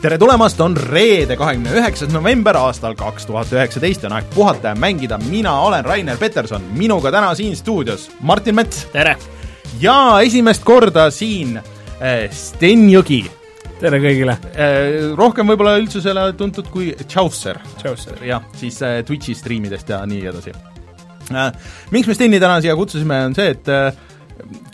tere tulemast, on reede, kahekümne üheksas november aastal kaks tuhat üheksateist, on aeg puhata ja mängida, mina olen Rainer Peterson, minuga täna siin stuudios Martin Mets tere! ja esimest korda siin äh, Sten Jõgi tere kõigile! äh,. Rohkem võib-olla üldsusele tuntud kui Chaucer. Chaucer. jah, siis äh, Twitchi striimidest ja nii edasi äh,. Miks me Steni täna siia kutsusime, on see, et äh,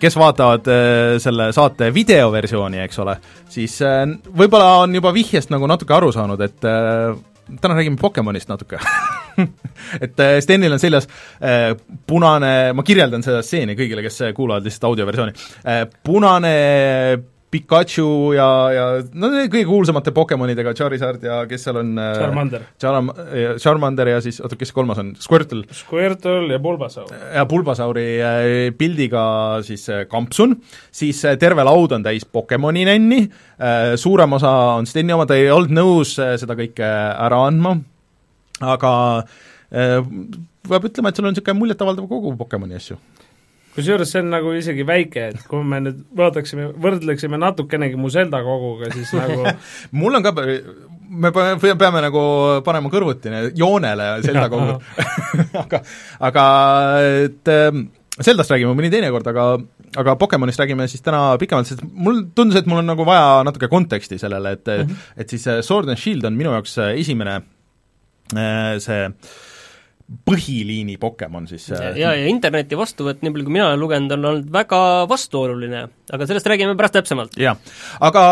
kes vaatavad äh, selle saate videoversiooni, eks ole, siis äh, võib-olla on juba vihjest nagu natuke aru saanud, et äh, täna räägime Pokemonist natuke et Stenil on seljas punane, ma kirjeldan seda stseeni kõigile, kes kuulavad lihtsalt audioversiooni punane Pikachu ja, ja no kõige kuulsamate Pokemonidega, Charizard ja kes seal on äh, Charmander. Charm-, Charmander ja siis, oota, kes kolmas on, Squirtle? Squirtle ja Bulbasaur. ja Bulbasauri äh, pildiga siis äh, kampsun, siis terve laud on täis Pokemoni nänni, suurem osa on Steni oma, ta ei olnud nõus seda kõike ära andma, aga peab ütlema, et sul on niisugune muljetavaldav kogu Pokemoni asju kusjuures see on nagu isegi väike, et kui me nüüd vaataksime, võrdleksime natukenegi mu Zelda koguga, siis nagu mul on ka, me peame, peame nagu panema kõrvuti joonele Zelda kogud aga, aga et Zeldast räägime mõni teine kord, aga aga Pokemonist räägime siis täna pikemalt, sest mul tundus, et mul on nagu vaja natuke konteksti sellele, et mm -hmm. et siis Sword and Shield on minu jaoks esimene see äh, põhiliini Pokemon siis ja, ja, ja interneti vastuvõtt, nii palju kui mina olen lugenud, on olnud väga vastuoluline, aga sellest räägime pärast täpsemalt. jah, aga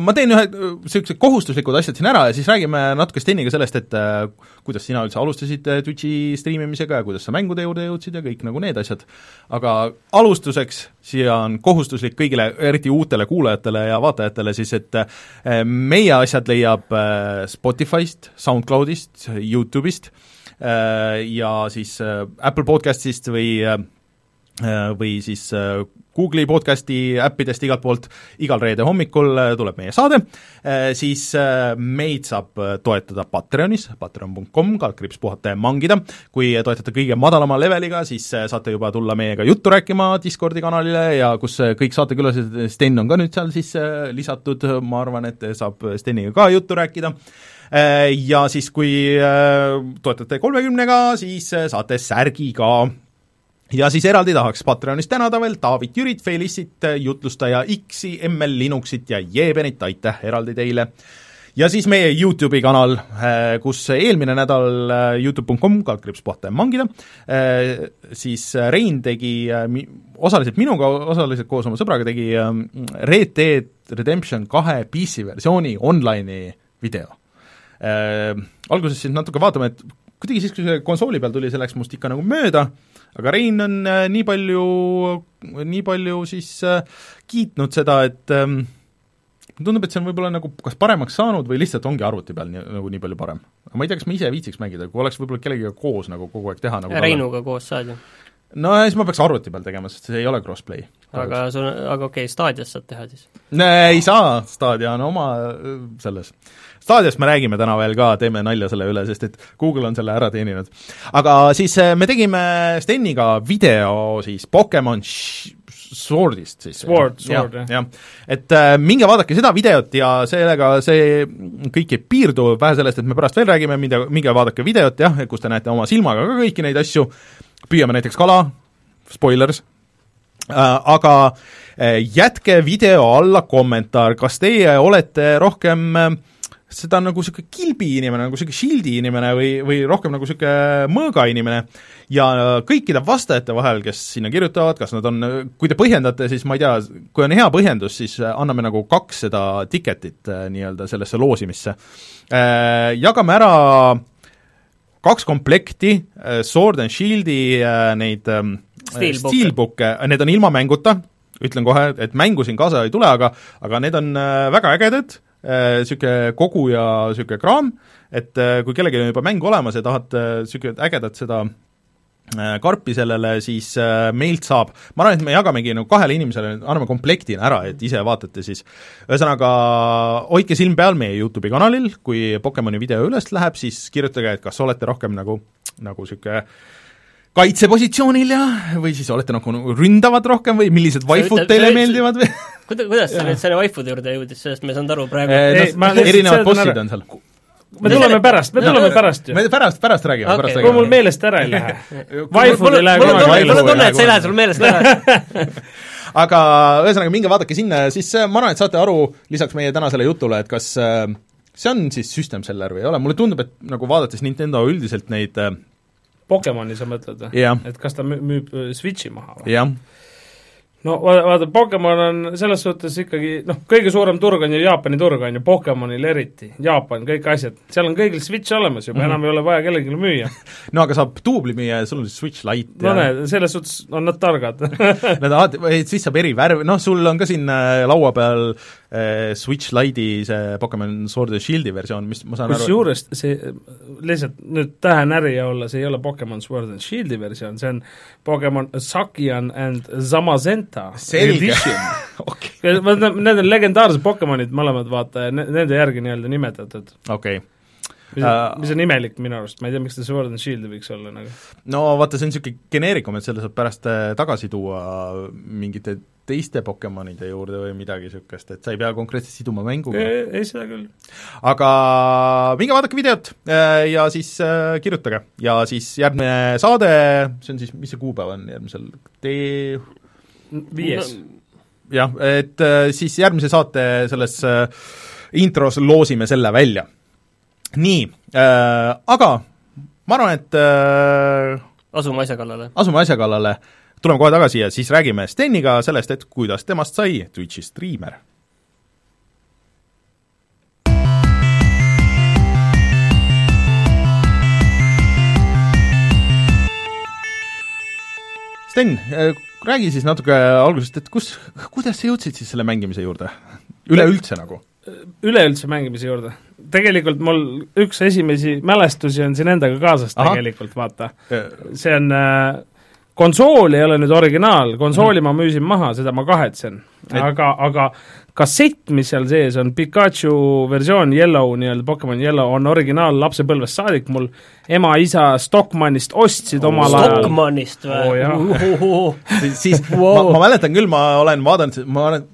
ma teen ühe niisugused kohustuslikud asjad siin ära ja siis räägime natuke Steniga sellest, et äh, kuidas sina üldse alustasid äh, Twitchi striimimisega ja kuidas sa mängude juurde jõudsid ja kõik nagu need asjad. aga alustuseks siia on kohustuslik kõigile, eriti uutele kuulajatele ja vaatajatele siis, et äh, meie asjad leiab Spotify'st, SoundCloud'ist, YouTube'ist, Äh, ja siis äh, Apple Podcastist või äh, või siis Google'i podcasti äppidest igalt poolt, igal reede hommikul tuleb meie saade, siis meid saab toetada Patreonis, patreon.com, kaldkriips puhata ja mangida, kui toetate kõige madalama leveliga, siis saate juba tulla meiega juttu rääkima Discordi kanalile ja kus kõik saatekülalised, Sten on ka nüüd seal siis lisatud, ma arvan, et saab Steniga ka juttu rääkida. Äh, ja siis, kui äh, toetate kolmekümnega, siis äh, saate särgi ka ja siis eraldi tahaks Patreonis tänada veel Taavit Jürit, Felissit, jutlustaja X-i, ML Linuxit ja Jeebenit, aitäh eraldi teile! ja siis meie YouTube'i kanal, kus eelmine nädal Youtube.com, kaldkriips puhata ja mangida, siis Rein tegi osaliselt minuga, osaliselt koos oma sõbraga tegi Red Dead Redemption kahe PC versiooni online'i video äh,. Alguses siis natuke vaatame, et kuidagi siis, kui see konsooli peal tuli, see läks must ikka nagu mööda, aga Rein on äh, nii palju, nii palju siis äh, kiitnud seda, et ähm, tundub, et see on võib-olla nagu kas paremaks saanud või lihtsalt ongi arvuti peal nii, nagu nii palju parem. aga ma ei tea, kas ma ise viitsiks mängida, kui oleks võib-olla kellegagi koos nagu kogu aeg teha nagu Reinuga koos saad ju no siis ma peaks arvuti peal tegema, sest see ei ole cross-play. aga sul, aga okei okay,, Stadias saad teha siis? ei saa, Stadia on oma äh, Stadiast me räägime täna veel ka, teeme nalja selle üle, sest et Google on selle ära teeninud. aga siis äh, me tegime Steniga video siis Pokemon Swordist siis. Sword, Sword, jah. jah, et äh, minge vaadake seda videot ja sellega see kõik ei piirdu, vähe sellest, et me pärast veel räägime, minge, minge vaadake videot jah, kus te näete oma silmaga ka kõiki neid asju, püüame näiteks kala, spoilers äh,, aga äh, jätke video alla kommentaar, kas teie olete rohkem äh, seda on nagu niisugune kilbi inimene, nagu niisugune shield'i inimene või, või rohkem nagu niisugune mõõga inimene. Ja kõikide vastajate vahel, kes sinna kirjutavad, kas nad on, kui te põhjendate, siis ma ei tea, kui on hea põhjendus, siis anname nagu kaks seda ticket'it äh, nii-öelda sellesse loosimisse. Äh, jagame ära kaks komplekti äh, Sword and Shield'i neid ähm, steelbook'e, need on ilma mänguta, ütlen kohe, et mängu siin kaasa ei tule, aga aga need on väga ägedad, niisugune äh, kogu ja niisugune kraam, et äh, kui kellelgi on juba mäng olemas ja tahad niisugune äh, ägedat seda karpi sellele, siis meilt saab, ma arvan, et me jagamegi nagu kahele inimesele, anname komplektina ära, et ise vaatate siis. ühesõnaga, hoidke silm peal meie YouTube'i kanalil, kui Pokemoni video üles läheb, siis kirjutage, et kas olete rohkem nagu, nagu niisugune kaitsepositsioonil ja, või siis olete nagu ründavad rohkem või millised vaifud teile sa- meeldivad või kuida-, kuidas sa nüüd selle waifude juurde jõudis, sellest ma ei saanud aru praegu Eh, lihtsalt erinevad bossid on seal. me tuleme pärast, me No, tuleme no, pärast ju. me pärast, pärast räägime okay, pärast kui mul räägime. meelest ära ei lähe. Vaifud ei lähe kunagi mul on meelest. tunne, et see ei lähe sul meelest ära. aga ühesõnaga, minge vaadake sinna, siis äh, ma arvan, et saate aru lisaks meie tänasele jutule, et kas äh, see on siis system seller või ei ole, mulle tundub, et nagu vaadates Nintendo üldiselt neid äh, Pokemoni sa mõtled või? et kas ta müü- müüb äh, Switchi maha või? no vaata, Pokemon on selles suhtes ikkagi noh, kõige suurem turg on ju Jaapani turg, on ju, Pokemonil eriti, Jaapan, kõik asjad, seal on kõigil Switch olemas juba mm, -hmm. enam ei ole vaja kellelegi müüa. no aga saab duubli müüa ja sul on siis Switch Lite no ja näed, selles suhtes on nad targad Nad alati, siis saab eri värve, noh, sul on ka siin äh, laua peal äh, Switch Lite'i see Pokemon Sword ja Shield'i versioon, mis ma saan aru kusjuures see, lihtsalt nüüd tähenärija olla, see ei ole Pokemon Sword and Shield'i versioon, see on Pokemon Sakian and Zamazenta edition. okei, Need on- legendaarsed Pokemonid mõlemad, vaata, nende järgi nii-öelda nimetatud. okei. Mis Äh, mis on imelik minu arust, ma ei tea, miks ta Sword and Shield'i võiks olla nagu. no vaata, see on niisugune geneerikum, et selle saab pärast äh, tagasi tuua mingite teiste Pokemonide juurde või midagi niisugust, et sa ei pea konkreetselt siduma mänguga. ei, seda küll. aga minge vaadake videot äh, ja siis kirjutage. ja siis järgmine saade, see on siis, mis see kuupäev on järgmisel, tee viies jah, et siis järgmise saate selles intros loosime selle välja. Nii äh,, aga ma arvan, et äh, asume asja kallale. asume asja kallale, tuleme kohe tagasi ja siis räägime Steniga sellest, et kuidas temast sai Twitch'i striimer. Sten, räägi siis natuke algusest, et kus, kuidas sa jõudsid siis selle mängimise juurde? üleüldse nagu? Üleüldse mängimise juurde. tegelikult mul üks esimesi mälestusi on siin endaga kaasas Ahah. tegelikult, vaata. see on äh, konsool ei ole nüüd originaal, konsooli mm -hmm. ma müüsin maha, seda ma kahetsen. Et- aga, aga kassett, mis seal sees on, Pikachu versioon Yellow, nii-öelda Pokemon Yellow, on originaal lapsepõlvest saadik mul, ema-isa Stockmannist ostsid omal ajal Stockmannist või siis, siis Wow. ma, ma mäletan küll, ma olen vaadanud, ma olen,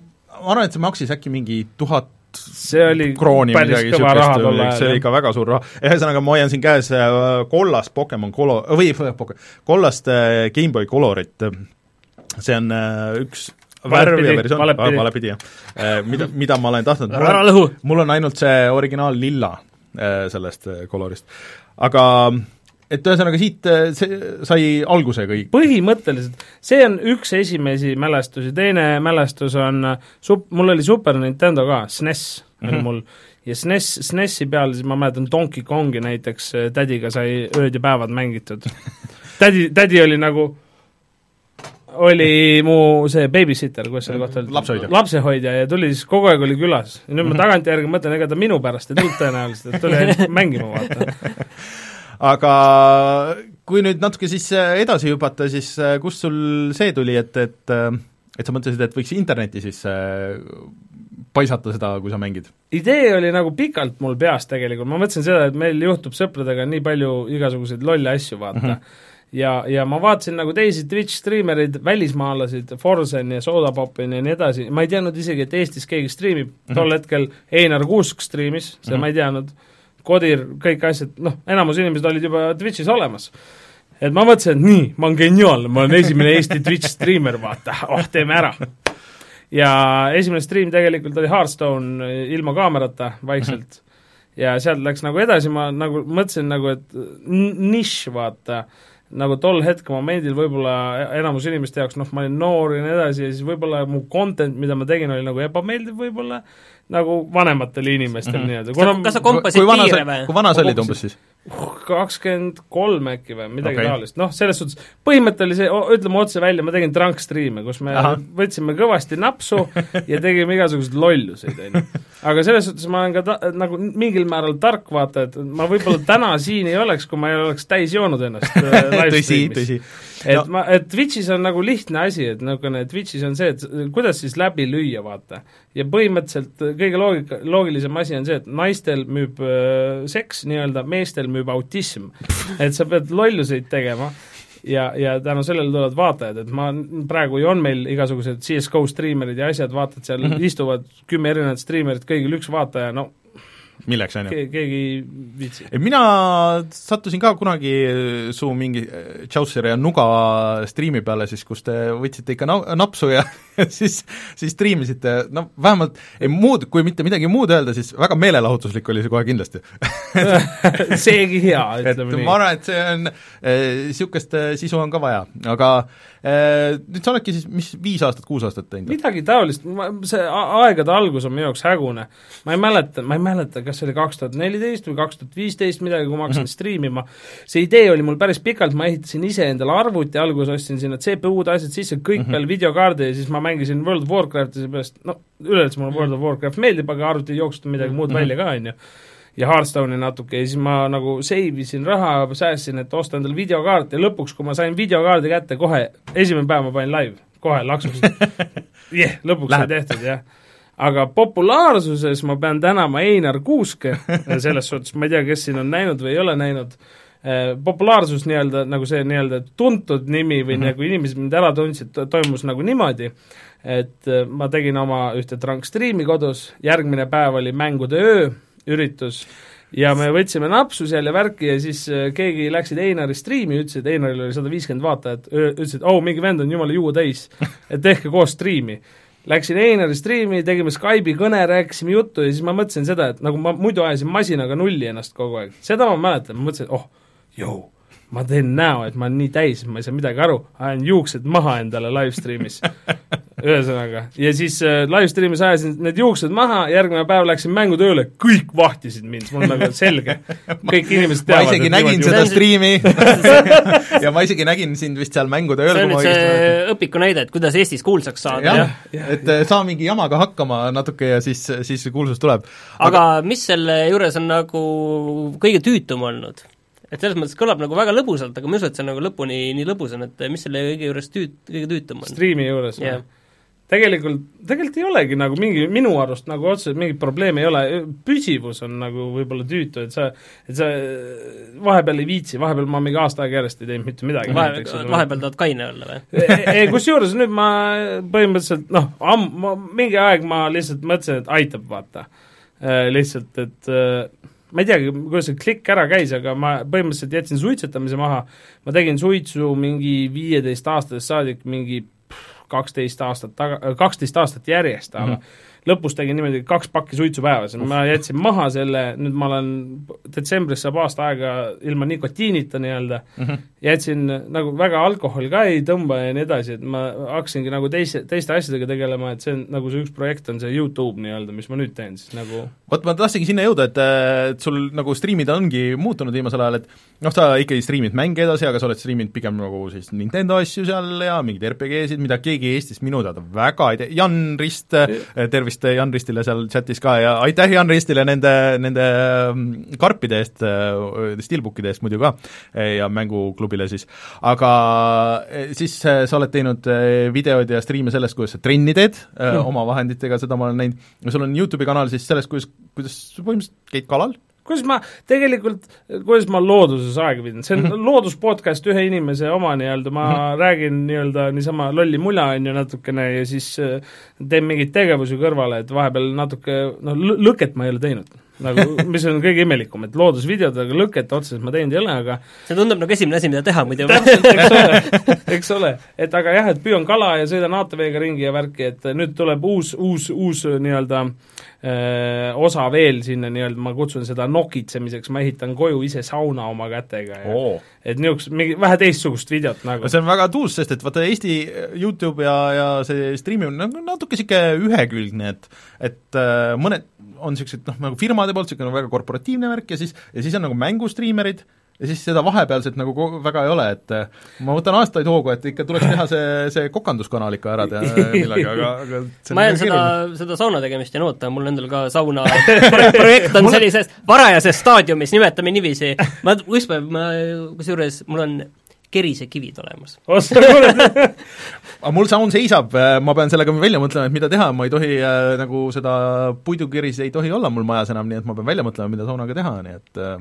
ma arvan, et see maksis äkki mingi tuhat see oli krooni midagi niisugust, see oli ikka väga suur raha. ühesõnaga, ma hoian siin käes äh, kollast Pokemon Colo-, või Poke- kollast äh, GameBoy Colorit. see on äh, üks värv ja versioon, valepidi. valepidi jah, mida, mida ma olen tahtnud, mul on ainult see originaal lilla äh, sellest äh, Colorist. aga et ühesõnaga siit äh, see sai alguse kõik. põhimõtteliselt, see on üks esimesi mälestusi, teine mälestus on äh, sup-, mul oli Super Nintendo ka, SNES oli Mhm. mul, ja SNES, SNES-i peal siis ma mäletan Donkey Kongi näiteks äh, tädiga sai ööd ja päevad mängitud. tädi, tädi oli nagu, oli mu see babysitter, kuidas selle kohta öeldi? Lapsehoidja. lapsehoidja ja tuli siis, kogu aeg oli külas. ja nüüd ma tagantjärgi mõtlen, ega ta minu pärast ei tulnud tõenäoliselt, et tuli ainult mängima, vaata. aga kui nüüd natuke siis äh, edasi hüpata, siis äh, kust sul see tuli, et, et äh, et sa mõtlesid, et võiks interneti siis paisata seda, kui sa mängid? idee oli nagu pikalt mul peas tegelikult, ma mõtlesin seda, et meil juhtub sõpradega nii palju igasuguseid lolle asju, vaata mm. -hmm. ja, ja ma vaatasin nagu teisi Twitch striimereid, välismaalasid, Forsen ja Sodapopin ja nii edasi, ma ei teadnud isegi, et Eestis keegi striimib mm, -hmm. tol hetkel Einar Kuusk striimis, seda mm -hmm. ma ei teadnud, Kodir, kõik asjad, noh, enamus inimesed olid juba Twitch'is olemas et ma mõtlesin, et nii, ma olen geniaalne, ma olen esimene Eesti Twitch striimer, vaata, oh, teeme ära. ja esimene stream tegelikult oli Hearthstone eh, ilma kaamerata vaikselt ja sealt läks nagu edasi, ma nagu mõtlesin nagu, et nišš, vaata, nagu tol hetkemomendil võib-olla enamus inimeste jaoks, noh, ma olin noor ja nii edasi ja siis võib-olla mu content, mida ma tegin, oli nagu ebameeldiv võib-olla, nagu vanematele inimestele mm -hmm. nii-öelda. kas sa kompasid kui vana sa, piire või? kui vana sa olid umbes siis? kakskümmend kolm äkki või midagi okay. taolist, noh, selles suhtes see, ütleme otse välja, ma tegin drunk striime, kus me. Aha. võtsime kõvasti napsu ja tegime igasuguseid lolluseid, on ju. aga selles suhtes ma olen ka ta, nagu mingil määral tark, vaata, et ma võib-olla täna siin ei oleks, kui ma ei oleks täis joonud ennast äh, tõsi, tõsi. Et No. ma, et Twitch'is on nagu lihtne asi, et niisugune Twitch'is on see, et kuidas siis läbi lüüa, vaata. ja põhimõtteliselt kõige loogika, loogilisem asi on see, et naistel müüb äh, seks nii-öelda, meestel müüb autism. et sa pead lolluseid tegema ja, ja tänu sellele tulevad vaatajad, et ma, praegu ju on meil igasugused CS GO striimerid ja asjad, vaatad seal mm, -hmm. istuvad kümme erinevat striimerit, kõigil üks vaataja, no milleks, on ju? keegi ei viitsi. mina sattusin ka kunagi su mingi Chaucer ja Nuga striimi peale siis, kus te võtsite ikka na-, napsu ja siis, siis striimisite, no vähemalt ei muud, kui mitte midagi muud öelda, siis väga meelelahutuslik oli see kohe kindlasti seegi hea, ütleme nii. ma arvan, et see on, niisugust eh, sisu on ka vaja, aga eh, nüüd sa oledki siis, mis, viis aastat, kuus aastat teinud? midagi taolist, ma, see aegade algus on minu jaoks hägune. ma ei mäleta, ma ei mäleta, kas see oli kaks tuhat neliteist või kaks tuhat viisteist, midagi, kui ma hakkasin mm -hmm. striimima, see idee oli mul päris pikalt, ma ehitasin ise endale arvuti, alguses ostsin sinna CPU-d, asjad sisse, kõik mm -hmm. peale videokaardi ja siis ma mängisin World of Warcrafti, seepärast no üleüldse mulle World of Warcraft meeldib, aga arvuti ei jooksuta midagi muud mm -hmm. välja ka, on ju ja Hearthstone'i natuke ja siis ma nagu save isin raha, säästsin, et osta endale videokaart ja lõpuks, kui ma sain videokaardi kätte, kohe esimene päev ma panin live, kohe laksus. Yeah,, lõpuks sai tehtud, jah. Aga populaarsuses ma pean tänama Einar Kuuske, selles suhtes ma ei tea, kes siin on näinud või ei ole näinud, eh, populaarsus nii-öelda, nagu see nii-öelda tuntud nimi või mm -hmm. nagu inimesed mind ära tundsid, toimus nagu niimoodi, et eh, ma tegin oma ühte trankstriimi kodus, järgmine päev oli mängude öö üritus. Ja me võtsime napsu seal ja värki ja siis eh, keegi läksid Einari striimi, ütlesid, Einaril oli sada viiskümmend vaatajat, ütlesid, oh, mingi vend on jumala juua täis, et tehke koos striimi. Läksin Einari striimi, tegime Skype'i kõne, rääkisime juttu ja siis ma mõtlesin seda, et nagu ma muidu ajasin masinaga nulli ennast kogu aeg, seda ma mäletan, ma mõtlesin, oh, jõu, ma teen näo, et ma olen nii täis, et ma ei saa midagi aru, ajan juuksed maha endale live stream'is ühesõnaga, ja siis äh, live stream'is ajasin need juuksed maha, järgmine päev läksin mängutööle, kõik vahtisid mind, mul on nagu selge, kõik inimesed teavad ma isegi nägin seda striimi ja ma isegi nägin sind vist seal mängutööl see on nüüd see õpiku näide, et kuidas Eestis kuulsaks saada. jah ja., et äh, saa mingi jamaga hakkama natuke ja siis, siis see kuulsus tuleb. aga mis selle juures on nagu kõige tüütum olnud? Et selles mõttes kõlab nagu väga lõbusalt, aga ma ei usu, et see nagu lõpuni nii lõbus on, et mis selle kõige juures tüüt-, kõige tüütum on? striimi juures yeah.? tegelikult, tegelikult ei olegi nagu mingi, minu arust nagu otseselt mingit probleemi ei ole, püsivus on nagu võib-olla tüütu, et sa, et sa vahepeal ei viitsi, vahepeal ma mingi aasta aega järjest ei teinud mitte midagi. vahe, vahepeal tahad kaine olla või? ei, kusjuures nüüd ma põhimõtteliselt noh, amm-, mingi aeg ma lihtsalt mõtlesin, et aitab, vaata. Äh, lihtsalt, et äh, ma ei teagi, kuidas see klikk ära käis, aga ma põhimõtteliselt jätsin suitsetamise maha, ma tegin suitsu mingi viieteist-aastasest saadik mingi kaksteist aastat taga, kaksteist aastat järjest, aga mm -hmm lõpus tegin niimoodi kaks pakki suitsu päevas, ma jätsin maha selle, nüüd ma olen, detsembris saab aasta aega ilma nikotiinita nii-öelda. Mm, -hmm. Jätsin nagu väga alkohol ka ei tõmba ja nii edasi, et ma hakkasingi nagu teise, teiste asjadega tegelema, et see on nagu see üks projekt on see YouTube nii-öelda, mis ma nüüd teen siis nagu. Vot ma tahtsingi sinna jõuda, et, et sul nagu striimid ongi muutunud viimasel ajal, et noh, sa ikkagi striimid mänge edasi, aga sa oled striiminud pigem nagu siis Nintendo asju seal ja mingeid RPG-sid, mida keegi Eestis minu teada väga ei tee, Jan Rist, tervist tervist Jan Ristile seal chatis ka ja aitäh Jan Ristile nende, nende mm, karpide eest, äh, steelbookide eest muidu ka. Ja mänguklubile siis. aga äh, siis äh, sa oled teinud videoid ja striime sellest, kuidas sa trenni teed mm. oma vahenditega, seda ma olen näinud, sul on YouTube'i kanal siis sellest, kuidas, kuidas põhimõtteliselt käid kalal kuidas ma tegelikult, kuidas ma looduses aega viidan, see on mm -hmm. looduspodcast ühe inimese oma nii-öelda, ma mm -hmm. räägin nii-öelda niisama lolli mula, on ju, natukene ja siis äh, teen mingeid tegevusi kõrvale, et vahepeal natuke noh, lõket ma ei ole teinud nagu, mis on kõige imelikum, et loodusvideodega lõket otseselt ma teinud ei ole, aga see tundub nagu esimene asi, mida teha muidu. täpselt, eks ole, eks ole. et aga jah, et püüan kala ja sõidan ATV-ga ringi ja värki, et nüüd tuleb uus, uus, uus nii-öelda äh, osa veel sinna nii-öelda, ma kutsun seda nokitsemiseks, ma ehitan koju ise sauna oma kätega ja oh. et niisugust, mingi vähe teistsugust videot nagu. see on väga tuus, sest et vaata, Eesti YouTube ja, ja see striimimine on natuke niisugune ühekülgne, et et äh, mõned on niisugused noh, nagu firmade poolt niisugune väga korporatiivne värk ja siis, ja siis on nagu mängustriimerid, ja siis seda vahepealset nagu väga ei ole, et eh, ma võtan aastaid hoogu, et ikka tuleks teha see, see kokanduskanal ikka ära teha millalgi, aga, aga ma jään seda, seda sauna tegemist jään ootama, mul endal ka sauna projekt on sellises varajases staadiumis, nimetame niiviisi, ma ükspäev, ma kusjuures, mul on kerisekivid olemas. aga mul saun seisab, ma pean sellega välja mõtlema, et mida teha, ma ei tohi äh, nagu seda puidukeris ei tohi olla mul majas enam, nii et ma pean välja mõtlema, mida saunaga teha, nii et äh,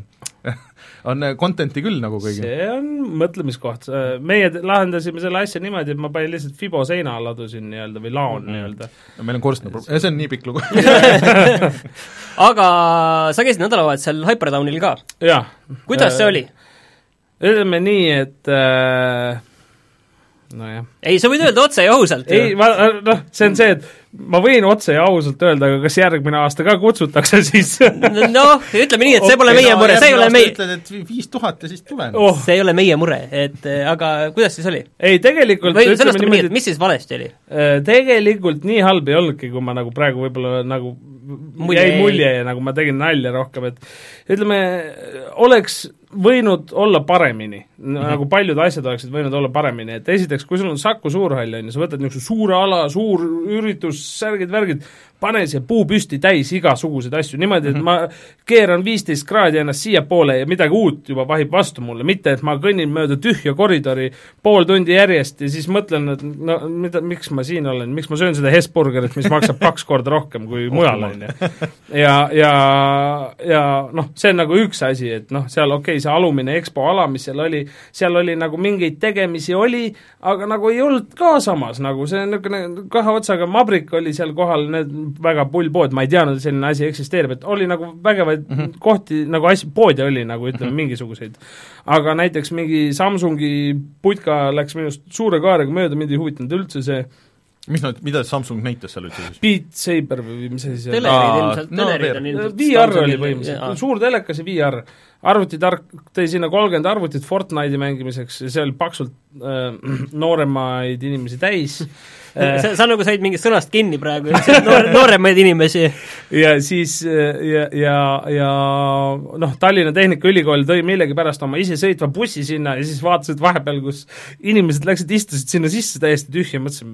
on äh, content'i küll nagu kõigil. see on mõtlemiskoht. meie te- lahendasime selle asja niimoodi, et ma panin lihtsalt Fibo seina ladusin nii-öelda või laon Mhm. nii-öelda. meil on korstna pro-, see on nii pikk lugu. aga sa käisid nädalavahetusel Hypertownil ka, jah. kuidas see oli? Ütleme nii, et äh, nojah. Ei, sa võid öelda otse ja ausalt ei, ma, noh, see on see, et ma võin otse ja ausalt öelda, aga kas järgmine aasta ka kutsutakse siis noh, ütleme nii, et see pole meie mure, see ei ole meie, ütled, et vi- viis tuhat ja siis tulen oh.. see ei ole meie mure, et aga kuidas siis oli? ei, tegelikult või sõnastame nii, niimoodi et, mis siis valesti oli? Äh, tegelikult nii halb ei olnudki, kui ma nagu praegu võib-olla nagu Mulje jäi mulje ja nagu ma tegin nalja rohkem, et ütleme, oleks võinud olla paremini mm. -hmm. nagu paljud asjad oleksid võinud olla paremini, et esiteks, kui sul on Saku Suurhall, on ju, sa võtad niisuguse suure ala, suur üritus, särgid-värgid, pane see puu püsti täis igasuguseid asju. Niimoodi, et ma keeran viisteist kraadi ennast siiapoole ja midagi uut juba vahib vastu mulle, mitte et ma kõnnin mööda tühja koridori pool tundi järjest ja siis mõtlen, et no mida, miks ma siin olen, miks ma söön seda Hesburgerit, mis maksab kaks korda rohkem kui mujal, on ju. ja, ja, ja noh, see on nagu üks asi, et noh, seal okei okay,, see alumine EXPO ala, mis seal oli, seal oli nagu mingeid tegemisi oli, aga nagu ei olnud ka samas nagu see niisugune kahe otsaga mabrik oli seal kohal, need väga pull pood, ma ei teadnud, et selline asi eksisteerib, et oli nagu vägevaid mm -hmm. kohti nagu asju, poode oli nagu ütleme mm -hmm. mingisuguseid. aga näiteks mingi Samsungi putka läks minust suure kaarega mööda, mind ei huvitanud üldse see mis nad, mida Samsung näitas seal üldse siis? Beat Saber või mis asi see oli? telerid ilmselt, no telerid VR. on ilmselt VR oli põhimõtteliselt, suur telekas ja VR. arvutitark tõi sinna kolmkümmend arvutit Fortnite'i mängimiseks ja see oli paksult äh, nooremaid inimesi täis. sa, sa nagu said mingist sõnast kinni praegu, noor, nooremaid inimesi. ja siis äh, ja, ja, ja noh, Tallinna Tehnikaülikool tõi millegipärast oma isesõitva bussi sinna ja siis vaatasid vahepeal, kus inimesed läksid, istusid sinna sisse täiesti tühja, mõtlesin,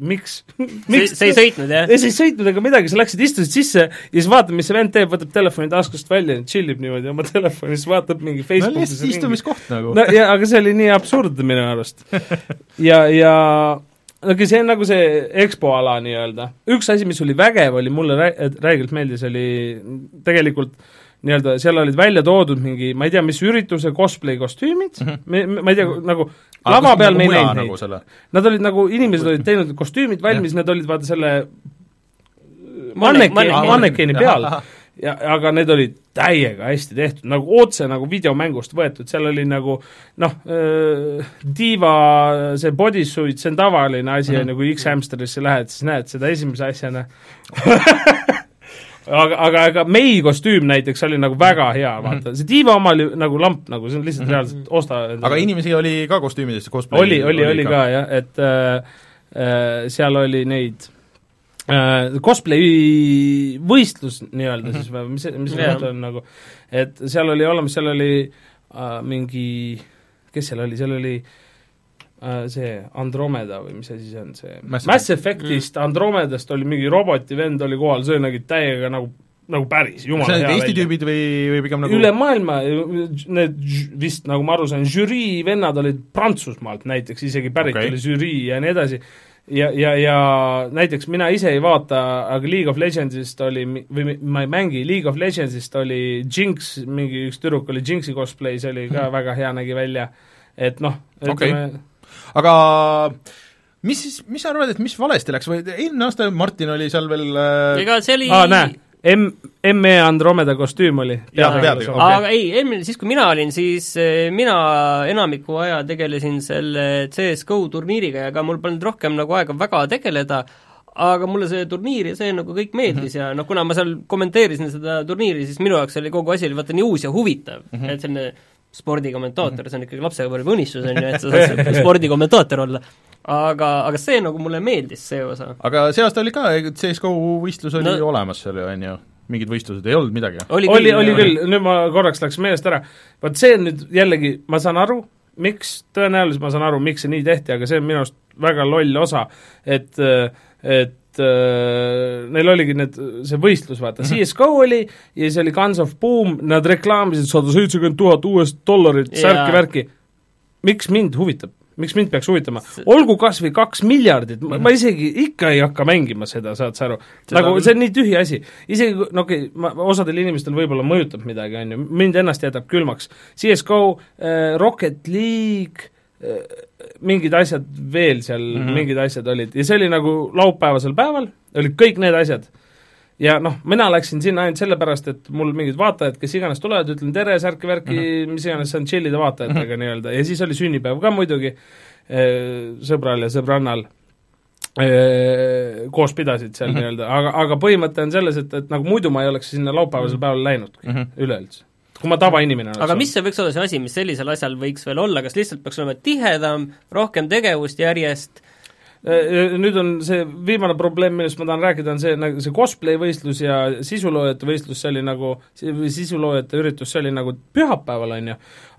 miks, miks sa ei sõitnud, jah? ja sa ei sõitnud ega midagi, sa läksid, istusid sisse ja siis vaatad, mis see vend teeb, võtab telefoni taskust välja, tšillib niimoodi oma telefoni, siis vaatab mingi no Facebookis lihtsalt istumiskoht nagu no ja, aga see oli nii absurdne minu arust. ja, ja aga see on nagu see EXPO ala nii-öelda. üks asi, mis oli vägev, oli mulle rä- räigelt meeldis, oli tegelikult nii-öelda seal olid välja toodud mingi, ma ei tea, mis ürituse cosplay kostüümid mm, -hmm. ma ei tea, nagu lava peal me ei näinud neid nagu. selle Nad olid nagu, inimesed olid teinud kostüümid valmis, need olid vaata selle Mannek- mannekeeni, mannek- mannekeeni peal. ja, aga need olid täiega hästi tehtud, nagu otse nagu videomängust võetud, seal oli nagu noh, diiva see bodysuit, see on tavaline asi, on ju, kui X-Hamsterisse lähed, siis näed seda esimese asjana. Aga, aga, aga Mei kostüüm näiteks oli nagu väga hea, vaata, see diiva oma oli nagu lamp nagu, see on lihtsalt reaalselt osta aga inimesi oli ka kostüümides cosplay oli, oli, oli ka. jah, et äh, äh, seal oli neid äh, cosplay võistlus nii-öelda siis või mis, mis see mõte on nagu, et seal oli olemas, seal oli äh, mingi, kes seal oli, seal oli äh, see Andromeda või mis asi see on, see Mass Mass, Effectist mm. Andromedast oli mingi roboti vend oli kohal, see nägi täiega nagu, nagu päris jumala hea Eesti välja. tüübid või, või pigem nagu üle maailma, need vist, nagu ma aru sain, žürii vennad olid Prantsusmaalt näiteks isegi pärit okay. oli žürii ja nii edasi, ja, ja, ja näiteks mina ise ei vaata, aga League of Legendsist oli, või ma ei mängi, League of Legendsist oli Jinx, mingi üks tüdruk oli Jinxi cosplay, see oli ka väga hea, nägi välja, et noh, ütleme aga mis siis, mis sa arvad, et mis valesti läks? Või eelmine aasta Martin oli seal veel äh, ega see oli aa, näe, M, ME Andromeda kostüüm oli. Aga ei, eelmine, siis kui mina olin, siis eh, mina enamiku aja tegelesin selle CS GO turniiriga ja ega mul polnud rohkem nagu aega väga tegeleda, aga mulle see turniir ja see nagu kõik meeldis mm -hmm. ja noh, kuna ma seal kommenteerisin seda turniiri, siis minu jaoks oli kogu asi oli vaata nii uus ja huvitav mm, -hmm. et selline spordikommentaator, see on ikkagi lapsepõlve unistus, on ju, et sa saad spordikommentaator olla. aga, aga see nagu mulle meeldis, see osa. aga see aasta oli ka, CSGO võistlus oli No- olemas seal ju, on ju? mingid võistlused, ei olnud midagi? oli, oli, oli küll, nüüd ma korraks läks meelest ära. vot see on nüüd jällegi, ma saan aru, miks, tõenäoliselt ma saan aru, miks see nii tehti, aga see on minu arust väga loll osa, et et äh, neil oligi need, see võistlus, vaata mm, -hmm. CSGO oli ja siis oli Guns of Boom, nad reklaamisid sada seitsekümmend tuhat US dollarit, Jaa. särki-värki. miks mind huvitab, miks mind peaks huvitama, olgu kas või kaks miljardit, ma isegi ikka ei hakka mängima seda, saad sa aru? nagu see on nii tühi asi, isegi no okei okay,, ma, osadel inimestel võib-olla mõjutab midagi, on ju, mind ennast jätab külmaks. CSGO äh,, Rocket League äh,, mingid asjad veel seal mm, -hmm. mingid asjad olid ja see oli nagu laupäevasel päeval, olid kõik need asjad ja noh, mina läksin sinna ainult sellepärast, et mul mingid vaatajad, kes iganes tulevad, ütlen tere, särki-värki mm, -hmm. mis iganes, saan chill ida vaatajatega mm -hmm. nii-öelda ja siis oli sünnipäev ka muidugi eh, sõbral ja sõbrannal eh, koos pidasid seal mm -hmm. nii-öelda, aga, aga põhimõte on selles, et, et nagu muidu ma ei oleks sinna laupäevasel päeval läinudki mm -hmm. üleüldse kui ma tavainimene oleks aga mis see võiks olla see asi, mis sellisel asjal võiks veel olla, kas lihtsalt peaks olema tihedam, rohkem tegevust järjest, Äh, nüüd on see viimane probleem, millest ma tahan rääkida, on see, nagu see cosplay võistlus ja sisuloojate võistlus, see oli nagu, sisuloojate üritus, see oli nagu pühapäeval, on ju,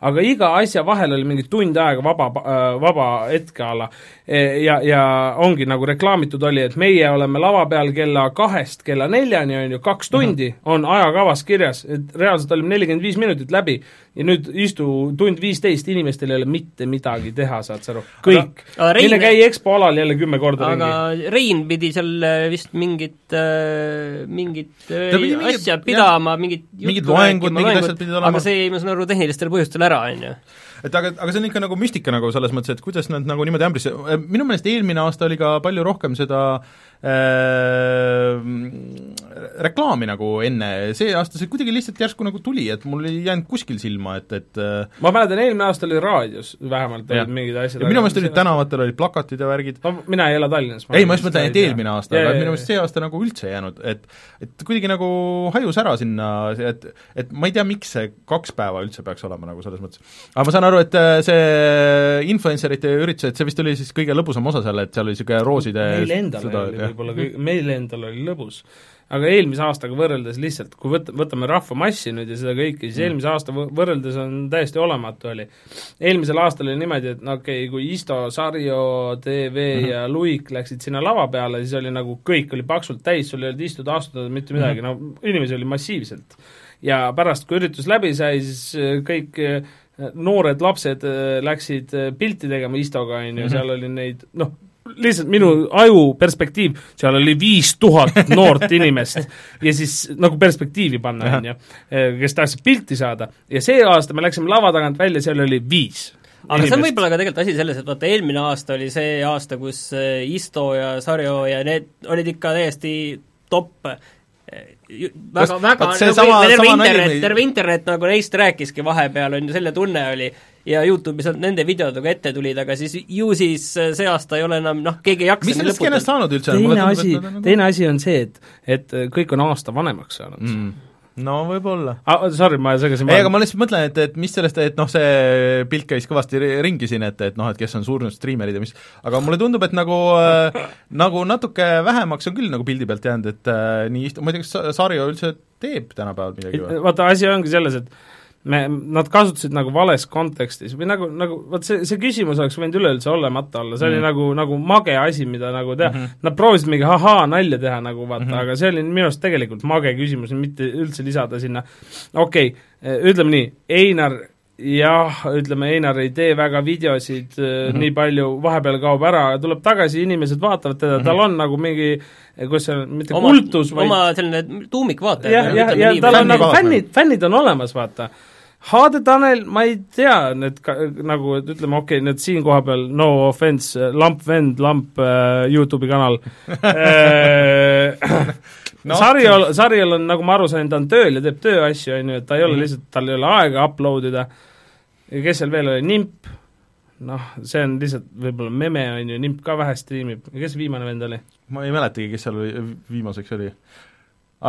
aga iga asja vahel oli mingi tund aega vaba, äh, vaba hetke ala. E, ja, ja ongi nagu reklaamitud oli, et meie oleme lava peal kella kahest kella neljani, on ju, kaks tundi mm -hmm. on ajakavas kirjas, et reaalselt olime nelikümmend viis minutit läbi ja nüüd istu tund viisteist, inimestel ei ole mitte midagi teha, saad sa aru, kõik. mine käi EXPO alal jälle kümme korda aga ringi. Rein pidi seal äh, vist mingit äh,, mingit äh, asja pidama, mingit mingid loengud, mingid asjad pidid olema. aga see jäi, ma saan aru, tehnilistel põhjustel ära, on ju et aga, aga see on ikka nagu müstika nagu selles mõttes, et kuidas nad nagu niimoodi ämbrisse, minu meelest eelmine aasta oli ka palju rohkem seda äh, reklaami nagu enne, see aasta see kuidagi lihtsalt järsku nagu tuli, et mul ei jäänud kuskil silma, et, et äh, ma mäletan, eelmine aasta oli raadios vähemalt olid mingid asjad minu meelest olid tänavatel olid plakatid ja värgid. No mina ei ela Tallinnas. ei, ma just mõtlen, et eelmine aasta, aga minu meelest see aasta nagu üldse ei jäänud, et et kuidagi nagu hajus ära sinna, et et ma ei tea, miks see kaks päeva üldse peaks olema nagu selles mõttes. aga ma saan aru, et äh, see influencerite üritus, et see vist oli siis kõige lõbusam osa seal, et seal oli niisugune rooside meil endal oli võib-olla, meil endal oli lõbus aga eelmise aastaga võrreldes lihtsalt, kui võt-, võtame rahvamassi nüüd ja seda kõike, siis mm. eelmise aasta võrreldes on täiesti olematu oli. eelmisel aastal oli niimoodi, et no okei okay,, kui Isto, Sarjo, TV -hmm. ja Luik läksid sinna lava peale, siis oli nagu kõik oli paksult täis, sul ei olnud istuda, astuda, mitte midagi no inimesi oli massiivselt. ja pärast, kui üritus läbi sai, siis äh, kõik äh, noored lapsed äh, läksid pilti tegema Istoga, on ju, mhm. seal oli neid noh, lihtsalt minu aju perspektiiv, seal oli viis tuhat noort inimest ja siis nagu perspektiivi panna, on ju, kes tahtsid pilti saada. Ja see aasta me läksime lava tagant välja, seal oli viis aga inimest. see on võib-olla ka tegelikult asi selles, et vaata, eelmine aasta oli see aasta, kus eh, Isto ja Sarjo ja need olid ikka täiesti top eh, väga, väga, nagu terve internet, terve internet nagu neist rääkiski vahepeal, on ju, selle tunne oli ja YouTube'is nad nende videodega ette tulid, aga siis ju siis äh, see aasta ei ole enam noh, keegi ei jaksa mis sellest skeenest saanud üldse on? teine asi, teine asi on see, et, et äh, kõik on aasta vanemaks saanud mm no võib-olla ah,. Sorry, ma segasin ei, aga ma lihtsalt mõtlen, et, et mis sellest, et noh, see pilt käis kõvasti ringi siin, et, et noh, et kes on surnud striimerid ja mis, aga mulle tundub, et nagu äh, nagu natuke vähemaks on küll nagu pildi pealt jäänud, et äh, nii istu-, ma ei tea, kas Sarjo üldse teeb tänapäeval midagi või? vaata, asi ongi selles, et me, nad kasutasid nagu vales kontekstis või nagu, nagu vot see, see küsimus oleks võinud üleüldse olemata olla, see mm. oli mhm. nagu, nagu mage asi, mida nagu teha mm, -hmm. nad proovisid mingi ahaa nalja teha nagu vaata mm, -hmm. aga see oli minu arust tegelikult mage küsimus, mitte üldse lisada sinna, okei okay,, ütleme nii, Einar jah, ütleme, Einar ei tee väga videosid mm -hmm. nii palju, vahepeal kaob ära, tuleb tagasi, inimesed vaatavad teda mm, -hmm. tal on nagu mingi kus see on, mitte oma, kultus, vaid oma selline tuumikvaataja. jah, jah, ja, ja tal on nagu fännid, fännid on olemas, vaata Haade Tanel, ma ei tea, need ka, nagu, et ütleme, okei okay,, need siin koha peal, no offense, lamp vend, lamp äh, Youtube'i kanal. Äh, no, Sarjal, Sarjal on, nagu ma aru sain, ta on tööl ja teeb tööasju, on ju, et ta ei ole mm. lihtsalt, tal ei ole aega upload ida, ja kes seal veel oli, Nimp, noh, see on lihtsalt võib-olla meme, on ju, Nimp ka vähe striimib, kes viimane vend oli? ma ei mäletagi, kes seal viimaseks oli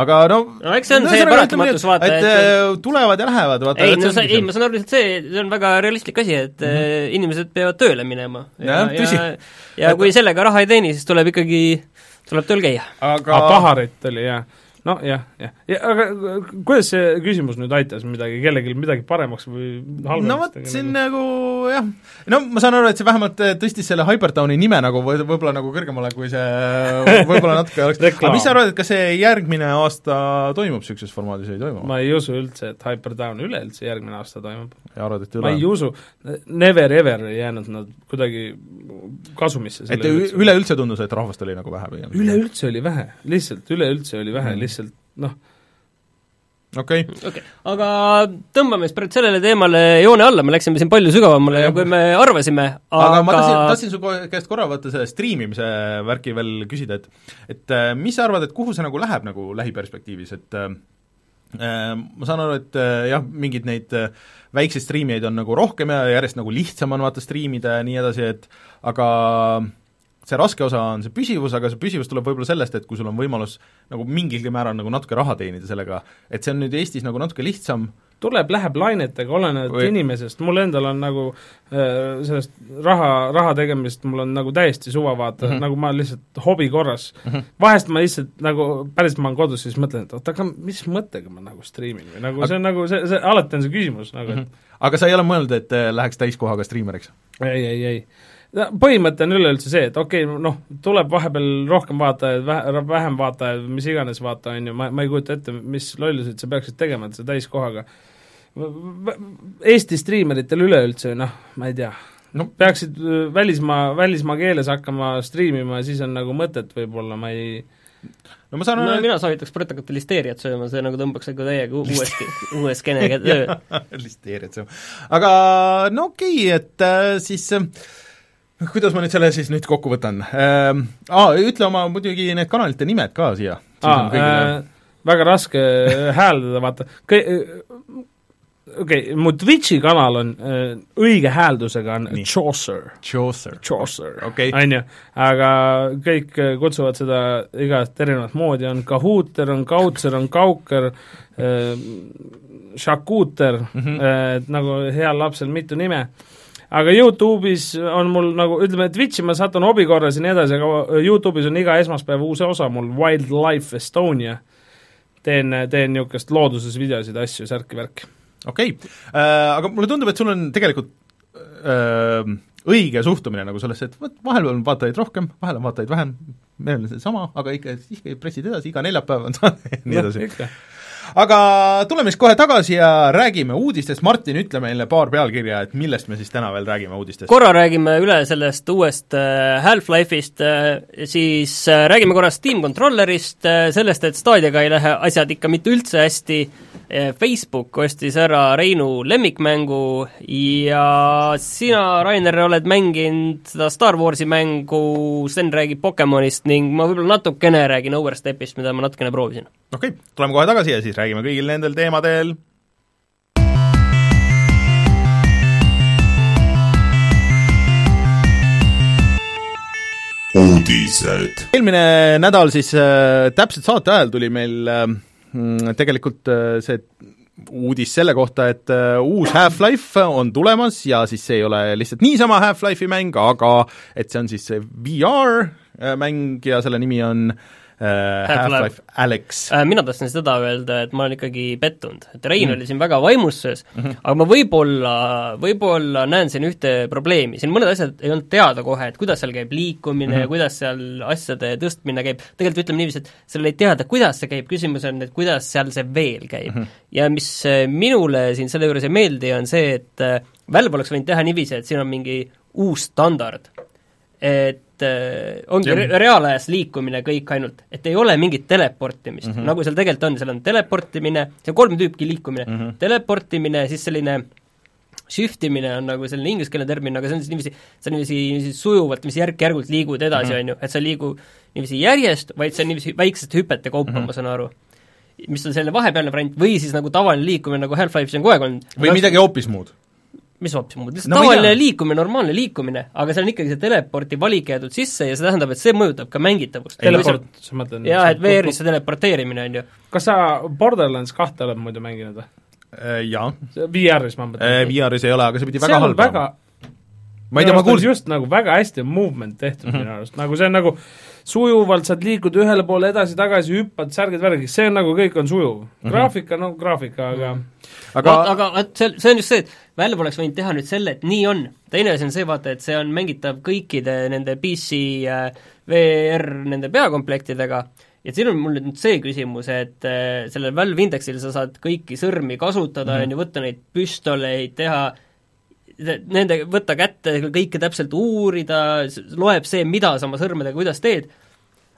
aga no no eks see on no, see paratamatus, vaata, et, et äh, tulevad ja lähevad, vaata ei, no sa, ei, ma saan aru lihtsalt see, see on väga realistlik asi, et mm -hmm. inimesed peavad tööle minema. ja, ja, ja, ja kui sellega raha ei teeni, siis tuleb ikkagi, tuleb tööl käia. aga ah, paharet oli, jah nojah, jah, ja aga kuidas see küsimus nüüd aitas midagi, kellelgi midagi paremaks või halvemaks? no vot, siin nagu jah, no ma saan aru, et see vähemalt tõstis selle Hypertowni nime nagu või võib-olla nagu kõrgemale, kui see võib-olla natuke oleks aga mis sa arvad, et kas see järgmine aasta toimub niisuguses formaadis või ei toimu? ma ei usu üldse, et Hypertown üleüldse järgmine aasta toimub. ja arvad, et üle? ma ei usu, never ever ei jäänud nad kuidagi kasumisse. et üleüldse tundus, et rahvast oli nagu vähe või? üleüldse oli vähe, lihtsalt üleüldse oli vähe mm., lihtsalt noh, okei. Okay. okay.. aga tõmbame siis praegu sellele teemale joone alla, me läksime siin palju sügavamale ja, kui me arvasime, aga aga ma tahtsin, tahtsin su käest korra vaata selle striimimise värki veel küsida, et et äh, mis sa arvad, et kuhu see nagu läheb nagu lähiperspektiivis, et äh, äh ma saan aru, et äh, jah, mingeid neid äh, väikseid striimijaid on nagu rohkem ja järjest nagu lihtsam on vaata striimida ja nii edasi, et aga äh, see raske osa on see püsivus, aga see püsivus tuleb võib-olla sellest, et kui sul on võimalus nagu mingilgi määral nagu natuke raha teenida sellega, et see on nüüd Eestis nagu natuke lihtsam, tuleb, läheb lainetega, olenevalt või... inimesest, mul endal on nagu äh, sellest raha, raha tegemist mul on nagu täiesti suva vaata mm, -hmm. nagu ma lihtsalt hobi korras mm. -hmm. vahest ma lihtsalt nagu, päriselt ma olen kodus, siis mõtlen, et oota, aga mis mõttega ma nagu striimin või nagu aga... see on nagu, see, see, alati on see küsimus nagu mm, -hmm. et mhm. aga sa ei ole mõelnud, et äh, läheks täiskohaga striimeriks? ei, ei, ei põhimõte on üleüldse see, et okei okay,, noh, tuleb vahepeal rohkem vaatajaid, vähe, vähem vaatajaid, mis iganes vaata, on ju, ma, ma ei kujuta ette, mis lolluseid sa peaksid tegema, et sa täiskohaga Eesti striimeritel üleüldse, noh, ma ei tea, no peaksid äh, välismaa, välismaa keeles hakkama striimima, siis on nagu mõtet võib-olla, ma ei no ma saan no, aru, mina soovitaks protekatel listeeriat sööma, see nagu tõmbaks nagu täiega uuesti, uue skeenega töö. listeeriat sööma. aga no okei okay,, et äh, siis äh, kuidas ma nüüd selle siis nüüd kokku võtan ähm,? Aa, ütle oma muidugi need kanalite nimed ka siia. Äh, väga raske hääldada, vaata, okei okay,, mu Twitchi kanal on äh, õige hääldusega on Nii. Chaucer. Chaucer. Chaucer okay., on ju, aga kõik äh, kutsuvad seda igat erinevat moodi, on Kahooter, on Kautser, on Kauker äh,, Shakuter mm, -hmm. äh, nagu heal lapsel mitu nime äh,, aga Youtube'is on mul nagu, ütleme, Twitch'i ma satun hobi korras ja nii edasi, aga Youtube'is on iga esmaspäev uus osa mul Wildlife Estonia. teen, teen niisugust looduses videosid, asju, särki-värki. okei okay. äh,, aga mulle tundub, et sul on tegelikult äh, õige suhtumine nagu sellesse, et vot vahel on vaatajaid rohkem, vahel on vaatajaid vähem, meil on seesama, aga ikka, ikka pressid edasi, iga neljapäev on saade ja nii edasi aga tuleme siis kohe tagasi ja räägime uudistest, Martin, ütle meile paar pealkirja, et millest me siis täna veel räägime uudistest? korra räägime üle sellest uuest äh, Half-Life'ist, äh, siis äh, räägime korra Steam Controllerist, sellest, et Stadiaga ei lähe asjad ikka mitte üldse hästi, Facebook ostis ära Reinu lemmikmängu ja sina, Rainer, oled mänginud seda Star Warsi mängu, Sten räägib Pokemonist ning ma võib-olla natukene räägin Overstepist, mida ma natukene proovisin. okei okay,, tuleme kohe tagasi ja siis räägime kõigil nendel teemadel uudised. eelmine nädal siis äh, täpselt saate ajal tuli meil äh, tegelikult äh, see uudis selle kohta, et äh, uus Half-Life on tulemas ja siis see ei ole lihtsalt niisama Half-Life'i mäng, aga et see on siis VR äh, mäng ja selle nimi on Äh, Half-Life Alyx. Äh, mina tahtsin seda öelda, et ma olen ikkagi pettunud, et Rein mm. oli siin väga vaimuses mm, -hmm. aga ma võib-olla, võib-olla näen siin ühte probleemi, siin mõned asjad ei olnud teada kohe, et kuidas seal käib liikumine mm -hmm. ja kuidas seal asjade tõstmine käib, tegelikult ütleme niiviisi, et seal oli teada, kuidas see käib, küsimus on, et kuidas seal see veel käib mm. -hmm. ja mis äh, minule siin selle juures ei meeldi, on see, et Valve oleks võinud teha niiviisi, et siin on mingi uus standard, et et äh, ongi re reaalajas liikumine kõik ainult, et ei ole mingit teleportimist mm, -hmm. nagu seal tegelikult on, seal on teleportimine, see on kolm tüüpi liikumine mm, -hmm. teleportimine, siis selline shift imine on nagu selline ingliskeelne termin, aga see on siis niiviisi, sa niiviisi, niiviisi sujuvalt, niiviisi järk-järgult liigud edasi, mhm. on ju, et sa ei liigu niiviisi järjest, vaid see on niiviisi väiksete hüpete kaupa mm, -hmm. ma saan aru mis on selline vahepealne variant, või siis nagu tavaline liikumine, nagu Half-Life'is on kogu aeg olnud. või midagi hoopis muud mis hoopis muud, lihtsalt no, tavaline liikumine, normaalne liikumine, aga seal on ikkagi see teleporti valik jäetud sisse ja see tähendab, et see mõjutab ka mängitavust. teleport, sa mõtled? jaa, et VR-is see teleporteerimine, on ju. kas sa Borderlands kahte oled muidu mänginud või? Äh, jaa. VR-is ma mõtlen. Äh, VR-is ei ole, aga see pidi väga halb olema. ma ei tea, ma kuulsin just nagu väga hästi on movement tehtud mm Mhm. -hmm. minu arust, nagu see on nagu sujuvalt saad liikuda ühele poole edasi-tagasi, hüppad, särgid, värgid, see on nagu, kõik on sujuv mm. -hmm. graafika, no graafika, aga mm -hmm. aga Vaat, aga vot see, see on just see, et Valve oleks võinud teha nüüd selle, et nii on. teine asi on see, vaata, et see on mängitav kõikide nende PC VR nende peakomplektidega, ja siin on mul nüüd see küsimus, et äh, sellel Valve Indexil sa saad kõiki sõrmi kasutada, on ju, võtta neid püstoleid, teha nende, võtta kätte, kõike täpselt uurida, loeb see, mida sa oma sõrmedega, kuidas teed,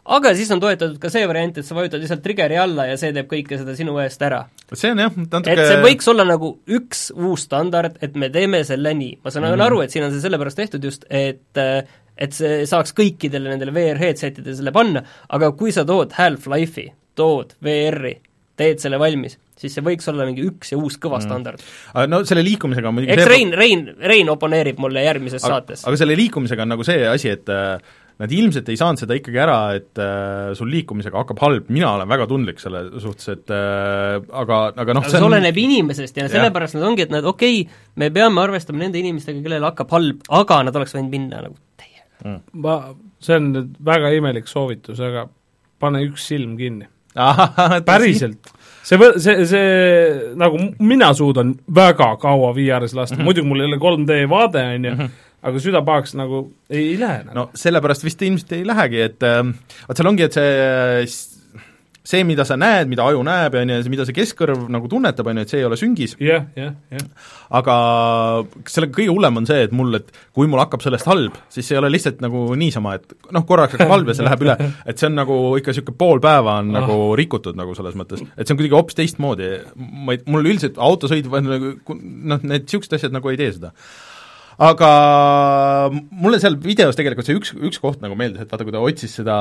aga siis on toetatud ka see variant, et sa vajutad lihtsalt trigger'i alla ja see teeb kõike seda sinu eest ära see on jah, natuke et see võiks olla nagu üks uus standard, et me teeme selle nii. ma saan mm -hmm. aru, et siin on see sellepärast tehtud just, et et see saaks kõikidele nendele VR headset'idele selle panna, aga kui sa tood Half-Life'i, tood VR-i, teed selle valmis, siis see võiks olla mingi üks ja uus kõva standard mm.. no selle liikumisega on muidugi eks Rein, Rein, Rein oponeerib mulle järgmises aga, saates. aga selle liikumisega on nagu see asi, et äh, nad ilmselt ei saanud seda ikkagi ära, et äh, sul liikumisega hakkab halb, mina olen väga tundlik selle suhtes, et äh, aga, aga noh, aga see oleneb inimesest ja sellepärast nad ongi, et nad okei okay,, me peame arvestama nende inimestega, kellel hakkab halb, aga nad oleks võinud minna nagu täiega. ma, see on nüüd väga imelik soovitus, aga pane üks silm kinni. päriselt. see see, see nagu mina suudan väga kaua VR-is lasta mm, -hmm. muidugi mul ei ole 3D vaade, on ju, aga süda pahaks nagu ei, ei lähe nagu. no sellepärast vist ilmselt ei lähegi, et äh, vot seal ongi, et see see, mida sa näed, mida aju näeb, on ju, mida see keskkõrv nagu tunnetab, on ju, et see ei ole süngis, jah, jah, jah. aga selle kõige hullem on see, et mul, et kui mul hakkab sellest halb, siis see ei ole lihtsalt nagu niisama, et noh, korraks hakkab halb ja see läheb üle, et see on nagu ikka niisugune pool päeva on Ah. nagu rikutud nagu selles mõttes, et see on kuidagi hoopis teistmoodi, ma ei, mul üldiselt autosõit nagu noh, need niisugused asjad nagu ei tee seda aga mulle seal videos tegelikult see üks, üks koht nagu meeldis, et vaata, kui ta otsis seda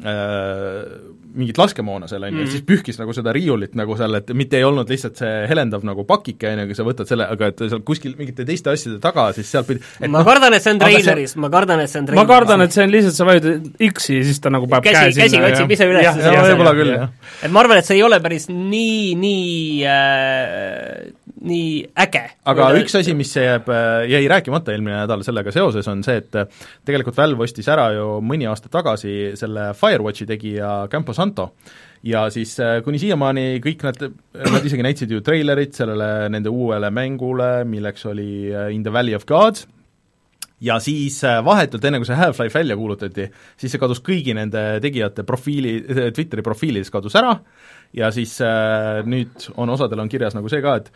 mingit laskemoona seal, on ju, Mhm. siis pühkis nagu seda riiulit nagu seal, et mitte ei olnud lihtsalt see helendav nagu pakike, on ju, kui sa võtad selle, aga et seal kuskil mingite teiste asjade taga, siis sealt pidi et ma kardan, et see on treileris, ma kardan, et see on ma treileris. kardan, et see on lihtsalt, sa vajutad X-i ja siis ta nagu paneb Käsi- käe käsi sinna otsib ise üles jah, jah, võib-olla küll, jah. et ma arvan, et see ei ole päris nii, nii äh, nii äge. aga üks asi, mis jääb, jäi rääkimata eelmine nädal sellega seoses, on see, et tegelikult Valve ostis ära ju mõni aasta tagasi selle Firewatchi tegija Campo Santo. Ja siis äh, kuni siiamaani kõik nad, nad isegi näitasid ju treilerit sellele nende uuele mängule, milleks oli äh, In the Valley of Gods, ja siis äh, vahetult enne, kui see Half-Life välja kuulutati, siis see kadus kõigi nende tegijate profiili, Twitteri profiilides kadus ära. Ja siis äh, nüüd on osadel on kirjas nagu see ka, et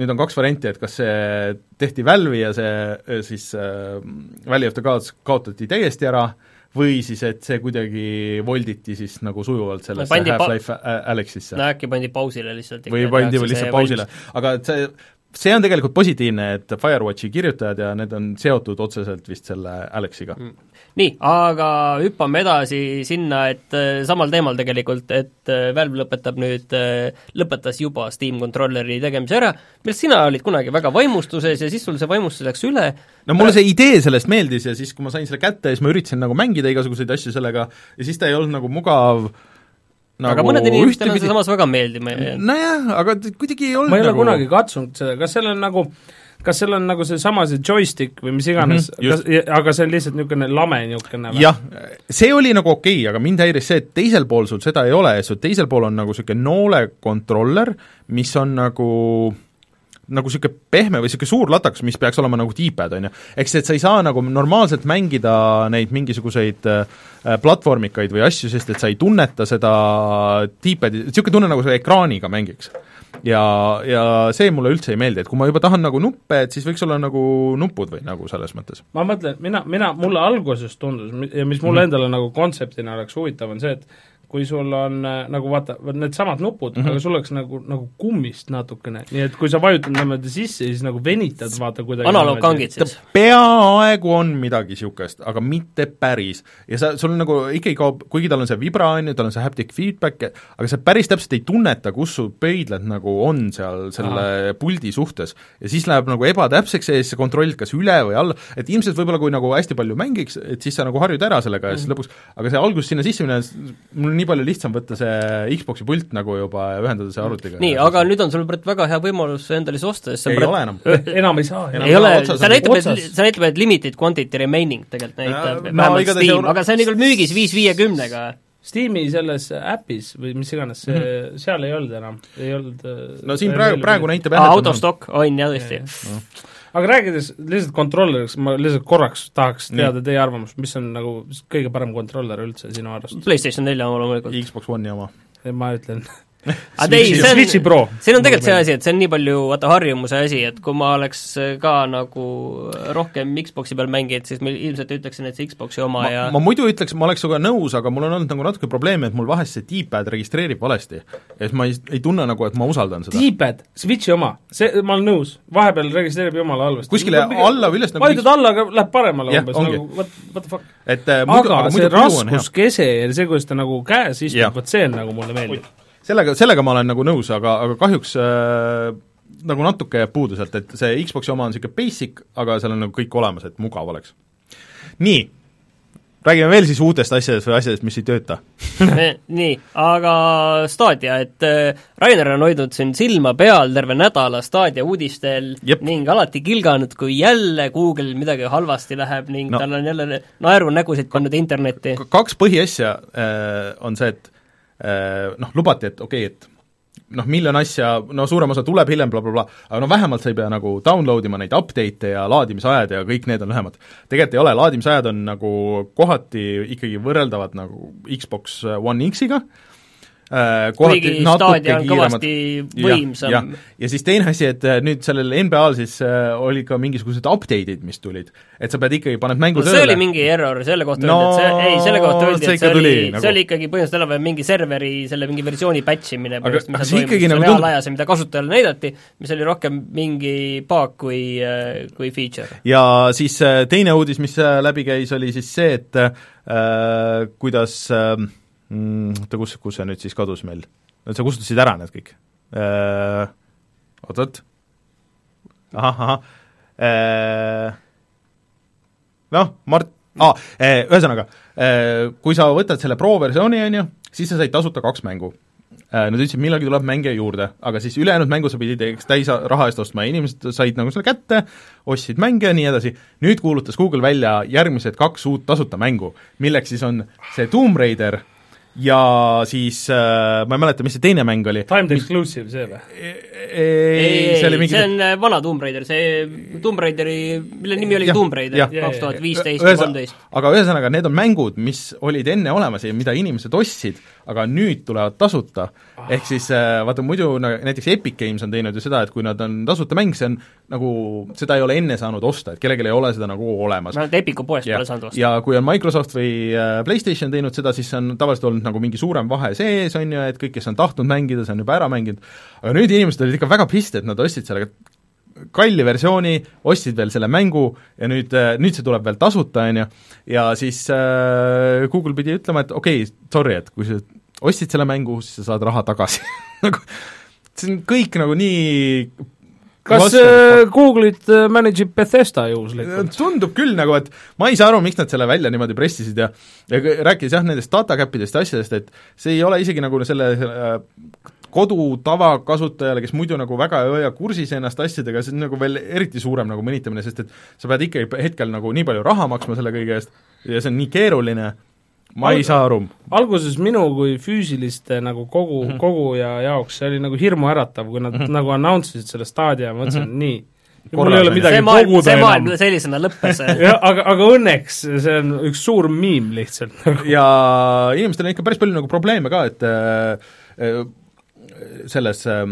nüüd on kaks varianti, et kas see tehti Valve'i ja see äh, siis äh, Valley of the Gods kaotati täiesti ära, või siis, et see kuidagi volditi siis nagu sujuvalt sellesse Half-Life Alyxisse no äkki pandi pausile lihtsalt. või pandi lihtsalt pausile, aga et see see on tegelikult positiivne, et Firewatchi kirjutajad ja need on seotud otseselt vist selle Alexiga mm.. nii, aga hüppame edasi sinna, et äh, samal teemal tegelikult, et äh, Valve lõpetab nüüd äh,, lõpetas juba Steam Controlleri tegemise ära, millest sina olid kunagi väga vaimustuses ja siis sul see vaimustus läks üle. no mulle see idee sellest meeldis ja siis, kui ma sain selle kätte, siis ma üritasin nagu mängida igasuguseid asju sellega ja siis ta ei olnud nagu mugav nagu aga mõnedele inimestele on see samas väga meeldima ja nojah, aga kuidagi ei olnud ma ei ole nagu kunagi katsunud seda, kas seal on nagu kas seal on nagu seesama see joystick või mis iganes mm. -hmm, aga see on lihtsalt niisugune lame niisugune või? jah, see oli nagu okei okay,, aga mind häiris see, et teisel pool sul seda ei ole sul teisel pool on nagu niisugune noole kontroller, mis on nagu nagu niisugune pehme või niisugune suur latakas, mis peaks olema nagu D-pad, on ju. eks et sa ei saa nagu normaalselt mängida neid mingisuguseid äh, platvormikaid või asju, sest et sa ei tunneta seda D-padi, niisugune tunne, nagu sa ekraaniga mängiks. ja, ja see mulle üldse ei meeldi, et kui ma juba tahan nagu nuppe, et siis võiks olla nagu nupud või nagu selles mõttes. ma mõtlen, mina, mina, mulle alguses tundus ja mis mulle Mhm. endale nagu kontseptina oleks huvitav, on see, et kui sul on äh, nagu vaata, needsamad nupud mm, Mhm. -hmm. aga sul oleks nagu, nagu kummist natukene, nii et kui sa vajutad niimoodi sisse, siis nagu venitad vaata kuidagi analoogkangid siis. peaaegu on midagi niisugust, aga mitte päris. ja sa, sul nagu ikkagi kaob, kuigi tal on see vibra, on ju, tal on see haptic feedback, aga sa päris täpselt ei tunneta, kus su pöidlad nagu on seal selle Aha. puldi suhtes. ja siis läheb nagu ebatäpseks ja siis sa kontrollid kas üle või alla, et ilmselt võib-olla kui nagu hästi palju mängiks, et siis sa nagu harjud ära sellega ja siis lõpuks, aga see algus sinna sisse minna, mul nii palju lihtsam võtta see Xbox'i pult nagu juba ja ühendada see arvutiga. nii, aga nüüd on sul, Brett, väga hea võimalus endale see osta, sest see ei Brett, ole enam. enam ei saa. ei ole, see näitab, et, see näitab, et limited quantity remaining tegelikult näitab no vähemalt igatahes Steam, aga see on igal müügis viis viiekümnega. Steam'i selles äpis või mis iganes, see mm, -hmm. seal ei olnud enam, ei olnud no siin praegu, praegu näitab jah, aa, et out on- of stock on jah, tõesti. Aga rääkides lihtsalt kontrolleriks, ma lihtsalt korraks tahaks Nii. teada teie arvamust, mis on nagu kõige parem kontroller üldse sinu arust? PlayStation nelja oma loomulikult. Xbox One'i oma. ma ütlen aga ei, see Switchi on, Pro. siin on tegelikult see asi, et see on nii palju vaata harjumuse asi, et kui ma oleks ka nagu rohkem Xbox'i peal mänginud, siis ma ilmselt ütleksin, et see Xbox'i oma ma, ja ma muidu ütleks, ma oleks sinuga nõus, aga mul on olnud nagu natuke probleeme, et mul vahest see D-pad registreerib valesti. ja siis ma ei, ei tunne nagu, et ma usaldan seda. D-pad, Switchi oma, see, ma olen nõus, vahepeal registreerib jumala halvasti. kuskile alla või üles nagu vajutad alla, aga läheb paremale Jah, umbes, nagu what, what the fuck. et äh, muidu, aga see muidu hea. raskuskese ja see, kuidas ta nagu käes istub, vot see on nagu mulle meeldib. Sellega, sellega ma olen nagu nõus, aga, aga kahjuks äh, nagu natuke jääb puudu sealt, et see Xbox'i oma on niisugune basic, aga seal on nagu kõik olemas, et mugav oleks. nii, räägime veel siis uutest asjadest või asjadest, mis ei tööta. nii, aga Stadia, et äh, Rainer on hoidnud siin silma peal terve nädala Stadia uudistel Jep. ning alati kilganud, kui jälle Google'il midagi halvasti läheb ning No. tal on jälle naerunägusid pannud internetti. Kaks põhiasja äh, on see, et noh, lubati, et okei okay,, et noh, miljon asja, no suurem osa tuleb hiljem bla, bla, blablabla, aga no vähemalt sa ei pea nagu download ima neid update'e ja laadimisajad ja kõik need on lühemad. tegelikult ei ole, laadimisajad on nagu kohati ikkagi võrreldavad nagu Xbox One X-iga, äh, kohati kuigi natuke kiiremad võimsam jah. ja siis teine asi, et äh, nüüd sellel NBA-l siis äh, olid ka mingisugused update'id, mis tulid. et sa pead ikkagi, paned mängu no see oli mingi error, selle kohta No, öeldi, et see, ei, selle kohta öeldi, et see ikka oli tuli,, nagu- see oli ikkagi põhimõtteliselt enam-vähem mingi serveri selle mingi versiooni patch imine põhimõtteliselt, mis seal toimus nagu reaalajas ja mida kasutajale näidati, mis oli rohkem mingi bug kui, kui feature. ja siis äh, teine uudis, mis äh, läbi käis, oli siis see, et äh, kuidas äh, oota, kus, kus see nüüd siis kadus meil? sa kustutasid ära need kõik äh,? Oot-oot, ahah, ahah äh,, noh, Mart- ah,, ühesõnaga, kui sa võtad selle Pro-versiooni, on ju, siis sa said tasuta kaks mängu. Nad ütlesid, millalgi tuleb mänge juurde, aga siis ülejäänud mängu sa pidid täis raha eest ostma ja inimesed said nagu selle kätte, ostsid mänge ja nii edasi. nüüd kuulutas Google välja järgmised kaks uut tasuta mängu, milleks siis on see Tomb Raider ja siis äh, ma ei mäleta, mis see teine mäng oli. Timed exclusive see või? ei, see oli mingi see on äh, vana Tomb Raider, see Tomb Raideri, mille nimi oli Jah, Tomb Raider, kaks tuhat viisteist kolmteist. aga ühesõnaga, need on mängud, mis olid enne olemas ja mida inimesed ostsid, aga nüüd tulevad tasuta. ehk siis äh, vaata muidu näiteks Epic Games on teinud ju seda, et kui nad on tasuta mäng, see on nagu, seda ei ole enne saanud osta, et kellelgi ei ole seda nagu olemas. vähemalt Epiku poest ja, pole saanud osta. ja kui on Microsoft või äh, PlayStation teinud seda, siis on tavaliselt olnud nagu mingi suurem vahe sees, on ju, et kõik, kes on tahtnud mängida, see on juba ära mänginud, aga nüüd inimesed olid ikka väga pist, et nad ostsid selle kalli versiooni, ostsid veel selle mängu ja nüüd, nüüd see tuleb veel tasuta, on ju, ja siis äh, Google pidi ütlema, et okei okay,, sorry, et kui sa ostsid selle mängu, siis sa saad raha tagasi nagu see on kõik nagu nii kas vastu- äh, Google'it äh, manage ib Bethesda juhuslikult? tundub küll nagu, et ma ei saa aru, miks nad selle välja niimoodi pressisid ja ja rääkides jah, nendest datacap'idest ja asjadest, et see ei ole isegi nagu selle, selle kodu tavakasutajale, kes muidu nagu väga ei hoia kursis ennast asjadega, see on nagu veel eriti suurem nagu mõnitamine, sest et sa pead ikkagi hetkel nagu nii palju raha maksma selle kõige eest ja see on nii keeruline, ma ei saa aru. alguses minu kui füüsiliste nagu kogu mm. -hmm. koguja jaoks see oli nagu hirmuäratav, kui nad mm -hmm. nagu announce isid selle staadia, ma mõtlesin mm -hmm. nii, mul ei ole midagi maailm, koguda see maailm enam. sellisena lõppes jah, aga, aga õnneks see on üks suur miim lihtsalt nagu. ja inimestel on ikka päris palju nagu probleeme ka, et äh, äh, selles äh,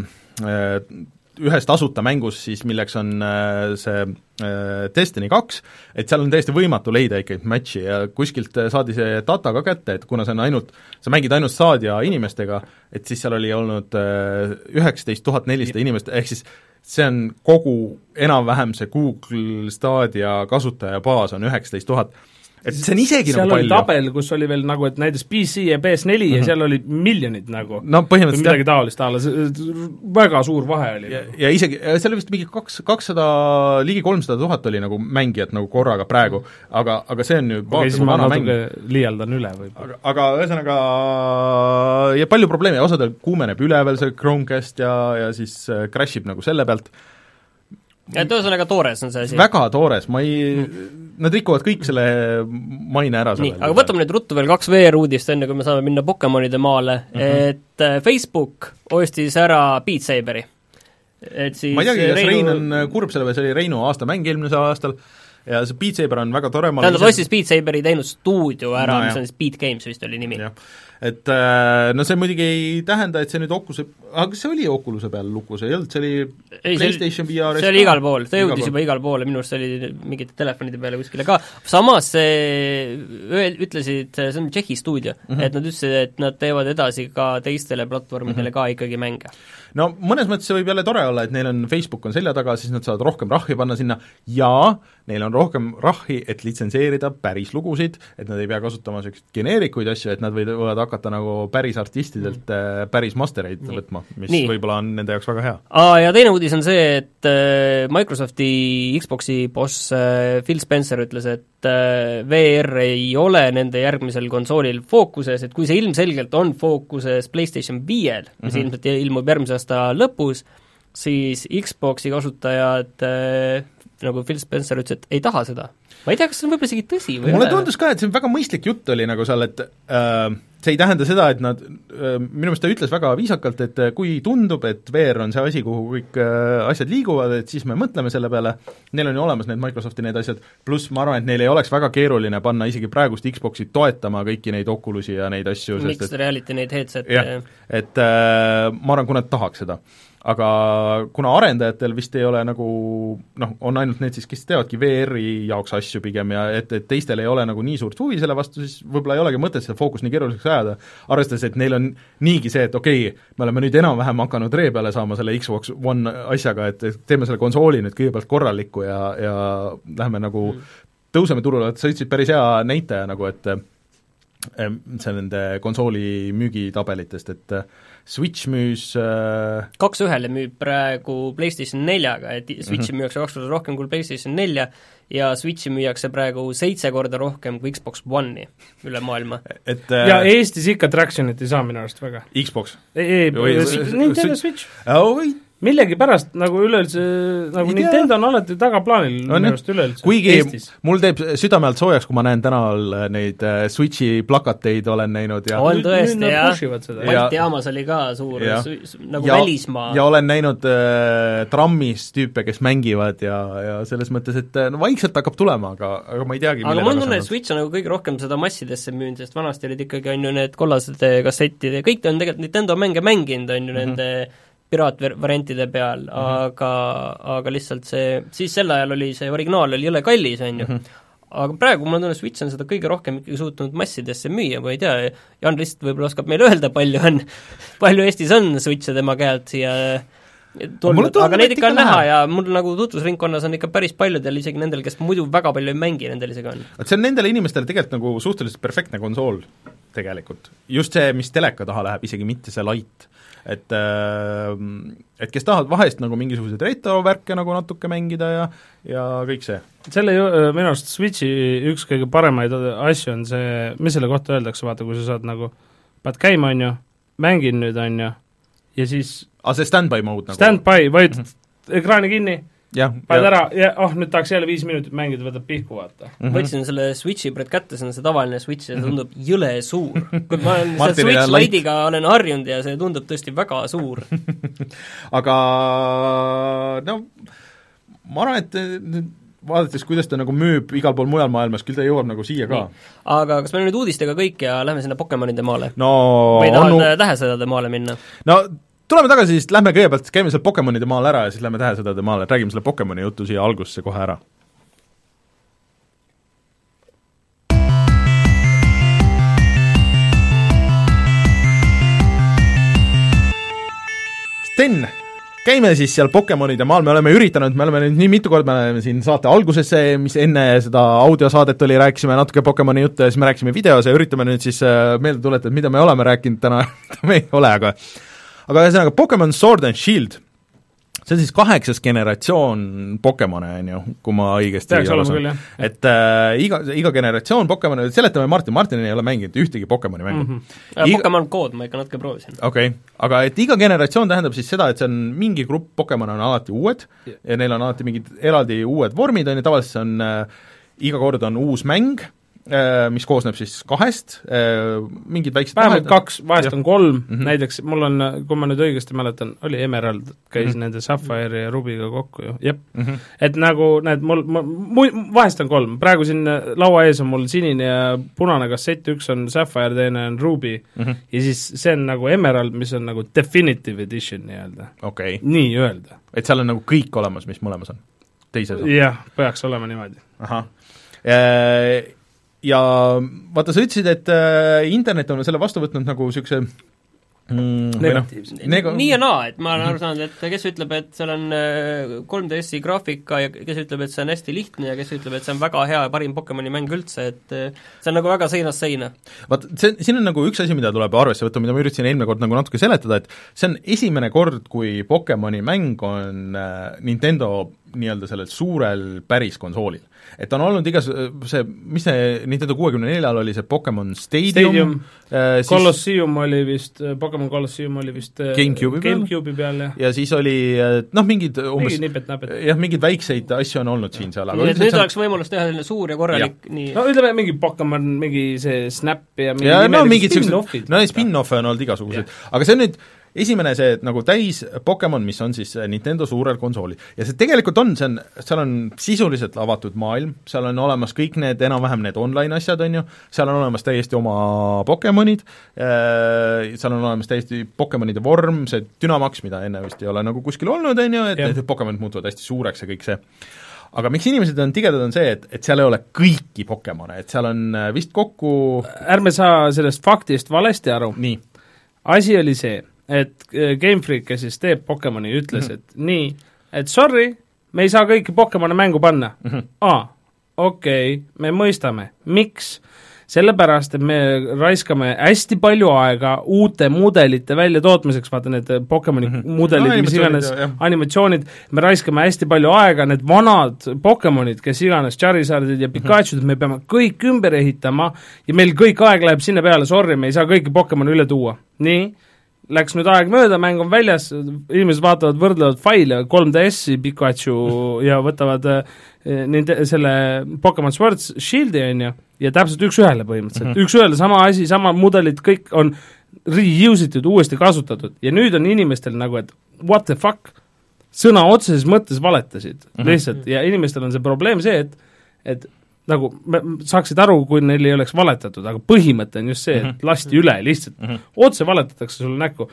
ühes tasuta mängus siis, milleks on äh, see äh, Destiny kaks, et seal on täiesti võimatu leida ikkagi match'i ja kuskilt äh, saadi see data ka kätte, et kuna see on ainult, sa mängid ainult Stadia inimestega, et siis seal oli olnud üheksateist tuhat nelisada inimest, ehk siis see on kogu enam-vähem see Google Stadia kasutajabaas on üheksateist tuhat et see on isegi seal nagu palju. tabel, kus oli veel nagu, et näiteks PC ja PS4 mm -hmm. ja seal oli miljonid nagu no põhimõtteliselt midagi taolist a la, väga suur vahe oli ja, nagu. ja isegi, seal oli vist mingi kaks, kakssada, ligi kolmsada tuhat oli nagu mängijat nagu korraga praegu, aga, aga see on ju okei, siis ma natuke liialdan üle võib-olla. aga, aga ühesõnaga ja palju probleeme, osadel kuumeneb üleval see Chromecast ja, ja siis äh, crash ib nagu selle pealt, et ühesõnaga toores on see asi. väga toores, ma ei, nad rikuvad kõik selle maine ära nii, aga võtame nüüd ruttu veel kaks VR-uudist, enne kui me saame minna Pokemonide maale mm. -hmm. et äh, Facebook ostis ära Beat Saberi. et siis ma ei teagi, kas Reinu- Rein on kurb selle peale, see oli Reinu aastamäng eelmisel aastal ja see Beat Saber on väga tore, ma tähendab, ostis Beat Saberi teinud stuudio ära No mis on siis Beat Games vist oli nimi. Et äh, no see muidugi ei tähenda, et see nüüd Oculuse, aga kas see oli Oculus'e peal lukus, ei olnud, see oli ei, see PlayStation VR-is see oli igal pool, Igal jõudis pool. juba igale poole, minu arust see oli mingite telefonide peale kuskile ka, samas see, ütlesid, see on Tšehhi stuudio mm. -hmm. et nad ütlesid, et nad teevad edasi ka teistele platvormidele mm -hmm. ka ikkagi mänge. no mõnes mõttes see võib jälle tore olla, et neil on, Facebook on selja taga, siis nad saavad rohkem rahvi panna sinna ja neil on rohkem rahvi, et litsenseerida päris lugusid, et nad ei pea kasutama niisuguseid geneerikuid asju, et nad võivad hakata nagu päris artistidelt mm. päris mastereid Nii. võtma, mis Nii. võib-olla on nende jaoks väga hea. Aa, ja teine uudis on see, et äh, Microsofti Xboxi boss äh, Phil Spencer ütles, et äh, VR ei ole nende järgmisel konsoolil fookuses, et kui see ilmselgelt on fookuses PlayStation viiel, mis mm. -hmm. ilmselt ilmub järgmise aasta lõpus, siis Xboxi kasutajad äh, nagu Phil Spencer ütles, et ei taha seda. ma ei tea, kas see on võib-olla isegi tõsi või mulle tundus ka, et see on väga mõistlik jutt oli nagu seal, et äh, see ei tähenda seda, et nad äh,, minu meelest ta ütles väga viisakalt, et äh, kui tundub, et VR on see asi, kuhu kõik äh, asjad liiguvad, et siis me mõtleme selle peale, neil on ju olemas need Microsofti need asjad, pluss ma arvan, et neil ei oleks väga keeruline panna isegi praegust Xboxi toetama kõiki neid Oculusi ja neid asju, sest Mixed et reality neid headset'e jah, et äh, ma arvan, kui nad tahaks seda. Aga kuna arendajatel vist ei ole nagu noh, on ainult need siis, kes teevadki VR-i jaoks asju pigem ja et, et teistel ei ole nagu nii suurt huvi selle vastu, siis võib-olla ei olegi mõtet seda fookust nii keeruliseks ajada, arvestades, et neil on niigi see, et okei okay,, me oleme nüüd enam-vähem hakanud ree peale saama selle Xbox One asjaga, et teeme selle konsooli nüüd kõigepealt korraliku ja, ja lähme nagu mm. tõuseme turule, et sa ütlesid päris hea näitaja nagu, et eh, see nende konsooli müügitabelitest, et eh, Switch müüs äh, kaks ühele müüb praegu PlayStation neljaga, et Switchi mm. -hmm. müüakse kaks korda rohkem kui PlayStation nelja ja Switchi müüakse praegu seitse korda rohkem kui Xbox One'i üle maailma. et ja äh, Eestis ikka Tractionit ei saa minu arust väga. Xbox ei, ei, Nintendo Switch- Switch. oi, millegipärast nagu üleüldse, nagu Ei tea. Nintendo on alati tagaplaanil minu arust üleüldse kuigi Eestis. mul teeb südame alt soojaks, kui ma näen tänaval äh, neid äh, Switchi plakateid olen näinud ja On Nüüd- tõesti, jah. Ja- Balti jaamas oli ka suur su- nagu ja, välismaa ja olen näinud äh, trammis tüüpe, kes mängivad ja, ja selles mõttes, et äh, no vaikselt hakkab tulema, aga, aga ma ei teagi, aga mul on tunne, et Switch on nagu kõige rohkem seda massidesse müünud, sest vanasti olid ikkagi, on ju, need kollased kassettid ja kõik on tegelikult Nintendo mänge mänginud, on ju, Mhm. nende piraatvariantide peal mm, -hmm. aga, aga lihtsalt see, siis sel ajal oli see originaal oli jõle kallis, on ju mm, -hmm. aga praegu mul on tunne, Switch on seda kõige rohkem ikkagi suutnud massidesse müüa, ma ei tea, Jaan Rist võib-olla oskab meile öelda, palju on, palju Eestis on Switch'e tema käelt siia mulle tulnud, tundub, aga neid ikka on näha ja mul nagu tutvusringkonnas on ikka päris paljudel, isegi nendel, kes muidu väga palju ei mängi, nendel isegi on. et see on nendele inimestele tegelikult nagu suhteliselt perfektne konsool tegelikult. just see, mis teleka taha läheb, isegi mitte see light. Et äh, et kes tahavad vahest nagu mingisuguseid retrovärke nagu natuke mängida ja ja kõik see. selle ju- minu arust Switchi üks kõige paremaid asju on see, mis selle kohta öeldakse, vaata, kui sa saad nagu, paned käima, on ju, mängin nüüd, on ju, ja siis aga see stand-by mode nagu stand-by, vajutad ekraani kinni, paned ära ja oh, nüüd tahaks jälle viis minutit mängida, võtab pihku, vaata. Mhm. võtsin selle Switchi praegu kätte, see on see tavaline Switch ja see tundub jõle suur. kui ma olen selle Switch on. Lite'iga olen harjunud ja see tundub tõesti väga suur. aga no ma arvan, et vaadates, kuidas ta nagu müüb igal pool mujal maailmas, küll ta jõuab nagu siia ka. aga kas meil on nüüd uudistega kõik ja lähme sinna Pokemonide maale? no või on tahad tähesõdade maale minna? no tuleme tagasi, siis lähme kõigepealt, käime seal Pokemonide maal ära ja siis lähme tähesõdade maale, räägime selle Pokemoni jutu siia algusesse kohe ära. Sten, käime siis seal Pokemonide maal, me oleme üritanud, me oleme nüüd nii mitu korda, me oleme siin saate alguses, mis enne seda audiosaadet oli, rääkisime natuke Pokemoni juttu ja siis me rääkisime videos ja üritame nüüd siis äh, meelde tuletada, mida me oleme rääkinud täna. Me ei ole, aga aga ühesõnaga, Pokemon Sword and Shield see on siis kaheksas generatsioon Pokemone, on ju, kui ma õigesti küll, jah. et äh, iga, iga generatsioon Pokemone, seletame Martin, Martin ei ole mänginud ühtegi Pokemoni mängu mm. -hmm. Iga... Pokemon Code ma ikka natuke proovisin. okei okay., aga et iga generatsioon tähendab siis seda, et see on mingi grupp Pokemone on alati uued yeah. ja neil on alati mingid eraldi uued vormid, on ju, tavaliselt see on äh, iga kord on uus mäng, Äh, mis koosneb siis kahest, äh, mingid väiksed vähemalt vahed... kaks, vahest ja. on kolm mm, -hmm. näiteks mul on, kui ma nüüd õigesti mäletan, oli Emerald, käis mm -hmm. nende Sapphire ja Ruby'ga kokku ju, jep mm. -hmm. et nagu näed, mul, mul, vahest on kolm, praegu siin laua ees on mul sinine ja punane kassett, üks on Sapphire, teine on Ruby mm -hmm. ja siis see on nagu Emerald, mis on nagu definitive edition nii-öelda okay.. nii-öelda. et seal on nagu kõik olemas, mis mõlemas on? teises on? jah, peaks olema niimoodi. ahah äh, ja vaata, sa ütlesid, et äh, internet on selle vastu võtnud nagu niisuguse Mm, noh, negatiivselt no, neg. nii ja naa, et ma olen aru saanud, et kes ütleb, et seal on 3DS-i äh, graafika ja kes ütleb, et see on hästi lihtne ja kes ütleb, et see on väga hea ja parim Pokemoni mäng üldse, et äh, see on nagu väga seinast seina. vaat see, siin on nagu üks asi, mida tuleb arvesse võtta, mida ma üritasin eelmine kord nagu natuke seletada, et see on esimene kord, kui Pokemoni mäng on Nintendo nii-öelda sellel suurel päris konsoolil. Et on olnud igas-, see, mis see Nintendo kuuekümne neljal oli, see Pokemon Stadium, Stadium äh,, Colosseum oli vist, äh, Pokemon Colosseum oli vist äh, GameCube'i peal, Game peal, jah. ja siis oli äh, noh, mingid umbes mingi nipet-näpet. jah, mingeid väikseid asju on olnud siin seal, aga nii nüüd on... oleks võimalus teha selline suur ja korralik ja. nii no ütleme, mingi Pokemon, mingi see Snap ja mingi ja no mingid niisugused, no spin-off'e on olnud igasuguseid, aga see on nüüd esimene see nagu täis Pokemon, mis on siis Nintendo suurel konsoolil. ja see tegelikult on, see on, seal on sisuliselt avatud maailm, seal on olemas kõik need, enam-vähem need online asjad, on ju, seal on olemas täiesti oma Pokemonid äh,, seal on olemas täiesti Pokemonide vorm, see Dynamax, mida enne vist ei ole nagu kuskil olnud, on ju, et need Pokemonid muutuvad hästi suureks ja kõik see aga miks inimesed on tigedad, on see, et, et seal ei ole kõiki Pokemone, et seal on äh, vist kokku ärme saa sellest faktist valesti aru. asi oli see, et äh, Game Freak, kes siis teeb Pokemoni, ütles mm, -hmm. et nii, et sorry, me ei saa kõiki Pokemone mängu panna mm. -hmm. aa, okei okay,, me mõistame, miks? sellepärast, et me raiskame hästi palju aega uute mudelite väljatootmiseks, vaata need Pokemoni mm -hmm. mudelid no,, mis iganes, animatsioonid, me raiskame hästi palju aega, need vanad Pokemonid, kes iganes, Charizardid ja Pikachud mm, -hmm. me peame kõik ümber ehitama ja meil kõik aeg läheb sinna peale, sorry, me ei saa kõiki Pokemone üle tuua. nii Läks nüüd aeg mööda, mäng on väljas, inimesed vaatavad, võrdlevad faile, 3DS-i Pikachu ja võtavad äh, nende, selle Pokemon Sword Shieldi, on ju, ja täpselt üks-ühele põhimõtteliselt mm -hmm., üks-ühele sama asi, sama mudelid, kõik on reuse itud, uuesti kasutatud ja nüüd on inimestel nagu, et what the fuck, sõna otseses mõttes valetasid mm -hmm. lihtsalt ja inimestel on see probleem see, et et nagu saaksid aru, kui neil ei oleks valetatud, aga põhimõte on just see, et mhm. lasti üle lihtsalt mm, -hmm. otse valetatakse sulle näkku,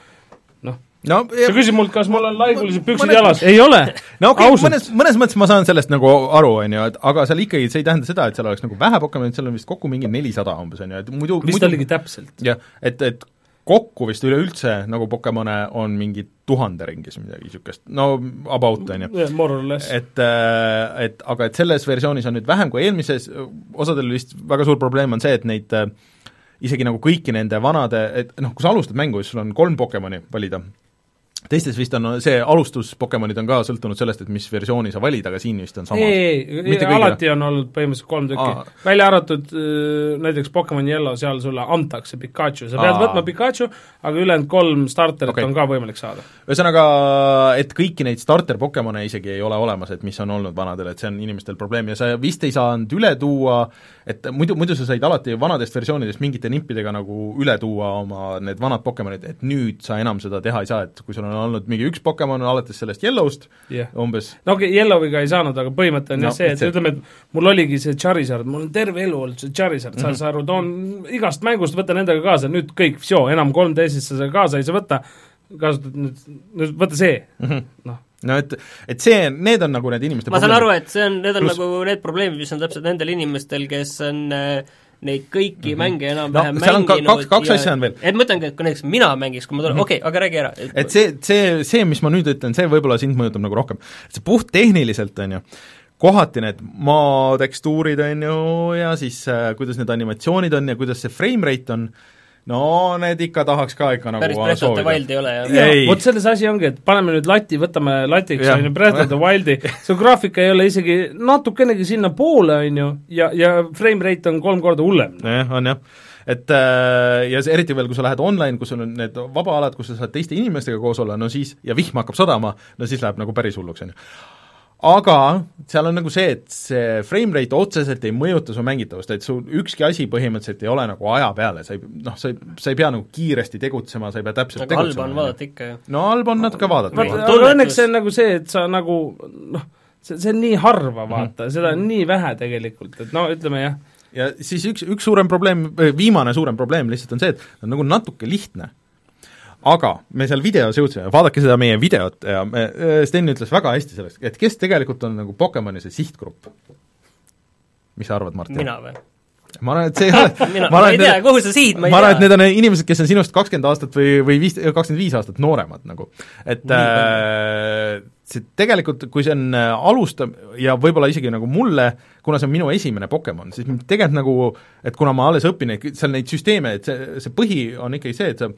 noh no, sa küsid mult, kas mul on laigulised püksid mõnes... jalas, ei ole. no okei okay,, mõnes, mõnes mõttes ma saan sellest nagu aru, on ju, et aga seal ikkagi, see ei tähenda seda, et seal oleks nagu vähe Pokemonit, seal on vist kokku mingi nelisada umbes, on ju, et muidu vist muidu... oligi täpselt. jah, et, et kokku vist üleüldse nagu Pokemone on mingi tuhande ringis midagi niisugust, no about, on ju. Et, äh, et aga et selles versioonis on nüüd vähem kui eelmises, osadel vist väga suur probleem on see, et neid äh, isegi nagu kõiki nende vanade, et noh, kui sa alustad mängu, siis sul on kolm Pokemoni valida teistes vist on see alustus Pokemonid on ka sõltunud sellest, et mis versiooni sa valid, aga siin vist on sama. ei, ei, alati on olnud põhimõtteliselt kolm tükki, välja arvatud äh, näiteks Pokemon Yellow, seal sulle antakse Pikachu, sa pead Aa. võtma Pikachu, aga ülejäänud kolm starterit okay. on ka võimalik saada. ühesõnaga, et kõiki neid starter Pokemone isegi ei ole olemas, et mis on olnud vanadel, et see on inimestel probleem ja sa vist ei saanud üle tuua, et muidu, muidu sa said alati vanadest versioonidest mingite nippidega nagu üle tuua oma need vanad Pokemonid, et nüüd sa enam seda teha ei saa, et kui sul on on olnud mingi üks Pokemon alates sellest Yellow'st yeah. umbes. no okei okay,, Yellow'iga ei saanud, aga põhimõte on no, jah see, et see... ütleme, et mul oligi see Charizard, mul on terve elu olnud see Charizard mm, -hmm. saad sa aru, toon igast mängust, võtan endaga kaasa, nüüd kõik, enam 3DS-ist sa seda kaasa ei saa võtta, kasutad nüüd, nüüd võta see mm -hmm., noh no et, et see, need on nagu need inimeste ma saan aru, et see on, need on Plus... nagu need probleemid, mis on täpselt nendel inimestel, kes on äh, neid kõiki mm -hmm. mänge No enam-vähem ka- mänginud kaks- kaks ja- asja on veel. et mõtlengi, et kui näiteks mina mängiks, kui ma tulen, okei, aga räägi ära. et see, see, see, mis ma nüüd ütlen, see võib-olla sind mõjutab nagu rohkem. see puhttehniliselt, on ju, kohati need maatekstuurid, on ju, ja siis äh, kuidas need animatsioonid on ja kuidas see frame rate on, no need ikka tahaks ka ikka nagu päris Breath of the Wild ei ole, jah? Ei. vot selles asi ongi, et paneme nüüd lati, võtame latiks, on ju, Breath of the Wildi, see graafika ei ole isegi natukenegi sinnapoole, on ju, ja, ja frame rate on kolm korda hullem. jah, on jah. et äh, ja see eriti veel, kui sa lähed online, kus sul on need vabaalad, kus sa saad teiste inimestega koos olla, no siis, ja vihm hakkab sadama, no siis läheb nagu päris hulluks, on ju aga seal on nagu see, et see frame rate otseselt ei mõjuta su mängitavust, et sul ükski asi põhimõtteliselt ei ole nagu aja peale, sa ei noh, sa ei, sa ei pea nagu kiiresti tegutsema, sa ei pea täpselt aga halba on vaadata ikka ju. no halba on natuke vaadata. õnneks see on nagu see, et sa nagu noh, see, see on nii harva, vaata, seda on nii vähe tegelikult, et no ütleme jah, ja siis üks, üks suurem probleem, viimane suurem probleem lihtsalt on see, et ta on nagu natuke lihtne. Aga me seal videos jõudsime, vaadake seda meie videot ja me, Sten ütles väga hästi sellest, et kes tegelikult on nagu Pokemoni see sihtgrupp. mis sa arvad, Martin? mina või? ma arvan, et see ei ole mina, ma ei tea, kuhu sa sihid, ma ei ma arvan, et tea. need on inimesed, kes on sinust kakskümmend aastat või, või viis, kakskümmend viis aastat nooremad nagu. et äh, see tegelikult, kui see on äh, alustam- ja võib-olla isegi nagu mulle, kuna see on minu esimene Pokemon, siis mind tegelikult nagu, et kuna ma alles õpin seal neid süsteeme, et see, see põhi on ikkagi see, et sa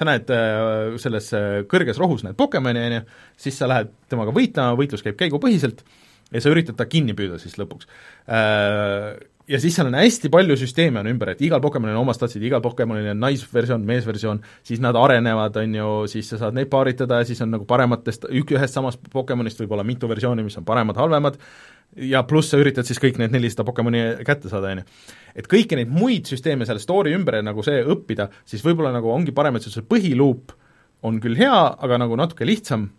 sa näed äh, selles äh, kõrges rohus näed Pokemoni, on ju, siis sa lähed temaga võitlema, võitlus käib käigupõhiselt ja sa üritad ta kinni püüda siis lõpuks. Äh, ja siis seal on hästi palju süsteeme on ümber, et igal Pokemonil on oma statsid, igal Pokemonil on naisversioon, meesversioon, siis nad arenevad, on ju, siis sa saad neid paaritada ja siis on nagu parematest, ük-, ühest samast Pokemonist võib olla mitu versiooni, mis on paremad, halvemad, ja pluss sa üritad siis kõik need nelisada Pokemoni kätte saada, on ju. et kõiki neid muid süsteeme selle story ümber nagu see õppida, siis võib-olla nagu ongi parem, et see põhiluup on küll hea, aga nagu natuke lihtsam,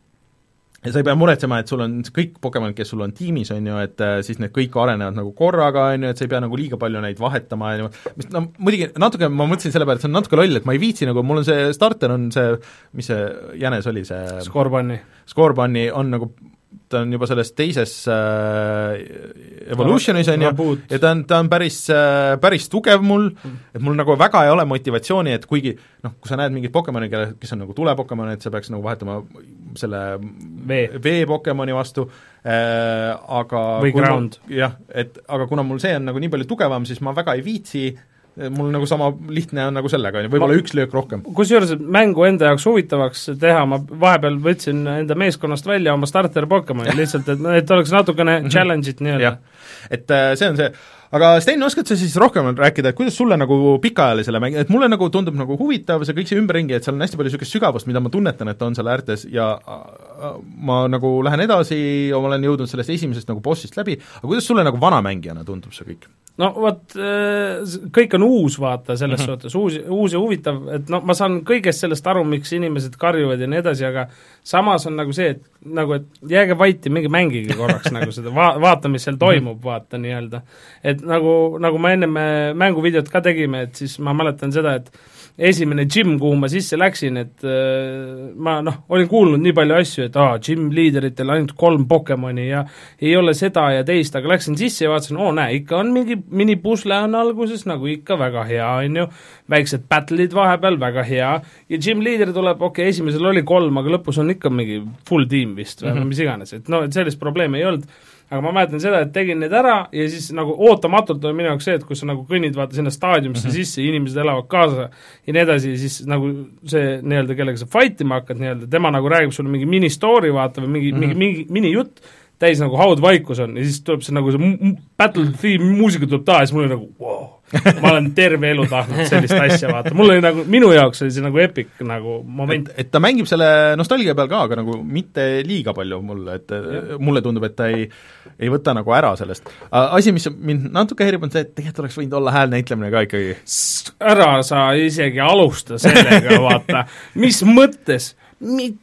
ja sa ei pea muretsema, et sul on kõik Pokemonid, kes sul on tiimis, on ju, et äh, siis need kõik arenevad nagu korraga, on ju, et sa ei pea nagu liiga palju neid vahetama, on ju, mis no muidugi natuke ma mõtlesin selle peale, et see on natuke loll, et ma ei viitsi nagu, mul on see starter on see, mis see jänes oli, see Scorbunny. Scorbunny on nagu ta on juba selles teises äh, Evolutionis, on ju, ja ta on, ta on päris äh,, päris tugev mul, et mul nagu väga ei ole motivatsiooni, et kuigi noh, kui sa näed mingit Pokemoni, kelle, kes on nagu tulepokemon, et sa peaks nagu vahetama selle Vee. vee-Pokemoni vastu äh,, aga Või ground. jah, et aga kuna mul see on nagu nii palju tugevam, siis ma väga ei viitsi, mul nagu sama lihtne on nagu sellega, on ju, võib-olla üks löök rohkem. kusjuures mängu enda jaoks huvitavaks teha, ma vahepeal võtsin enda meeskonnast välja oma starter Pokemoni lihtsalt, et, et oleks natukene challenge'it nii-öelda. Et äh, see on see, aga Sten, oskad sa siis rohkem rääkida, et kuidas sulle nagu pikaajalisele mäng-, et mulle nagu tundub nagu huvitav see kõik see ümberringi, et seal on hästi palju niisugust sügavust, mida ma tunnetan, et on seal äärtes ja ma nagu lähen edasi, olen jõudnud sellest esimesest nagu bossist läbi, aga kuidas sulle nagu vanamängijana tundub see kõik? No vot, kõik on uus, vaata, selles mm Mhm. -hmm. suhtes, uus, uus ja huvitav, et noh, ma saan kõigest sellest aru, miks inimesed karjuvad ja nii edasi, aga samas on nagu see, et nagu, et jääge vait ja minge mängige korraks nagu seda, va-, vaata, mis seal toimub, vaata nii-öelda. et nagu, nagu me ennem äh, mänguvideot ka tegime, et siis ma mäletan seda, et esimene gym, kuhu ma sisse läksin, et äh, ma noh, olin kuulnud nii palju asju, et aa, gym liideritel ainult kolm Pokemoni ja ei ole seda ja teist, aga läksin sisse ja vaatasin, oo näe, ikka on mingi minipusle on alguses, nagu ikka, väga hea, on ju, väiksed battle'id vahepeal, väga hea, ja gym liider tuleb, okei okay,, esimesel oli kolm, aga lõpus on ikka mingi full tiim vist või mm -hmm. mis iganes, et noh, et sellist probleemi ei olnud, aga ma mäletan seda, et tegin need ära ja siis nagu ootamatult on minu jaoks see, et kui sa nagu kõnnid vaata sinna staadiumisse mm -hmm. sisse, inimesed elavad kaasa ja nii edasi, siis nagu see nii-öelda, kellega sa fight ima hakkad nii-öelda, tema nagu räägib sulle mingi mini-story vaata või mingi mm, -hmm. mingi, mingi minijutt, täis nagu haudvaikus on ja siis tuleb see nagu see battle theme muusika tuleb taha ja siis mul oli nagu wow. ma olen terve elu tahtnud sellist asja vaata, mul oli nagu, minu jaoks oli see nagu epic nagu moment et, et ta mängib selle nostalgia peal ka, aga nagu mitte liiga palju mulle, et ja. mulle tundub, et ta ei, ei võta nagu ära sellest. asi, mis mind natuke häirib, on see, et tegelikult oleks võinud olla häälnäitlemine ka ikkagi. ära sa isegi alusta sellega, vaata, mis mõttes, mi-,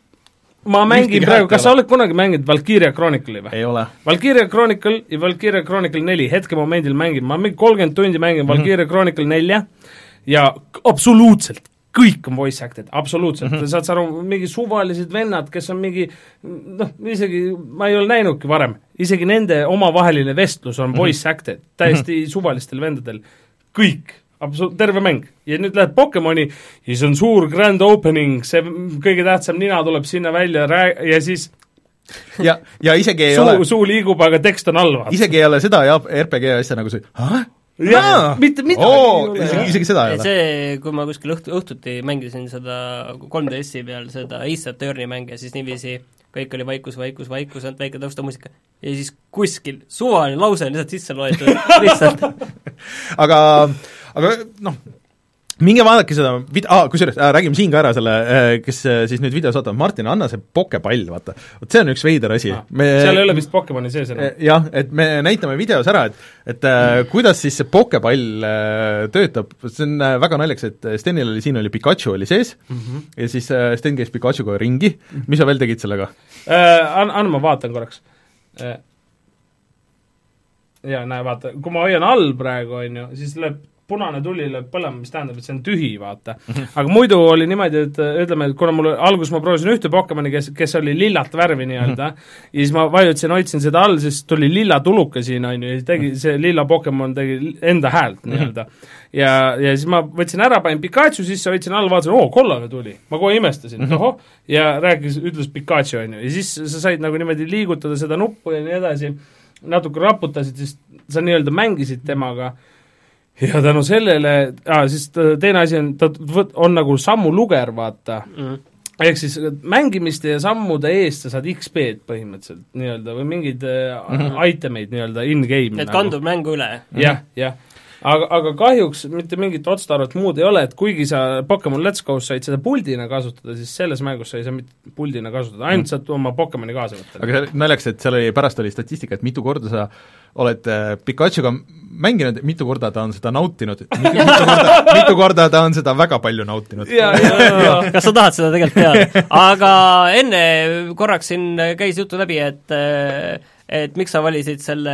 ma mängin praegu, kas sa ole. oled kunagi mänginud Valkyria Chronicle'i või? ei ole. Valkyria Chronicle ja Valkyria Chronicle neli, hetkemomendil mängin, ma mingi kolmkümmend tundi mängin Mhm. Valkyria Chronicle nelja ja absoluutselt kõik on voice acted, absoluutselt mm, -hmm. saad sa aru, mingi suvalised vennad, kes on mingi noh, isegi ma ei ole näinudki varem, isegi nende omavaheline vestlus on voice acted, täiesti suvalistel vendadel. kõik absoluut-, terve mäng. ja nüüd läheb Pokemoni ja siis on suur grand opening, see kõige tähtsam nina tuleb sinna välja rää- ja siis ja, ja isegi ei suu, ole, suu liigub, aga tekst on all, isegi ei ole seda ja RPG asja nagu see, ah? Jah, mitte midagi Oo, ei ole. isegi, isegi seda ei ole. see, kui ma kuskil õhtu, õhtuti mängisin seda 3DS-i peal seda Ace Attorney mänge, siis niiviisi kõik oli vaikus, vaikus, vaikus, ainult väike taustamuusika. ja siis kuskil suvaline lause on lihtsalt sisse loetud, lihtsalt. aga, aga noh, minge vaadake seda vid-, aa, kusjuures äh, räägime siin ka ära selle, kes äh, siis nüüd videos vaatab, Martin, anna see pokepall, vaata. vot see on üks veider asi Ah, me seal ei ole vist Pokemoni sees enam. jah, et me näitame videos ära, et et äh, kuidas siis see pokepall äh, töötab, see on äh, väga naljakas, et Stenil oli, siin oli Pikachu oli sees mm -hmm. ja siis äh, Sten käis Pikachuga ringi, mis sa veel tegid sellega? Äh, Anna, anna ma vaatan korraks äh. jaa, näe, vaata, kui ma hoian all praegu, on ju, siis lööb punane tuli lööb põlema, mis tähendab, et see on tühi, vaata. aga muidu oli niimoodi, et äh, ütleme, et kuna mul alguses ma proovisin ühte Pokemoni, kes, kes oli lillat värvi nii-öelda, ja siis ma vajutasin, hoidsin seda all, siis tuli lilla tuluke siin, on ju, ja tegi, see lilla Pokemon tegi enda häält nii-öelda. ja, ja siis ma võtsin ära, panin Pikachu sisse, hoidsin all, vaatasin, oo, kollane tuli. ma kohe imestasin, et ohoh, ja rääkis, ütles Pikachu, on ju, ja siis sa said nagu niimoodi liigutada seda nuppu ja nii edasi, natuke raputasid, siis sa nii-öelda mängisid temaga ja tänu sellele siis teine asi on, ta on nagu sammuluger, vaata Mm. ehk siis mängimiste ja sammude eest sa saad XP-d põhimõtteliselt nii-öelda või mingeid mm -hmm. itemeid nii-öelda in-game. et kandub mängu üle. jah, jah. Aga, aga kahjuks mitte mingit otstarvet muud ei ole, et kuigi sa Pokemon Let's Go's said seda puldina kasutada, siis selles mängus sa ei saa mitte puldina kasutada, ainult saad oma Pokemoni kaasa võtta. aga naljakas, et seal oli, pärast oli statistika, et mitu korda sa oled äh, Pikachuga mänginud, mitu korda ta on seda nautinud, mitu, mitu korda, mitu korda ta on seda väga palju nautinud. ja, ja, ja kas sa tahad seda tegelikult teada? aga enne korraks siin käis jutu läbi, et et miks sa valisid selle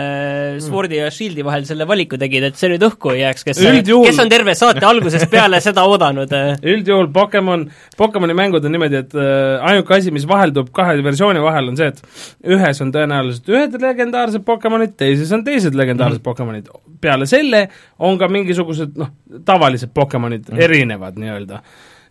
Swordi ja Shieldi vahel selle valiku tegid, et see nüüd õhku ei jääks, kes Üldjuhul- kes on terve saate algusest peale seda oodanud? üldjuhul Pokemon, Pokemoni mängud on niimoodi, et äh, ainuke asi, mis vaheldub kahe versiooni vahel, on see, et ühes on tõenäoliselt ühed legendaarsed Pokemonid, teises on teised legendaarsed mm. Pokemonid. peale selle on ka mingisugused noh, tavalised Pokemonid mm erinevad nii-öelda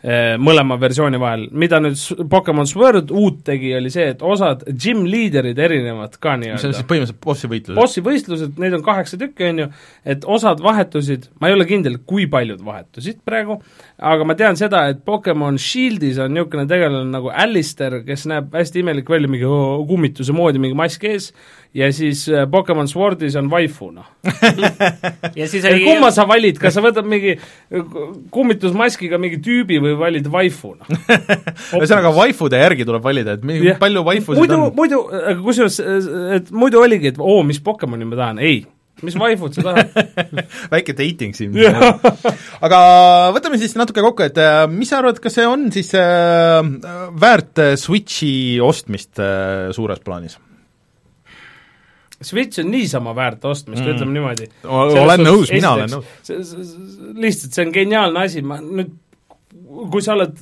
mõlema versiooni vahel. mida nüüd Pokemon Sword uut tegi, oli see, et osad gym leader'id erinevad ka mis on siis nii-öelda põhimõtteliselt bossi võitlus. bossi võistlused, neid on kaheksa tükki, on ju, et osad vahetusid, ma ei ole kindel, kui paljud vahetusid praegu, aga ma tean seda, et Pokemon Shieldis on niisugune tegelane nagu Alistair, kes näeb hästi imelik välja, mingi oo, kummituse moodi, mingi mask ees, ja siis äh, Pokemon Swordis on waifu, noh. ja siis et oli kumma sa valid, kas sa võtad mingi äh, kummitusmaskiga mingi tüübi või valid waifu, noh. ühesõnaga, waifude järgi tuleb valida, et mi- Jah. palju waifusid muidu on?, muidu, aga kusjuures, et muidu oligi, et oo, mis Pokemoni ma tahan, ei, mis waifut sa tahad väike dating siin Jah. aga võtame siis natuke kokku, et äh, mis sa arvad, kas see on siis äh, väärt äh, Switchi ostmist äh, suures plaanis? Switch on niisama väärt ostmist mm., ütleme niimoodi. olen nõus, mina olen nõus. lihtsalt see on geniaalne asi, ma nüüd, kui sa oled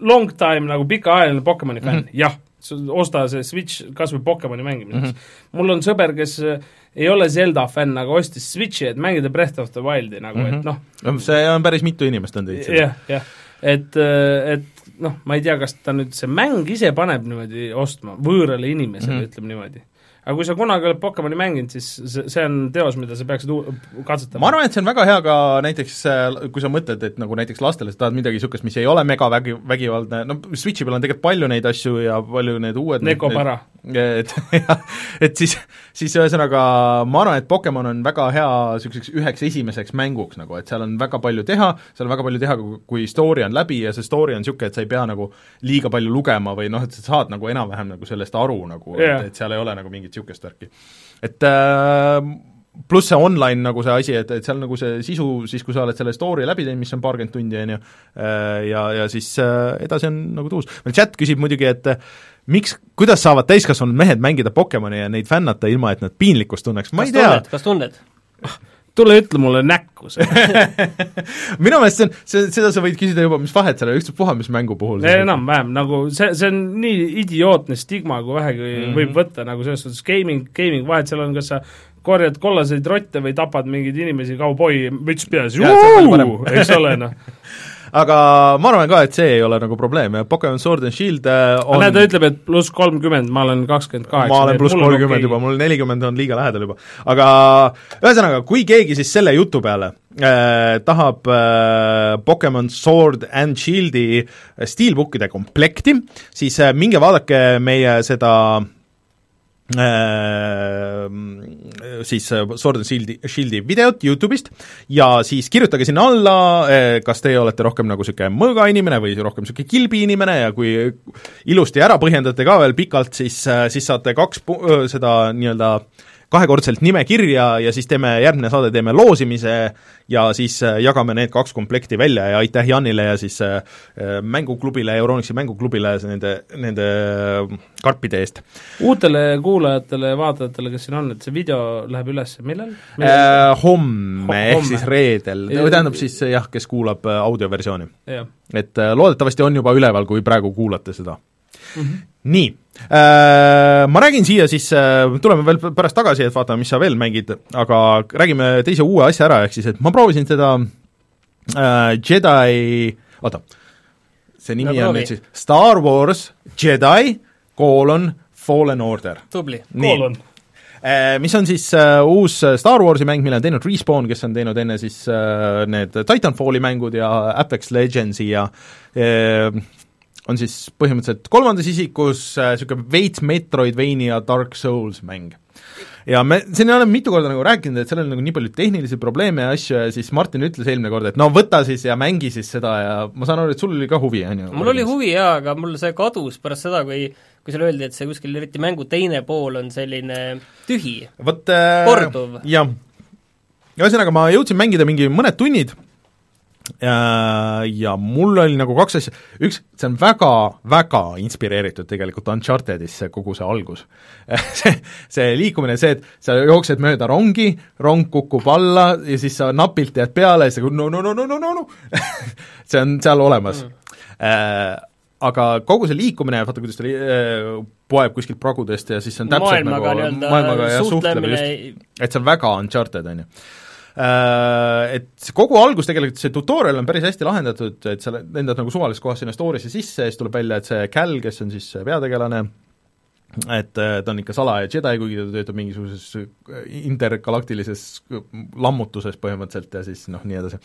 long time nagu pikaajaline Pokemoni fänn mm, -hmm. jah, osta see Switch kas või Pokemoni mängimiseks mm. -hmm. mul on sõber, kes äh, ei ole Zelda fänn, aga ostis Switchi, et mängida Breath of the Wildi nagu mm, -hmm. et noh, see on päris mitu inimest on teinud seda. jah, jah, et, et noh, ma ei tea, kas ta nüüd, see mäng ise paneb niimoodi ostma võõrale inimesele mm, Mhm. -hmm. ütleme niimoodi. Aga kui sa kunagi oled Pokemoni mänginud, siis see, see on teos, mida sa peaksid katsetama. ma arvan, et see on väga hea ka näiteks, kui sa mõtled, et nagu näiteks lastele sa tahad midagi niisugust, mis ei ole megavägi, vägivaldne, no Switchi peal on tegelikult palju neid asju ja palju need uued Neko para. Et jah, et siis, siis ühesõnaga ma arvan, et Pokemon on väga hea niisuguseks üheks esimeseks mänguks nagu, et seal on väga palju teha, seal on väga palju teha, kui story on läbi ja see story on niisugune, et sa ei pea nagu liiga palju lugema või noh, et sa saad nagu enam-vähem nagu sellest aru nagu Jah. et, et seal ei ole nagu mingit niisugust värki. et äh, pluss see online nagu see asi, et, et seal nagu see sisu siis, kui sa oled selle story läbi teinud, mis on paarkümmend tundi, on ju, ja, ja siis äh, edasi on nagu tuus. meil chat küsib muidugi, et äh, miks, kuidas saavad täiskasvanud mehed mängida Pokemoni ja neid fännata, ilma et nad piinlikkust tunneks, ma kas ei tea kas tunned? tule ütle mulle näkku see minu meelest see on, see, seda sa võid küsida juba, mis vahet seal on, ükspuha, mis mängu puhul enam-vähem, nagu see, see on nii idiootne stigma, kui vähegi mm -hmm. võib võtta, nagu selles suhtes gaming, gaming vahet seal on, kas sa korjad kollaseid rotte või tapad mingeid inimesi, kauboi, müts peas, eks ole, noh. Aga ma arvan ka, et see ei ole nagu probleem ja Pokemon Sword and Shield äh, on näed, ta ütleb, et pluss kolmkümmend, ma olen kakskümmend kaheksa. ma olen pluss kolmkümmend juba, mul nelikümmend on liiga lähedal juba. aga ühesõnaga, kui keegi siis selle jutu peale äh, tahab äh, Pokemon Sword and Shieldi Steelbookide komplekti, siis äh, minge vaadake meie seda äh, Äh, siis äh, Sword and Shieldi, Shieldi videot Youtube'ist. Ja siis kirjutage sinna alla, äh, kas teie olete rohkem nagu niisugune mõõga inimene või rohkem niisugune kilbi inimene. Ja kui ilusti ära põhjendate ka veel pikalt, siis, siis saate kaks pu-, seda nii-öelda äh, kahekordselt nime kirja ja siis teeme, järgmine saade teeme loosimise ja siis äh, jagame need kaks komplekti välja ja aitäh Janile ja siis äh, äh, mänguklubile, Euronixi mänguklubile nende, nende karpide eest. uutele kuulajatele ja vaatajatele, kes siin on, et see video läheb üles millal, millal? Äh, homme ehk siis reedel, tähendab siis jah, kes kuulab audioversiooni. et loodetavasti on juba üleval, kui praegu kuulate seda mm. -hmm. nii äh,, ma räägin siia siis äh,, tuleme veel pärast tagasi, et vaatame, mis sa veel mängid, aga räägime teise uue asja ära, ehk siis et ma proovisin seda äh, Jedi, oota, see nimi ja on nüüd siis Star Wars Jedi koolon Fallen Order. tubli, koolon äh, mis on siis uh, uus Star Warsi mäng, mille on teinud Respawn, kes on teinud enne siis uh, need Titanfalli mängud ja Apex Legendsi ja uh, on siis põhimõtteliselt kolmandas isikus niisugune äh, veits Metroidvania Dark Souls mäng. ja me siin oleme mitu korda nagu rääkinud, et seal on nagu nii palju tehnilisi probleeme ja asju ja siis Martin ütles eelmine kord, et no võta siis ja mängi siis seda ja ma saan aru, et sul oli ka huvi, on ju? mul oli huvi jaa, aga mul see kadus pärast seda, kui kui seal öeldi, et see kuskil eriti mängu teine pool on selline tühi, korduv. jah. ühesõnaga, ma jõudsin mängida mingi mõned tunnid ja, ja mul oli nagu kaks asja, üks, see on väga, väga inspireeritud tegelikult Unchartedist, see kogu see algus. See, see liikumine, see, et sa jooksed mööda rongi, rong kukub alla ja siis sa napilt jääd peale ja siis no no no no no no no. See on seal olemas. Mm. äh, aga kogu see liikumine, vaata kuidas ta li- äh,, poeb kuskilt pragudest ja siis on täpselt maailmaga nagu maailmaga ja suhtlemine, et see on väga Uncharted, on ju Äh, et kogu algus tegelikult, see tutorial on päris hästi lahendatud, et sa lendad nagu suvalises kohas sinna story'sse sisse ja siis tuleb välja, et see Cal, kes on siis peategelane, et äh, ta on ikka salaja Jedi, kuigi ta töötab mingisuguses äh, intergalaktilises lammutuses põhimõtteliselt ja siis noh, nii edasi.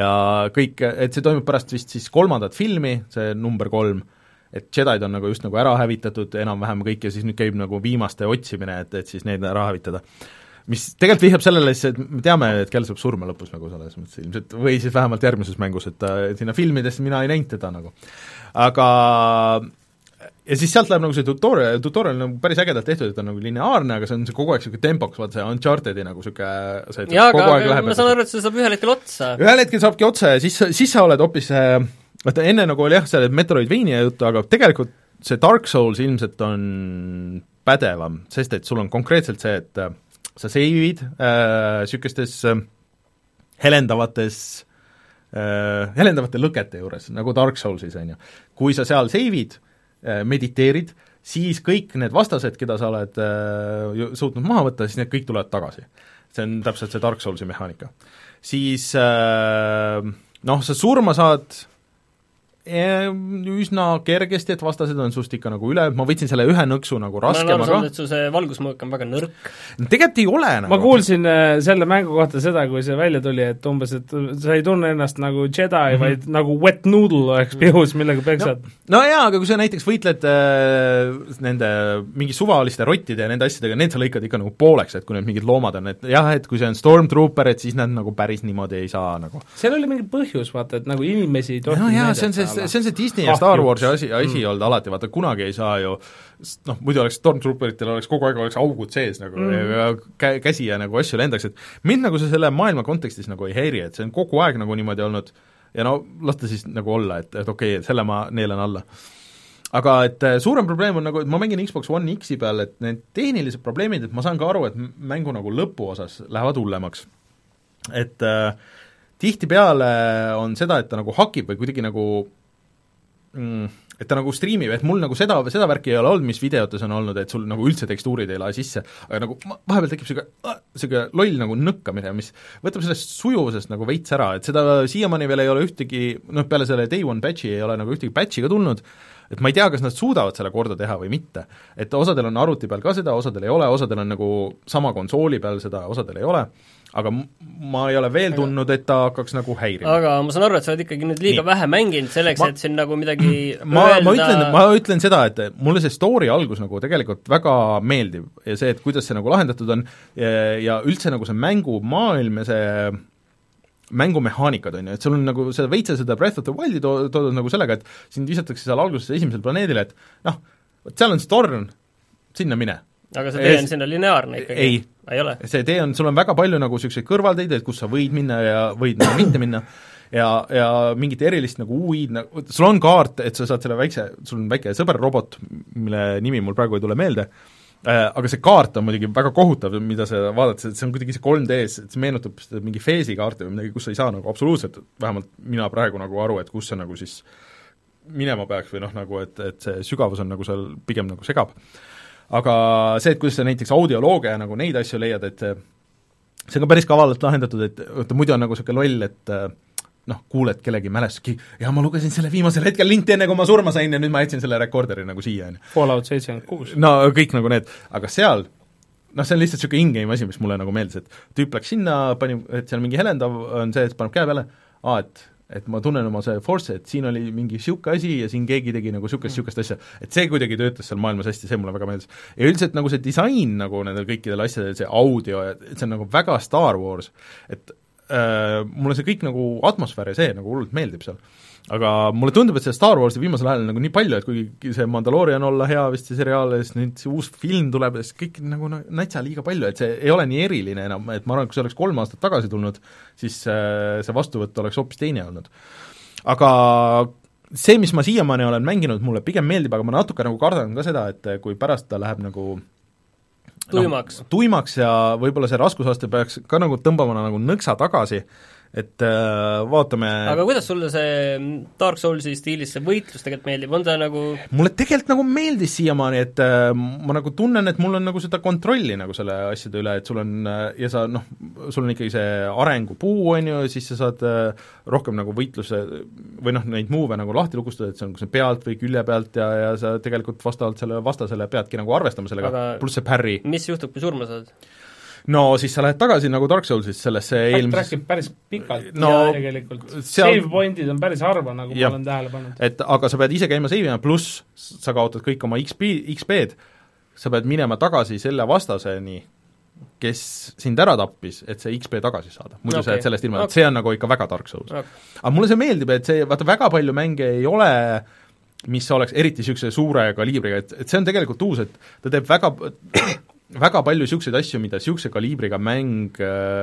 ja kõik, et see toimub pärast vist siis kolmandat filmi, see number kolm, et Jedid on nagu just nagu ära hävitatud enam-vähem kõik ja siis nüüd käib nagu viimaste otsimine, et, et siis neid ära hävitada mis tegelikult vihjab sellele siis, et me teame, et Kell saab surma lõpus nagu selles mõttes ilmselt, või siis vähemalt järgmises mängus, et ta sinna filmidesse mina ei näinud teda nagu. aga ja siis sealt läheb nagu see tutorial, tutorial on nagu päris ägedalt tehtud, et ta on nagu lineaarne, aga see on see kogu aeg niisugune tempokas, vaata see Unchartedi nagu niisugune see, jaa, aga ma saan aru, et see saab ühel hetkel otsa. ühel hetkel saabki otsa ja siis, siis sa oled hoopis vaata enne nagu oli jah, see Metroidvania juttu, aga tegelikult see Dark Souls ilmselt on pädevam, sest et sul on konkreetselt see, et sa seivid niisugustes äh, äh, helendavates äh, helendavate lõkete juures, nagu Dark Soulsis, on ju. kui sa seal seivid äh,, mediteerid, siis kõik need vastased, keda sa oled äh, suutnud maha võtta, siis need kõik tulevad tagasi. see on täpselt see Dark Soulsi mehaanika. siis äh, noh, sa surma saad üsna kergesti, et vastased on sinust ikka nagu üle, ma võtsin selle ühe nõksu nagu raskema ka. ma olen aru saanud, et su see valgusmõõk on väga nõrk. tegelikult ei ole nagu. ma kuulsin äh, selle mängu kohta seda, kui see välja tuli, et umbes, et sa ei tunne ennast nagu Jedi mm, -hmm. vaid nagu wet noodle oleks pihus, millega peksad. no, no jaa, aga kui sa näiteks võitled äh, nende mingi suvaliste rottide ja nende asjadega, need sa lõikad ikka nagu pooleks, et kui need mingid loomad on, et jah, et kui see on Stormtrooper, et siis nad nagu päris niimoodi ei saa nagu. seal oli mingi põhjus, vaata, et nagu inimesi ei tohi no jaa, see on see see, see on see Disney ja Star Warsi asi, asi mm. olnud alati, vaata kunagi ei saa ju noh, muidu oleks Stormtrooperitel oleks kogu aeg oleks augud sees nagu mm. ja kä-, käsi ja nagu asju lendaks, et mind nagu see selle maailma kontekstis nagu ei häiri, et see on kogu aeg nagu niimoodi olnud ja no las ta siis nagu olla, et, et okei okay,, selle ma neelan alla aga et äh, suurem probleem on nagu, et ma mängin Xbox One X-i peal, et need tehnilised probleemid, et ma saan ka aru, et mängu nagu lõpuosas lähevad hullemaks et äh, tihtipeale on seda, et ta nagu hakib või kuidagi nagu mm, et ta nagu striimib, et mul nagu seda, seda värki ei ole olnud, mis videotes on olnud, et sul nagu üldse tekstuurid ei lae sisse, aga nagu vahepeal tekib niisugune, niisugune loll nagu nõkkamine, mis võtab sellest sujuvusest nagu veits ära, et seda siiamaani veel ei ole ühtegi, noh, peale selle day one patch'i ei ole nagu ühtegi patch'i ka tulnud, et ma ei tea, kas nad suudavad selle korda teha või mitte. et osadel on arvuti peal ka seda, osadel ei ole, osadel on nagu sama konsooli peal seda, osadel ei ole, aga ma ei ole veel tundnud, et ta hakkaks nagu häirima. aga ma saan aru, et sa oled ikkagi nüüd liiga Nii. vähe mänginud selleks Ma- et siin nagu midagi ma, ma öelda ütlen, ma ütlen seda, et mulle see story algus nagu tegelikult väga meeldib ja see, et kuidas see nagu lahendatud on ja, ja üldse nagu see mängumaailm ja see mängumehaanikad, on ju, et sul on nagu seda veitsa seda Breath of the Wildi too-, toodud nagu sellega, et sind visatakse seal alguses esimesele planeedile, et noh, vot seal on see torn, sinna mine. aga see tee on sinna lineaarne ikkagi? ei. ei ole? see tee on, sul on väga palju nagu niisuguseid kõrvalteid, et kus sa võid minna ja võid nagu mitte minna, ja, ja mingit erilist nagu UI-d, nagu sul on kaart, et sa saad selle väikse, sul on väike sõberrobot, mille nimi mul praegu ei tule meelde, aga see kaart on muidugi väga kohutav, mida sa vaatad, see see on kuidagi see 3D-s, et see meenutab seda mingi Phase'i kaarte või midagi, kus sa ei saa nagu absoluutselt, vähemalt mina praegu nagu aru, et kus see nagu siis minema peaks või noh, nagu et, et see sügavus on nagu seal pigem nagu segab. aga see, et kuidas sa näiteks audioloogia ja nagu neid asju leiad, et see see on ka päris kavalalt lahendatud, et vaata muidu on nagu niisugune loll, et äh, noh, kuuled kellegi mälestuski, ja ma lugesin selle viimasel hetkel linti, enne kui ma surma sain ja nüüd ma jätsin selle recorderi nagu siia, on ju. Fallout seitsekümmend kuus. no kõik nagu need, aga seal noh, see on lihtsalt niisugune in-game asi, mis mulle nagu meeldis, et tüüp läks sinna, pani, et seal mingi helendav on see, et paneb käe peale, aa, et et ma tunnen oma see force, et siin oli mingi niisugune asi ja siin keegi tegi nagu niisugust, niisugust asja. et see kuidagi töötas seal maailmas hästi, see mulle väga meeldis. ja üldiselt nagu see disain nagu nendel kõikidel asjadel, see audio, et see on nagu väga Star Wars, et äh, mulle see kõik nagu atmosfäär ja see nagu hullult meeldib seal. aga mulle tundub, et seda Star Warsi viimasel ajal nagu nii palju, et kuigi see Mandalorian olla hea vist see seriaal ja siis nüüd see uus film tuleb ja siis kõik nagu natsa liiga palju, et see ei ole nii eriline enam, et ma arvan, et kui see oleks kolm aastat tagasi tulnud, siis äh, see vastuvõtt oleks hoopis teine olnud. aga see, mis ma siiamaani olen mänginud, mulle pigem meeldib, aga ma natuke nagu kardan ka seda, et kui pärast ta läheb nagu tuimaks. No, tuimaks ja võib-olla see raskusaste peaks ka nagu tõmbama nagu nõksa tagasi, et äh, vaatame aga kuidas sulle see Dark Soulsi stiilis see võitlus tegelikult meeldib, on ta nagu mulle tegelikult nagu meeldis siiamaani, et äh, ma nagu tunnen, et mul on nagu seda kontrolli nagu selle asjade üle, et sul on äh, ja sa noh, sul on ikkagi see arengupuu, on ju, siis sa saad äh, rohkem nagu võitluse või noh, neid move'e nagu lahti lukustada, et see on kas pealt või külje pealt ja, ja sa tegelikult vastavalt sellele vastasele peadki nagu arvestama sellega pluss see parry. mis juhtub, kui surma saad? No siis sa lähed tagasi nagu Dark Soulsis sellesse eelmises backtrackib päris pikalt No, ja tegelikult seal- save point'id on päris harva, nagu Jah. ma olen tähele pannud. et aga sa pead ise käima save ima, pluss sa kaotad kõik oma XP, XP-d, sa pead minema tagasi selle vastaseni, kes sind ära tappis, et see XP tagasi saada. muidu okay. sa jääd sellest ilma, Okei. et see on nagu ikka väga Dark Souls Okay. aga mulle see meeldib, et see, vaata väga palju mänge ei ole, mis oleks eriti niisuguse suure kaliibriga, et, et see on tegelikult uus, et ta teeb väga väga palju niisuguseid asju, mida niisuguse kaliibriga mäng,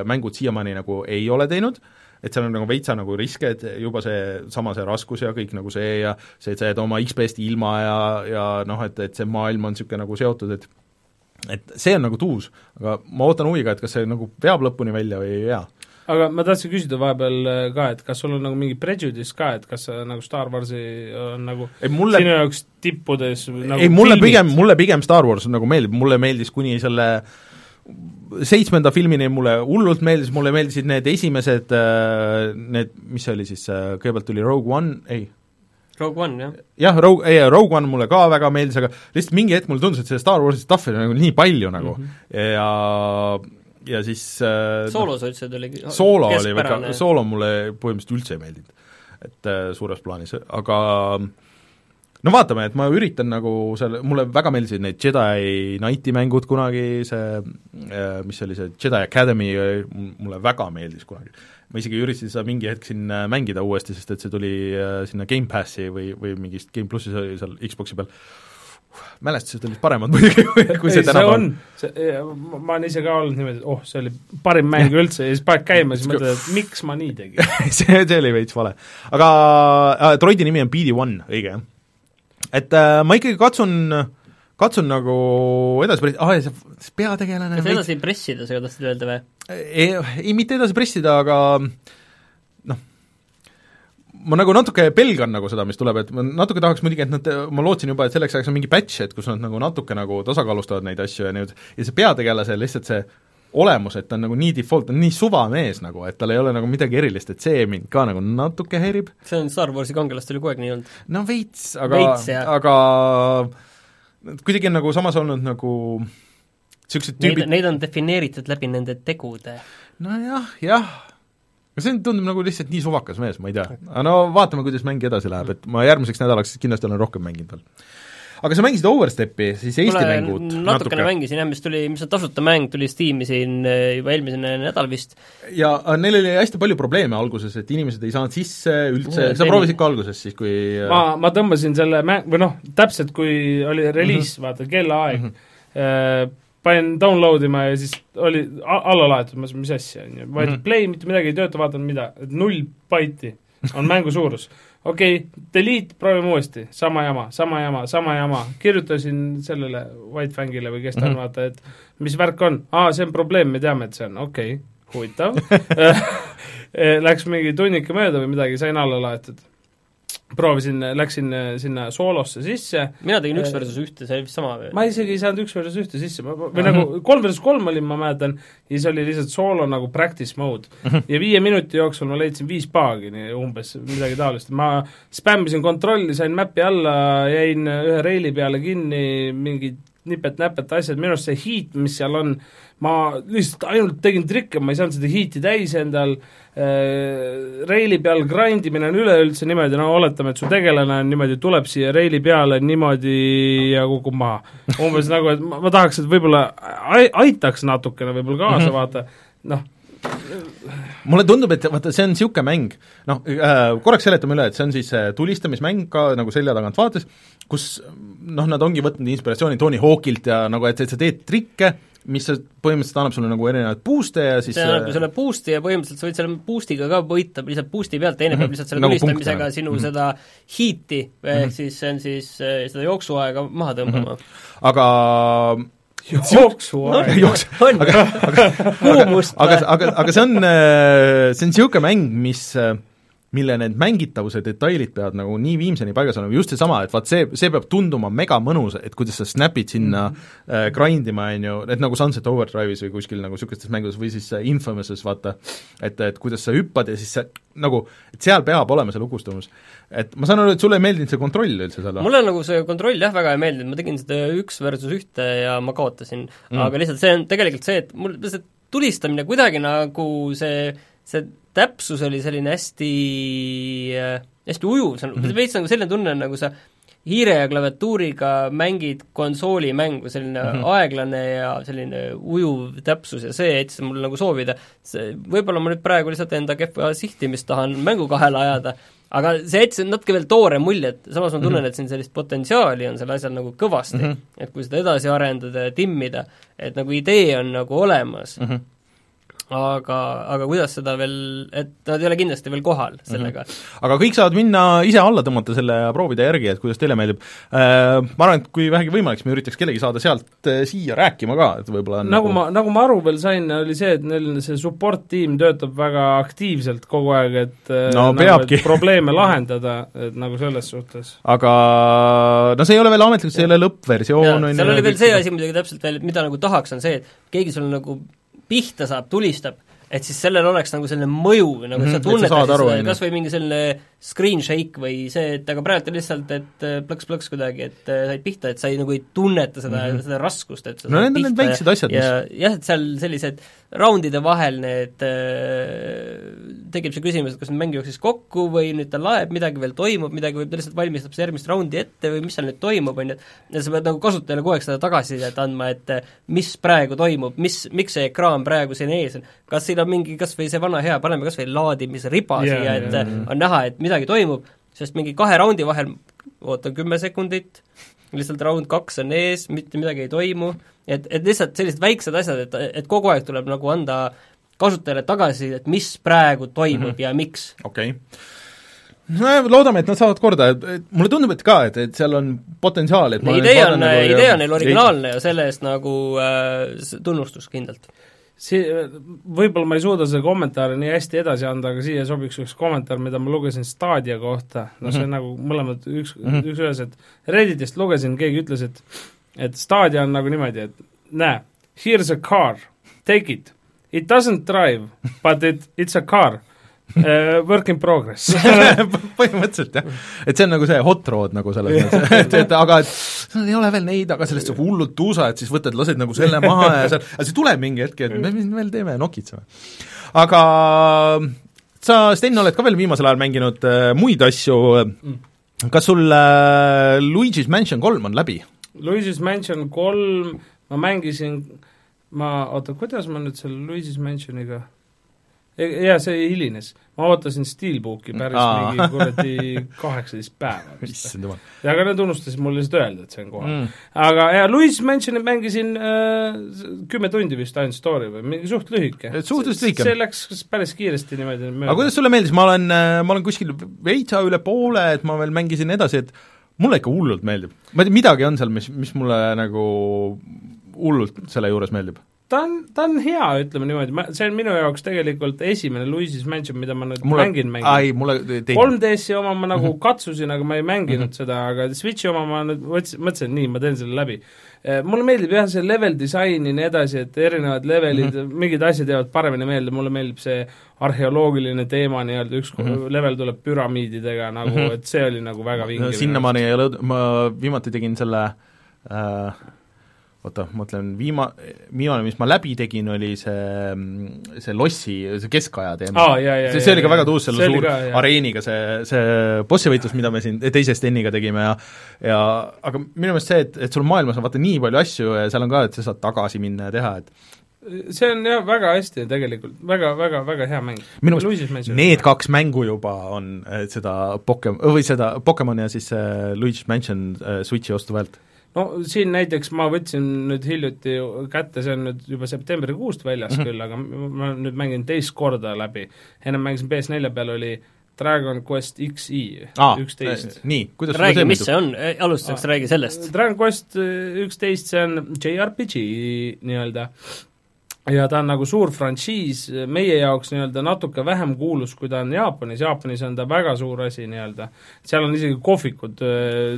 mängud siiamaani nagu ei ole teinud, et seal on nagu veitsa nagu riske, et juba see, sama see raskus ja kõik nagu see ja see, et sa jääd oma XP-st ilma ja, ja noh, et, et see maailm on niisugune nagu seotud, et et see on nagu tuus, aga ma ootan huviga, et kas see nagu veab lõpuni välja või ei vea. Aga ma tahtsin küsida vahepeal äh, ka, et kas sul on nagu mingi prejudice ka, et kas sa nagu Star Warsi on nagu ei mulle sinu jaoks tippudes nagu ei, mulle filmid? pigem, mulle pigem Star Wars nagu meeldib, mulle meeldis kuni selle seitsmenda filmini mulle hullult meeldis, mulle meeldisid need esimesed, need, mis see oli siis, kõigepealt tuli Rogue One, ei, Rogue One, jah? jah, Rogue, ei, Rogue One mulle ka väga meeldis, aga lihtsalt mingi hetk mulle tundus, et see Star Warsi stuff'i on nagu nii palju nagu mm -hmm. ja ja siis äh, Soolo sa ütlesid, oli Soolo oli ikka, Soolo mulle põhimõtteliselt üldse ei meeldinud. et äh, suures plaanis, aga no vaatame, et ma üritan nagu selle, mulle väga meeldisid need Jedi Knighti mängud kunagi, see äh, mis see oli, see Jedi Academy äh, mulle väga meeldis kunagi. ma isegi üritasin seda mingi hetk siin äh, mängida uuesti, sest et see tuli äh, sinna Gamepassi või, või mingist Game plussis oli seal Xboxi peal, mälestused olid paremad muidugi, kui, see tänapäeval on, see, ma ma olen ise ka olnud niimoodi, et oh, see oli parim mäng üldse ja siis paned käima ja siis mõtled, et miks ma nii tegin. see, see oli veits vale. aga äh, droidi nimi on BD1, õige jah? et äh, ma ikkagi katsun, katsun nagu edasi pressida, aa ja see, peategelane kas edasi pressida, sa tahtsid öelda või? ei, ei mitte edasi pressida, aga ma nagu natuke pelgan nagu seda, mis tuleb, et ma natuke tahaks muidugi, et nad, ma lootsin juba, et selleks ajaks on mingi patch, et kus nad nagu natuke nagu tasakaalustavad neid asju ja nüüd, ja see peategelase lihtsalt see olemus, et ta on nagu nii default, ta on nii suvamees nagu, et tal ei ole nagu midagi erilist, et see mind ka nagu natuke häirib. see on Star Warsi kangelastel ju kogu aeg nii olnud. no veits, aga, aga kuidagi on nagu samas olnud nagu niisugused tüübid Neid, neid on defineeritud läbi nende tegude. nojah, jah, aga see tundub nagu lihtsalt nii suvakas mees, ma ei tea. aga no vaatame, kuidas mäng edasi läheb, et ma järgmiseks nädalaks kindlasti olen rohkem mänginud veel aga sa mängisid Overstepi, siis Eesti Kule, mängud natukene natuke. mängisin jah, mis tuli, mis on tasuta mäng, tuli Steam'i siin eh, juba eelmisel nädal vist. ja äh, neil oli hästi palju probleeme alguses, et inimesed ei saanud sisse üldse, sa proovisid ka alguses siis, kui äh, ma, ma tõmbasin selle mä-, või noh, täpselt kui oli reliis mm, -hmm. vaata, kellaaeg mm, -hmm. Panin download ima ja siis oli alla laetud, ma mõtlesin, mis asja, on ju, vajutad mm -hmm. play, mitte midagi ei tööta, vaatan mida, et null baiti on mängu suurus. Okei okay,, delete, proovime uuesti, sama jama, sama jama, sama jama, kirjutasin sellele White Fangile või kes ta on mm, -hmm. vaata, et mis värk on, aa, see on probleem, me teame, et see on, okei okay,, huvitav. Läks mingi tunnike mööda või midagi, sain alla laetud proovisin, läksin äh, sinna soolosse sisse. mina tegin üks äh, versus ühte, see oli vist sama või? ma isegi ei saanud üks versus ühte sisse, ma, või nagu kolm versus kolm olin, ma mäletan, ja siis oli lihtsalt soolo nagu practice mode. ja viie minuti jooksul ma leidsin viis paagi, nii umbes, midagi taolist. ma spämmisin kontrolli, sain mäppi alla, jäin ühe reili peale kinni, mingid nipet-näpet asjad, minu arust see heat, mis seal on, ma lihtsalt ainult tegin trikke, ma ei saanud seda heat'i täis endal äh,, reili peal grind imine on üleüldse niimoodi, no oletame, et su tegelane on niimoodi, tuleb siia reili peale niimoodi ja kukub maha. umbes nagu, et ma, ma tahaks, et võib-olla aitaks natukene võib-olla kaasa mm, -hmm. vaata, noh, mulle tundub, et vaata, see on niisugune mäng, noh äh,, korraks seletame üle, et see on siis äh, tulistamismäng ka nagu selja tagant vaates, kus noh, nad ongi võtnud inspiratsiooni Tony Hawkilt ja nagu, et, et sa teed trikke, mis põhimõtteliselt annab sulle nagu erinevaid boost'e ja siis see annab äh, selle boost'i ja põhimõtteliselt sa võid selle boost'iga ka võita lihtsalt boost'i pealt, teine mm -hmm. peab lihtsalt selle nagu tulistamisega sinu mm -hmm. seda heat'i, ehk mm -hmm. siis see on siis äh, seda jooksuaega maha tõmbama mm. -hmm. aga jooksuaeg no,. jooks, aga, aga, aga, aga, aga, aga see on, äh, see on niisugune mäng, mis mille need mängitavuse detailid peavad nagu nii viimseni paigas olema, just seesama, et vaat see, see peab tunduma mega mõnus, et kuidas sa snap'id sinna mm -hmm. äh, grind ima, on ju, et nagu Sunset Overdrive'is või kuskil nagu niisugustes mängudes või siis äh, Infamouses, vaata, et, et kuidas sa hüppad ja siis sa nagu, et seal peab olema see lukustumus. et ma saan aru, et sulle ei meeldinud see kontroll üldse seal? mulle nagu see kontroll jah, väga ei meeldinud, ma tegin seda üks versus ühte ja ma kaotasin mm., aga lihtsalt see on tegelikult see, et mul see tulistamine kuidagi nagu see see täpsus oli selline hästi, äh, hästi ujuv, see on mm -hmm. veits nagu selline tunne, nagu sa hiire ja klaviatuuriga mängid konsoolimängu, selline mm -hmm. aeglane ja selline ujuv täpsus ja see jättis mul nagu soovida. see, võib-olla ma nüüd praegu lihtsalt enda kehva sihtimist tahan mängu kahele ajada, aga see jättis natuke veel toore mulje, et samas ma tunnen mm, -hmm. et siin sellist potentsiaali on sellel asjal nagu kõvasti mm, -hmm. et kui seda edasi arendada ja timmida, et nagu idee on nagu olemas mm, -hmm aga, aga kuidas seda veel, et nad ei ole kindlasti veel kohal mhm. sellega mm. -hmm. aga kõik saavad minna ise alla tõmmata selle ja proovida järgi, et kuidas teile meeldib äh,. Ma arvan, et kui vähegi võimalik, siis me üritaks kellegi saada sealt äh, siia rääkima ka, et võib-olla nagu, nagu ma, nagu ma aru veel sain, oli see, et neil see support tiim töötab väga aktiivselt kogu aeg, et äh, no nagu, peabki probleeme lahendada, et nagu selles suhtes. aga no see ei ole veel ametlik, see ei ole lõppversioon, on ju. seal oli veel see asi muidugi täpselt veel, mida nagu tahaks, on see, et keegi sul nagu pihta saab, tulistab, et siis sellel oleks nagu selline mõju, nagu mm -hmm, sa tunnetad siis kas või mingi selline screen shake või see, et aga praegu lihtsalt, et äh, plõks-plõks kuidagi, et äh, said pihta, et sa ei nagu ei tunneta seda mm, -hmm. seda raskust, et sa no need on need väiksed asjad, mis ja jah, et seal sellised raundide vahel need äh, tekib see küsimus, et kas mäng jooksis kokku või nüüd ta laeb, midagi veel toimub, midagi võib, ta lihtsalt valmistab seda järgmist raundi ette või mis seal nüüd toimub, on ju, et ja sa pead nagu kasutajale kogu aeg seda tagasisidet andma, et äh, mis praegu toimub, mis, miks see ekraan praegu siin ees on, kas siin on mingi kas või see vana hea, paneme kas või laadimisriba yeah, siia, et yeah, yeah. on näha, et midagi toimub, sest mingi kahe raundi vahel ootan kümme sekundit, lihtsalt round kaks on ees, mitte midagi ei toimu, et, et lihtsalt sellised väiksed asjad, et, et kogu aeg tuleb nagu anda kasutajale tagasisidet, mis praegu toimub mm -hmm. ja miks. okei okay nojah, loodame, et nad saavad korda, et mulle tundub, et ka, et, et seal on potentsiaali, et idee on vaadanud nagu idee on neil originaalne ja selle eest nagu äh, tunnustus kindlalt. See, võib-olla ma ei suuda seda kommentaari nii hästi edasi anda, aga siia sobiks üks kommentaar, mida ma lugesin Stadia kohta, no see on nagu mõlemad üks mm. -hmm. üks ühes, et Redditist lugesin, keegi ütles, et et Stadia on nagu niimoodi, et näe, here's a car, take it. It doesn't drive, but it, it's a car work in progress. Põhimõtteliselt jah, et see on nagu see hot rod nagu selles mõttes, et, et aga et no, ei ole veel neid, aga sellest hullult tuusa, et siis võtad, lased nagu selle maha ja seal, aga see tuleb mingi hetk, et me, mis me veel teeme, nokitseme. aga sa, Sten, oled ka veel viimasel ajal mänginud äh, muid asju, kas sul äh, Luigi's Mansion kolm on läbi? Luigi's Mansion kolm, ma mängisin, ma, oota, kuidas ma nüüd selle Luigi's Mansioniga jaa, see hilines. ma ootasin Steelbooki päris Aa. mingi kuradi kaheksateist päeva vist. ja aga nad unustasid mulle lihtsalt öelda, et see on kohal mm.. aga jaa, Luigi's Mansionit mängisin äh, kümme tundi vist ainult story või mingi suht lühike. Suhteliselt lühike. see läks päris kiiresti niimoodi mööda. aga kuidas sulle meeldis, ma olen, ma olen kuskil veitsa üle poole, et ma veel mängisin edasi, et mulle ikka hullult meeldib. ma ei tea, midagi on seal, mis, mis mulle nagu hullult selle juures meeldib. Ta on, ta on hea, ütleme niimoodi, ma, see on minu jaoks tegelikult esimene Luigi's Mansion, mida ma nüüd mulle mängin, mängin. ai, mulle teine. 3DS-i oma ma nagu Mhm. katsusin, aga ma ei mänginud Mhm. seda, aga Switchi oma ma nüüd mõtlesin, mõtlesin, nii, ma teen selle läbi. mulle meeldib jah, see level disain ja nii edasi, et erinevad levelid mm. -hmm. mingid asjad jäävad paremini meelde, mulle meeldib see arheoloogiline teema nii-öelda, üks mm. -hmm. level tuleb püramiididega nagu mm. -hmm. et see oli nagu väga vinge. sinnamaani ei ole, ma viimati tegin selle äh, oota, ma mõtlen, viima-, viimane, mis ma läbi tegin, oli see, see lossi, see keskaja teema jaa, see, see oli ka väga tuus, selle suur ka, areeniga see, see bossi võitlus, mida me siin teise Steniga tegime ja ja aga minu meelest see, et, et sul maailmas on vaata nii palju asju ja seal on ka, et sa saad tagasi minna ja teha, et see on jah, väga hästi tegelikult, väga, väga, väga hea mäng. minu meelest need kaks mängu juba on seda Pokem-, või seda Pokemon ja siis see Luigi's Mansion eh, Switchi ostu väärt. No siin näiteks ma võtsin nüüd hiljuti kätte, see on nüüd juba septembrikuust väljas mm. -hmm. küll, aga ma nüüd mängin teist korda läbi. ennem mängisin PS4 peal oli Dragon Quest XI üksteist. nii, kuidas räägi, mis see? on, alustuseks räägi sellest. Dragon Quest äh, üksteist, see on JRPG nii-öelda ja ta on nagu suur frantsiis, meie jaoks nii-öelda natuke vähem kuulus, kui ta on Jaapanis, Jaapanis on ta väga suur asi nii-öelda. seal on isegi kohvikud,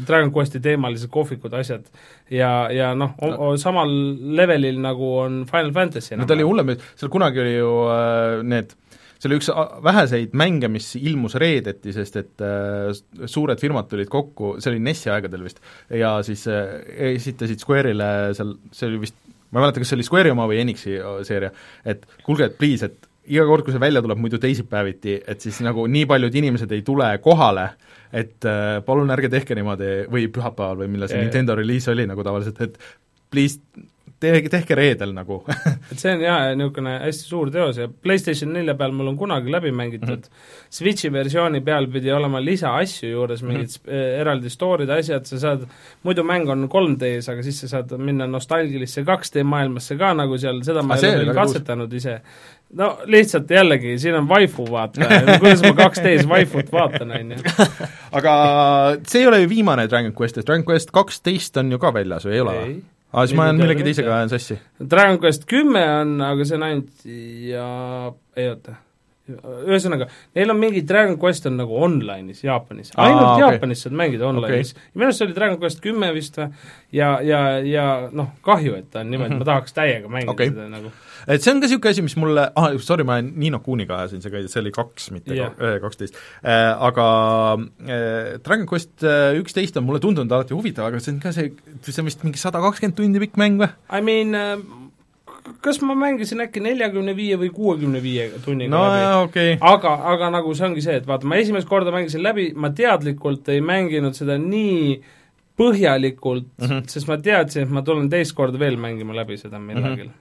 Dragon Questi teemalised kohvikud, asjad. Ja, ja noh, samal levelil nagu on Final Fantasy no ta oli hullem, seal kunagi oli ju äh, need see oli üks a- väheseid mänge, mis ilmus reedeti, sest et äh, suured firmad tulid kokku, see oli NES-i aegadel vist, ja siis äh, esitasid Square'ile seal, see oli vist ma ei mäleta, kas see oli Square'i oma või Enixi o- seeria, et kuulge, et please, et iga kord, kui see välja tuleb muidu teisipäeviti, et siis nagu nii paljud inimesed ei tule kohale, et äh, palun ärge tehke niimoodi või pühapäeval või millal see. Nintendo reliis oli nagu tavaliselt, et please tehke, tehke reedel nagu et see on jaa, niisugune hästi suur teos ja PlayStation nelja peal mul on kunagi läbi mängitud mm, -hmm. Switchi versiooni peal pidi olema lisaasju juures, mingid mm -hmm. eraldi store'id, asjad, sa saad, muidu mäng on 3D-s, aga siis sa saad minna nostalgilisse 2D maailmasse ka nagu seal, seda ma Ah, ei ole veel väga uus. katsetanud ise. no lihtsalt jällegi, siin on waifu vaata, kuidas ma 2D-s waifut vaatan, on ju. aga see ei ole ju viimane Dragon Quest, et Dragon Quest kaksteist on ju ka väljas või ei ole või? aa, siis ma Minu millegi teisega ajan sassi. Dragon Quest kümme on, aga see on ainult ja ei oota, ühesõnaga, neil on mingi Dragon Quest on nagu online'is Jaapanis, Aa, ainult okei. Jaapanis saad mängida online'is okay.. minu arust see oli Dragon Quest kümme vist või, ja, ja, ja noh, kahju, et ta on niimoodi, ma tahaks täiega mängida okay. seda nagu. et see on ka niisugune asi, mis mulle, ah sorry, ma Niino Kuuniga ajasin sega, see oli kaks, mitte yeah. kaksteist. Aga äh, Dragon Quest äh, üksteist on mulle tundunud alati huvitav, aga see on ka see, see on vist mingi sada kakskümmend tundi pikk mäng või? I mean äh, kas ma mängisin äkki neljakümne viie või kuuekümne viie tunniga no läbi? okay., aga, aga nagu see ongi see, et vaata, ma esimest korda mängisin läbi, ma teadlikult ei mänginud seda nii põhjalikult mm, Mhm. -hmm. sest ma teadsin, et ma tulen teist korda veel mängima läbi seda millalgi mm. -hmm.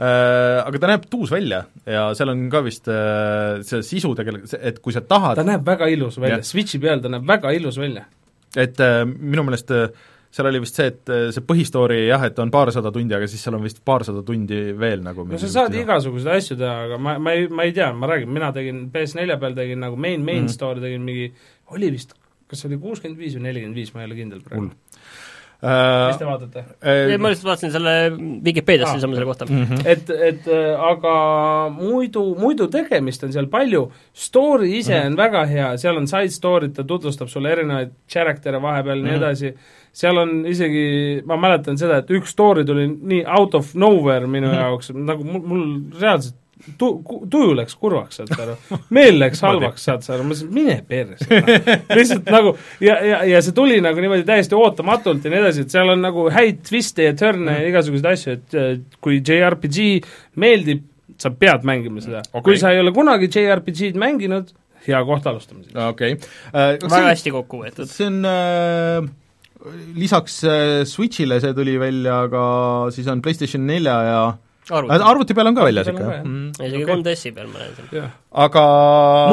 Aga ta näeb tuus välja ja seal on ka vist äh, see sisu tegelikult, et kui sa tahad ta näeb väga ilus välja Switchi peal ta näeb väga ilus välja. et äh, minu meelest äh, seal oli vist see, et äh, see põhistoori jah, et on paarsada tundi, aga siis seal on vist paarsada tundi veel nagu no sa saad igasuguseid asju teha, aga ma, ma ei, ma ei tea, ma räägin, mina tegin PS4 peal tegin nagu main, main mm -hmm. story tegin mingi, oli vist, kas oli kuuskümmend viis või nelikümmend viis, ma ei ole kindel praegu. Uh, mis te vaatate uh,? ma lihtsalt vaatasin selle Vikipeediast niisama selle kohta mm. -hmm. et, et äh, aga muidu, muidu tegemist on seal palju, story ise mm -hmm. on väga hea, seal on side story'd, ta tutvustab sulle erinevaid character'e vahepeal ja mm -hmm. nii mhm. edasi, seal on isegi, ma mäletan seda, et üks story tuli nii out of nowhere minu mm -hmm. jaoks, nagu mul, mul reaalselt tu-, tuju läks kurvaks, saad sa aru, meel läks halvaks, saad sa aru, ma mõtlesin, mine perse no.. lihtsalt nagu ja, ja, ja see tuli nagu niimoodi täiesti ootamatult ja nii edasi, et seal on nagu häid twiste ja törne ja igasuguseid asju, et kui JRPG meeldib, sa pead mängima seda okay.. kui sa ei ole kunagi JRPG-d mänginud, hea koht alustamiseks. okei okay. uh,. väga on, hästi kokku võetud. see on uh lisaks Switch'ile see tuli välja, aga siis on PlayStation nelja ja äh, arvuti. Peal on ka väljas ikka, jah? Mm. isegi 3DS-i peal ma näen seal. aga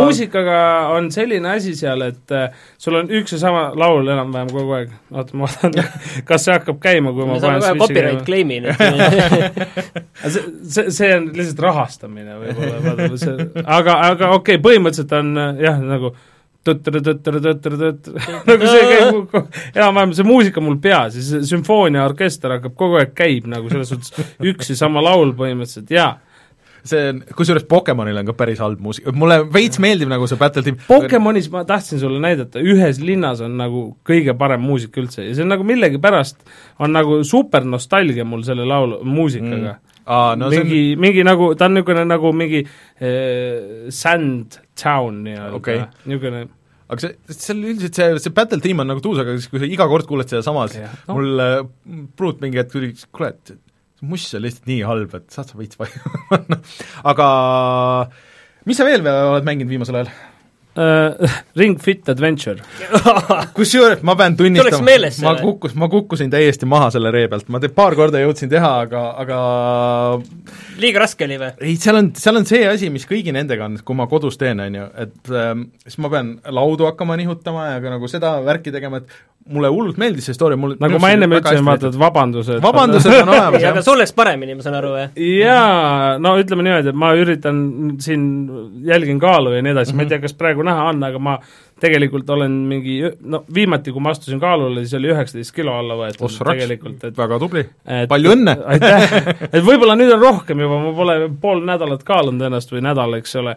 muusikaga on selline asi seal, et äh, sul on üks ja sama laul enam-vähem kogu aeg, oota ma vaatan, kas see hakkab käima, kui ma, ma panen switch'i copyright claim'i nüüd. See, see, see on lihtsalt rahastamine võib-olla, see, aga, aga okei okay,, põhimõtteliselt on äh, jah, nagu nagu see käib enam-vähem, see muusika mul peas ja see sümfooniaorkester hakkab kogu aeg käib nagu selles suhtes üks ja sama laul põhimõtteliselt, jaa. See on, kusjuures Pokemonil on ka päris halb muusika, mulle veits meeldib nagu see Battle Team Pokemonis ma tahtsin sulle näidata, ühes linnas on nagu kõige parem muusika üldse ja see on nagu millegipärast, on nagu super nostalgia mul selle laulu, muusikaga. Mm. Aa, no mingi on..., mingi nagu, ta on niisugune nagu mingi äh, sand town nii-öelda. Okay., niisugune aga see, seal üldiselt see, see Battle Team on nagu tuus, aga siis, kui sa iga kord kuuled seda samas, no. mul äh, pruut mingi hetk tuli, kuule, et see muss on lihtsalt nii halb, et saad sa veits vaiu panna aga mis sa veel oled mänginud viimasel ajal? Uh, Ring Fit Adventure. Kusjuures ma pean tunnistama, ma kukkus, ma kukkusin täiesti maha selle ree pealt, ma te paar korda jõudsin teha, aga, aga liiga raske oli või? ei, seal on, seal on see asi, mis kõigi nendega on, kui ma kodus teen, on ju, et ähm, siis ma pean laudu hakkama nihutama ja ka nagu seda värki tegema, et mulle hullult meeldis see story, mul nagu ma ennem ütlesin, vaata, et vabandused vabandused on olemas, jah. aga sul läks paremini, ma saan aru, jah? jaa, no ütleme niimoodi, et ma üritan siin, jälgin kaalu ja nii edasi mm, -hmm. ma ei mhm. tea, kas praegu näha on, aga ma tegelikult olen mingi, no viimati, kui ma astusin kaalule, siis oli üheksateist kilo alla võetud tegelikult, et väga tubli, palju õnne! aitäh! et võib-olla nüüd on rohkem juba, ma pole pool nädalat kaalunud ennast või nädal, eks ole,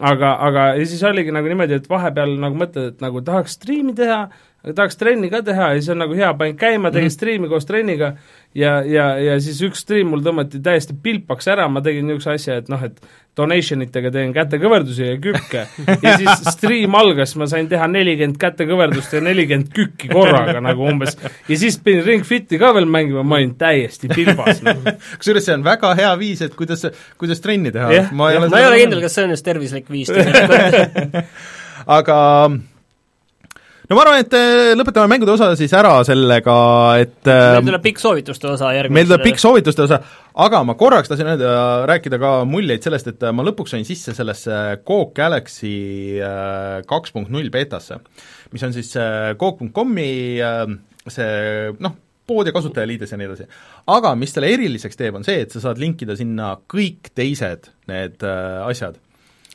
aga, aga ja siis oligi nagu niimoodi, et vahepeal nagu mõtled, et nagu tahaks striimi teha, aga tahaks trenni ka teha ja siis on nagu hea, panin käima, tegin mm -hmm. striimi koos trenniga ja, ja, ja siis üks striim mul tõmmati täiesti pilpaks ära, ma tegin niisuguse asja, et noh, et donation itega teen kätekõverdusi ja kükke ja siis striim algas, ma sain teha nelikümmend kätekõverdust ja nelikümmend kükki korraga nagu umbes ja siis pidin Ring Fiti ka veel mängima, ma olin täiesti pilbas nagu. kusjuures see on väga hea viis, et kuidas, kuidas trenni teha yeah,. ma ei yeah. ole, ma ei ole kindel, kas see on just tervislik viis aga no ma arvan, et äh, lõpetame mängude osa siis ära sellega, et meil ähm, tuleb pikk soovituste osa järgmisel meil tuleb pikk soovituste osa, aga ma korraks tahtsin öelda, rääkida ka muljeid sellest, et äh, ma lõpuks sain sisse sellesse Coke Galaxy äh, kaks punkt null beetasse, mis on siis Coke.com-i see noh, pood ja kasutajaliides ja nii edasi. aga mis selle eriliseks teeb, on see, et sa saad linkida sinna kõik teised need asjad.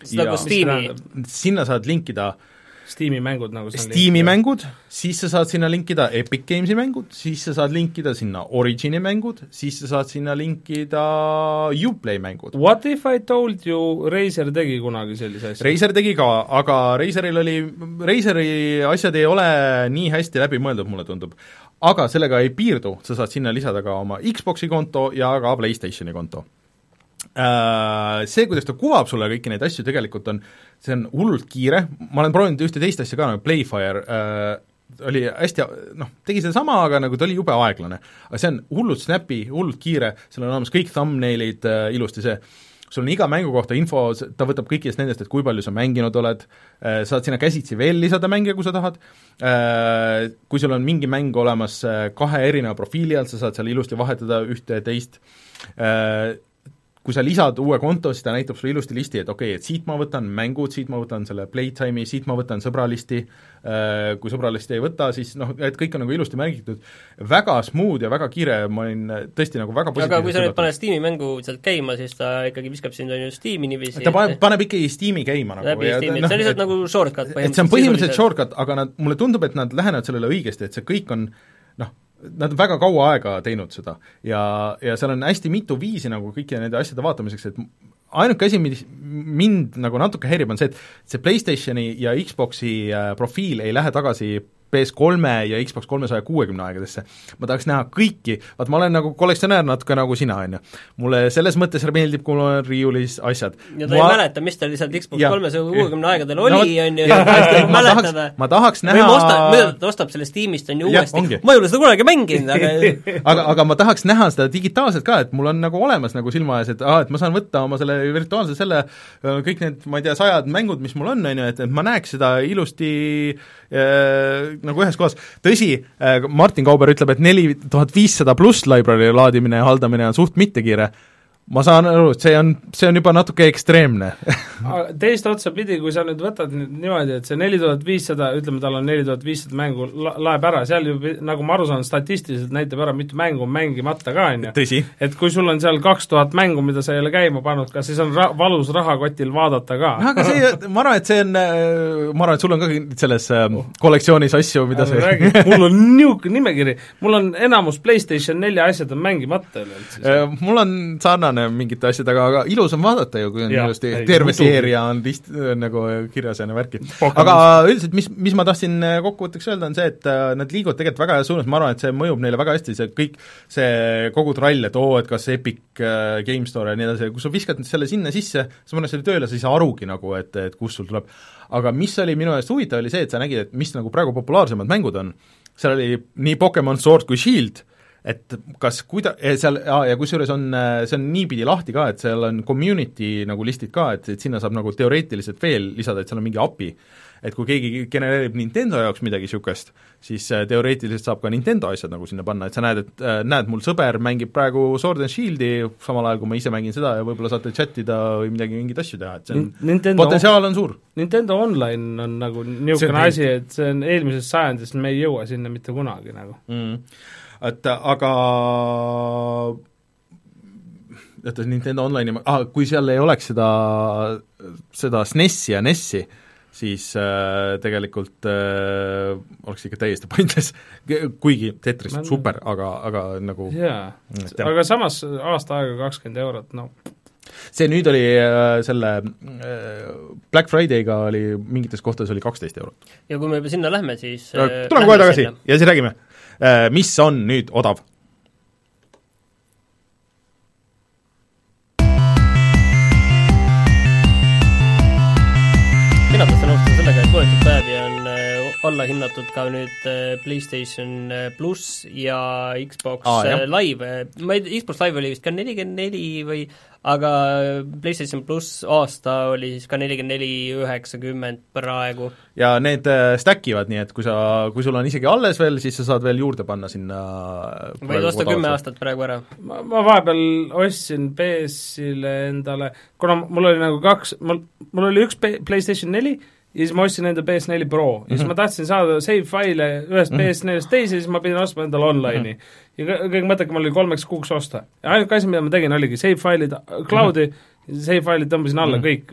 seda nagu Steam'i? sinna saad linkida äh, Steam'i mängud nagu Steam'i mängud, siis sa saad sinna linkida Epic Games'i mängud, siis sa saad linkida sinna Origini mängud, siis sa saad sinna linkida Uplay mängud. What if I told you, Razer tegi kunagi sellise asja? Razer tegi ka, aga Razeril oli, Razeri asjad ei ole nii hästi läbi mõeldud, mulle tundub. aga sellega ei piirdu, sa saad sinna lisada ka oma Xbox'i konto ja ka PlayStationi konto Äh, see, kuidas ta kuvab sulle kõiki neid asju, tegelikult on, see on hullult kiire, ma olen proovinud ühte teist asja ka, nagu Playfire äh,, oli hästi noh, tegi sedasama, aga nagu ta oli jube aeglane. aga see on hullult snappy, hullult kiire, seal on olemas kõik thumbnailid äh, ilusti, see. Sul on iga mängu kohta info, ta võtab kõikidest nendest, et kui palju sa mänginud oled, äh, saad sinna käsitsi veel lisada mänge, kui sa tahad, äh, kui sul on mingi mäng olemas kahe erineva profiili all, sa saad seal ilusti vahetada ühte ja teist, kui sa lisad uue konto, siis ta näitab sulle ilusti listi, et okei okay,, et siit ma võtan mängud, siit ma võtan selle playtime'i, siit ma võtan sõbralisti, kui sõbralisti ei võta, siis noh, et kõik on nagu ilusti märgitud, väga smooth ja väga kiire, ma olin tõesti nagu väga aga kui sa nüüd paned Steam'i mängu sealt käima, siis ta ikkagi viskab sind, on ju, Steam'i niiviisi ta paneb, paneb ikkagi Steam'i käima nagu läbi Steam'i, et see on lihtsalt nagu shortcut põhimõtteliselt. et see on põhimõtteliselt. shortcut, aga nad, mulle tundub, et nad lähenevad sellele õigesti, et see kõik on noh, nad on väga kaua aega teinud seda. Ja, ja seal on hästi mitu viisi nagu kõikide nende asjade vaatamiseks, et ainuke asi, mis mind nagu natuke häirib, on see, et see PlayStationi ja Xboxi äh, profiil ei lähe tagasi PS3 ja Xbox kolmesaja kuuekümne aegadesse. ma tahaks näha kõiki, vaat ma olen nagu kollektsionäär natuke nagu sina, on ju. mulle selles mõttes meeldib, kui mul on riiulis asjad. ja ta ma... ei mäleta, mis tal lihtsalt Xbox kolmesaja kuuekümne aegadel oli, on ju, ei mäleta ta. ma tahaks näha või ma ostan, ta ostab sellest tiimist, on ju, uuesti, ma ei ole seda kunagi mänginud, aga aga, aga ma tahaks näha seda digitaalselt ka, et mul on nagu olemas nagu silma ees, et aa, et ma saan võtta oma selle virtuaalse selle, kõik need, ma ei tea, sajad mängud, mis mul on, on ju, et, et ma näeks seda ilusti äh, nagu ühes kohas, tõsi, äh, Martin Kauber ütleb, et neli tuhat viissada pluss library laadimine ja haldamine on suht mittekiire, ma saan aru, et see on, see on juba natuke ekstreemne teist otsa pidi, kui sa nüüd võtad nüüd niimoodi, et see neli tuhat viissada, ütleme, tal on neli tuhat viissada mängu, laeb ära, seal ju nagu ma aru saan, statistiliselt näitab ära, mitu mängu on mängimata ka, on ju. et kui sul on seal kaks tuhat mängu, mida sa ei ole käima pannud, kas siis on ra-, valus rahakotil vaadata ka? no aga see, ma arvan, et see on, ma arvan, et sul on ka selles äh, kollektsioonis asju, mida sa räägi, mul on niisugune nimekiri, mul on enamus PlayStation nelja asjad on mängimata üleüldse. Äh, mul on sarnane sarnane mingite asjadega, aga ilus on vaadata ju, kui on ilusti, terve seeria on list-, nagu kirjas ja värki. aga üldiselt, mis, mis ma tahtsin äh, kokkuvõtteks öelda, on see, et äh, nad liiguvad tegelikult väga heas suunas, ma arvan, et see mõjub neile väga hästi, see kõik, see kogu trall, et oo, et kas Epic äh, Game Store ja nii edasi, kui sa viskad selle sinna sisse, sa paned selle tööle, sa ei saa arugi nagu, et, et kust sul tuleb. aga mis oli minu meelest huvitav, oli see, et sa nägid, et mis nagu praegu populaarsemad mängud on, seal oli nii Pokemon Sword kui Shield, et kas kuida-, seal ja kusjuures on, see on niipidi lahti ka, et seal on community nagu listid ka, et, et sinna saab nagu teoreetiliselt veel lisada, et seal on mingi API. et kui keegi genereerib Nintendo jaoks midagi niisugust, siis äh, teoreetiliselt saab ka Nintendo asjad nagu sinna panna, et sa näed, et äh, näed, mul sõber mängib praegu Sword and Shieldi, samal ajal kui ma ise mängin seda ja võib-olla saate chat ida või midagi, mingeid asju teha, et see on Nintendo, potentsiaal on suur. Nintendo Online on nagu niisugune asi, et see on eelmisest sajandist, me ei jõua sinna mitte kunagi nagu. Mm et aga oota, Nintendo Online'i, ah, kui seal ei oleks seda, seda SNES-i ja NES-i, siis äh, tegelikult äh, oleks ikka täiesti pointless, kuigi Tetris on super, aga, aga nagu jaa, aga samas aasta aega kakskümmend eurot, no. See nüüd oli äh, selle äh, Black Friday'ga oli mingites kohtades oli kaksteist eurot. ja kui me juba sinna lähme, siis äh, tuleme kohe tagasi sinna. ja siis räägime mis on nüüd odav? Allahinnatud ka nüüd äh, PlayStation pluss ja Xbox ah, Live, ma ei, Xbox Live oli vist ka nelikümmend neli või aga PlayStation pluss aasta oli siis ka nelikümmend neli üheksakümmend praegu. ja need äh, stack ivad, nii et kui sa, kui sul on isegi alles veel, siis sa saad veel juurde panna sinna võid osta kümme aastat praegu ära. ma, ma vahepeal ostsin PS-ile endale, kuna mul oli nagu kaks, mul, mul oli üks PlayStation neli, ja siis ma ostsin enda PS4 Pro ja mm -hmm. siis mhm. ma tahtsin saada save faile ühest mm -hmm. PS4-st teise, siis ma pidin ostma endale online'i mm. -hmm ja kõige mõttekam oli kolmeks kuuks osta. ainuke asi, mida ma tegin, oligi save failid cloud'i mm, -hmm. save failid tõmbasin alla mm, kõik.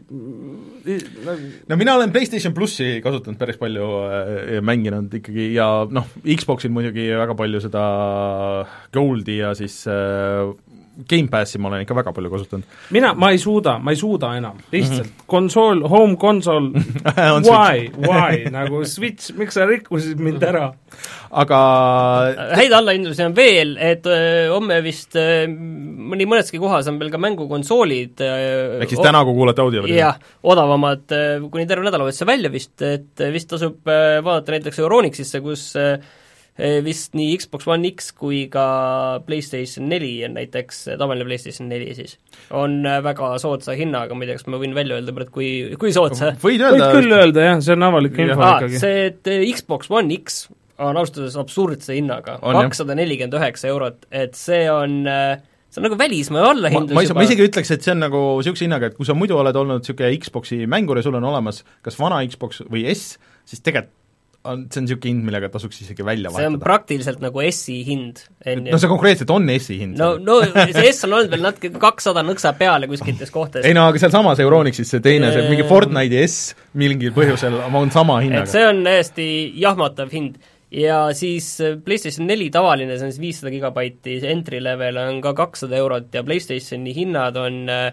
no mina olen PlayStation plussi kasutanud päris palju äh, ja mänginud ikkagi ja noh, Xboxil muidugi väga palju seda Goldi ja siis äh, Gamepassi ma olen ikka väga palju kasutanud. mina, ma ei suuda, ma ei suuda enam, lihtsalt mm -hmm. konsool, home console why, why, nagu Switch, miks sa rikkusid mind ära? aga häid allahindlusi on veel, et öö, homme vist öö, mõni mõneski kohas on veel ka mängukonsoolid ehk siis täna, kui kuulete audiovärgi? jah, odavamad kuni terve nädalavahetuse välja vist, et vist tasub vaadata näiteks Euronixisse, kus öö, Eh, vist nii Xbox One X kui ka PlayStation neli on näiteks, eh, tavaline PlayStation neli siis, on eh, väga soodsa hinnaga, ma ei tea, kas ma võin välja öelda praegu, kui, kui soodsa. Võid öelda. võid küll öelda jah, see on avalik info ah, ikkagi. see, et Xbox One X on ausalt öeldes absurdse hinnaga, kakssada nelikümmend üheksa eurot, et see on see on nagu välismaa ma, allahindlus ma, saa- ma isegi ütleks, et see on nagu niisuguse hinnaga, et kui sa muidu oled olnud niisugune Xboxi mängur ja sul on olemas kas vana Xbox või S, siis tegelikult on, see on niisugune hind, millega tasuks isegi välja see on vahetada. praktiliselt nagu S-i hind, on no see konkreetselt on S-i hind. no, no see S on olnud veel natuke kakssada nõksa peale kuskites kohtades. ei no aga sealsamas Euronixis see teine, see mingi Eee. Fortnite'i S mingil põhjusel on sama et hinnaga. see on täiesti jahmatav hind. ja siis äh, PlayStation neli tavaline, see on siis viissada gigabaiti, entry level on ka kakssada eurot ja PlayStationi hinnad on äh,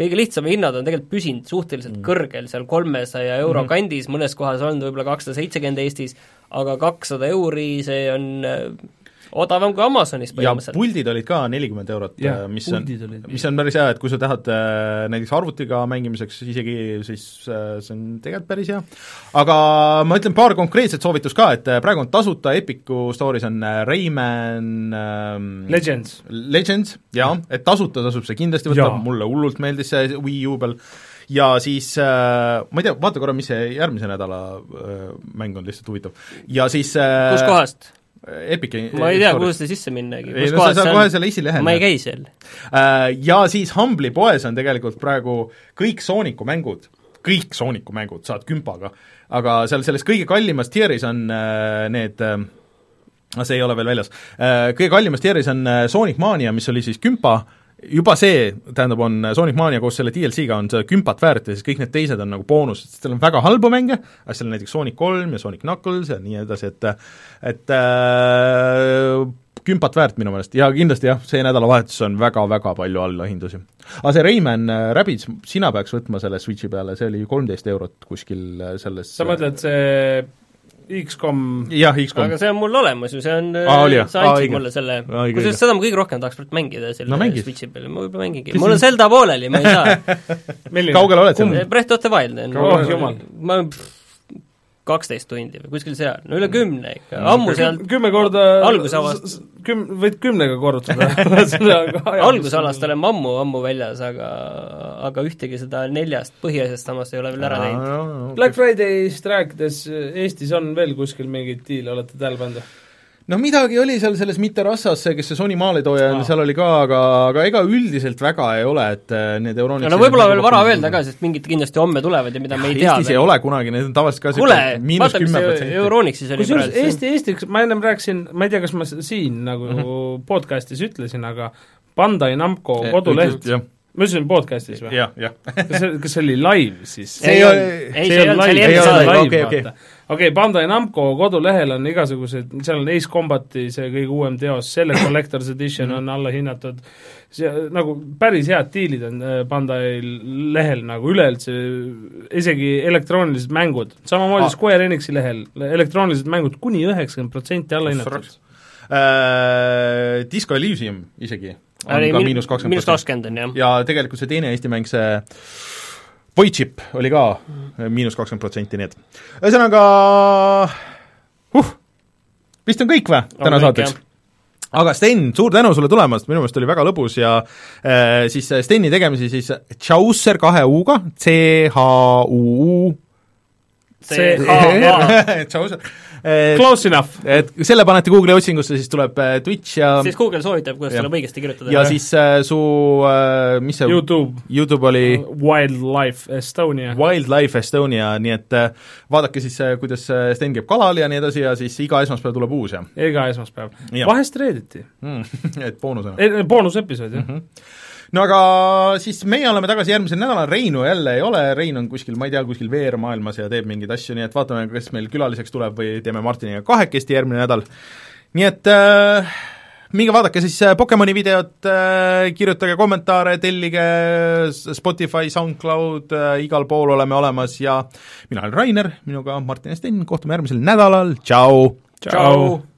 kõige lihtsamad hinnad on tegelikult püsinud suhteliselt mm. kõrgel, seal kolmesaja euro mm -hmm. kandis, mõnes kohas olnud võib-olla kakssada seitsekümmend Eestis, aga kakssada euri, see on äh, odavam kui Amazonis ja põhimõtteliselt. puldid olid ka nelikümmend eurot, Jah, mis on, mis on päris hea, et kui sa tahad äh, näiteks arvutiga mängimiseks isegi, siis äh, see on tegelikult päris hea. aga ma ütlen paar konkreetset soovitust ka, et äh, praegu on tasuta Epicu Store'is on äh, Rayman ähm, Legends. Legends, jaa, et tasuta tasub see kindlasti võtta, mulle hullult meeldis see Wii U peal, ja siis äh, ma ei tea, vaata korra, mis see järgmise nädala äh, mäng on, lihtsalt huvitav. ja siis äh, kus kohast? Epic ma ei tea, kuhu seda sisse minnagi. ei no sa saad kohe selle esilehel. ma ei käi seal. Äh, ja siis Humble'i poes on tegelikult praegu kõik Sooniku mängud, kõik Sooniku mängud saad kümpaga, aga seal selles kõige kallimas tier'is on äh, need äh, see ei ole veel väljas, kõige kallimas tier'is on äh, Sonic Mania, mis oli siis kümpa, juba see, tähendab, on Sonic Mania koos selle DLC-ga on see kümpat väärt ja siis kõik need teised on nagu boonused, sest seal on väga halbu mänge, aga seal on näiteks Sonic kolm ja Sonic Knuckles ja nii edasi, et et äh, kümpat väärt minu meelest ja kindlasti jah, see nädalavahetus on väga-väga palju allahindusi. aga see Rayman äh, Rabbids, sina peaks võtma selle Switchi peale, see oli kolmteist eurot kuskil äh, selles sa mõtled see X-kom jah, X-kom aga see on mul olemas ju, see on Aa, oli sa andsid mulle selle. Kusjuures seda ma kõige rohkem tahaks praegu mängida selle No mängid. Switchi peal, ma võib-olla mängingi, mul on Zelda pooleli, ma ei saa. Kaugel oled seal? Breath of the Wild on Oh, jumal. ma kaksteist tundi või kuskil seal, no üle kümne ikka, ammu sealt kümme korda Algusavast- küm-, võid kümnega korrutada algusalast olen ma ammu, ammu väljas, aga aga ühtegi seda neljast põhiasjast samas ei ole veel ära teinud. Black Friday'st rääkides, Eestis on veel kuskil mingeid diile, olete tähele pannud? No midagi oli seal selles Mitterrassas, see, kes see Sony maaletooja on, seal oli ka, aga, aga ega üldiselt väga ei ole, et äh, need Euronixi no võib-olla veel vara öelda ka, sest mingid kindlasti homme tulevad ja mida me ei tea Eestis ei ole kunagi, need on tavaliselt ka kuule, vaata, mis see. Euronixis oli kusjuures. Eesti, Eestiks, ma ennem rääkisin, ma ei tea, kas ma siin nagu mm -hmm. podcast'is ütlesin, aga Bandai Namco koduleht, jah, ma ütlesin podcast'is või? jah, jah. kas see, kas see oli live siis? See ei ole- ei, see ei olnud, see oli ole saade. live. okei, okei. okei, Bandai Namco kodulehel on igasugused, seal on Ace Combati see kõige uuem teos, selle Collector's Edition on alla hinnatud, see nagu päris head diilid on äh, Bandai lehel nagu üleüldse, isegi elektroonilised mängud, samamoodi Ah. Square Enixi lehel, elektroonilised mängud kuni üheksakümmend protsenti alla hinnatud. Äh, Disco Elysium isegi on Oli ka min- miinus kakskümmend miinus kakskümmend on jah. ja tegelikult see teine Eesti mäng, see Void Chip oli ka miinus kakskümmend protsenti, nii et. Ühesõnaga huh, vist on kõik või täna kõik, saateks? aga Sten, suur tänu sulle tulemast, minu meelest oli väga lõbus ja äh, siis Steni tegemisi siis Chaucer kahe U-ga, C-H-U-U see Chaucer, Close enough! et selle panete Google'i otsingusse, siis tuleb äh, Twitch ja siis Google soovitab, kuidas Jah. tuleb õigesti kirjutada. ja siis äh, su äh, mis see Youtube, Youtube oli Wildlife Estonia. Wildlife Estonia, nii et äh, vaadake siis, äh, kuidas Sten käib kalal ja nii edasi ja siis iga esmaspäev tuleb uus ja iga esmaspäev. Jah. vahest reediti. mm, et boonusena. Eh, boonusepisood, jah. No aga siis meie oleme tagasi järgmisel nädalal, Reinu jälle ei ole, Rein on kuskil, ma ei tea, kuskil veermaailmas ja teeb mingeid asju, nii et vaatame, kes meil külaliseks tuleb või teeme Martiniga kahekesti järgmine nädal. nii et äh, minge vaadake siis äh, Pokemoni videot äh,, kirjutage kommentaare, tellige Spotify, SoundCloud äh,, igal pool oleme olemas ja mina olen Rainer, minuga Martin ja Sten, kohtume järgmisel nädalal, tšau! tšau!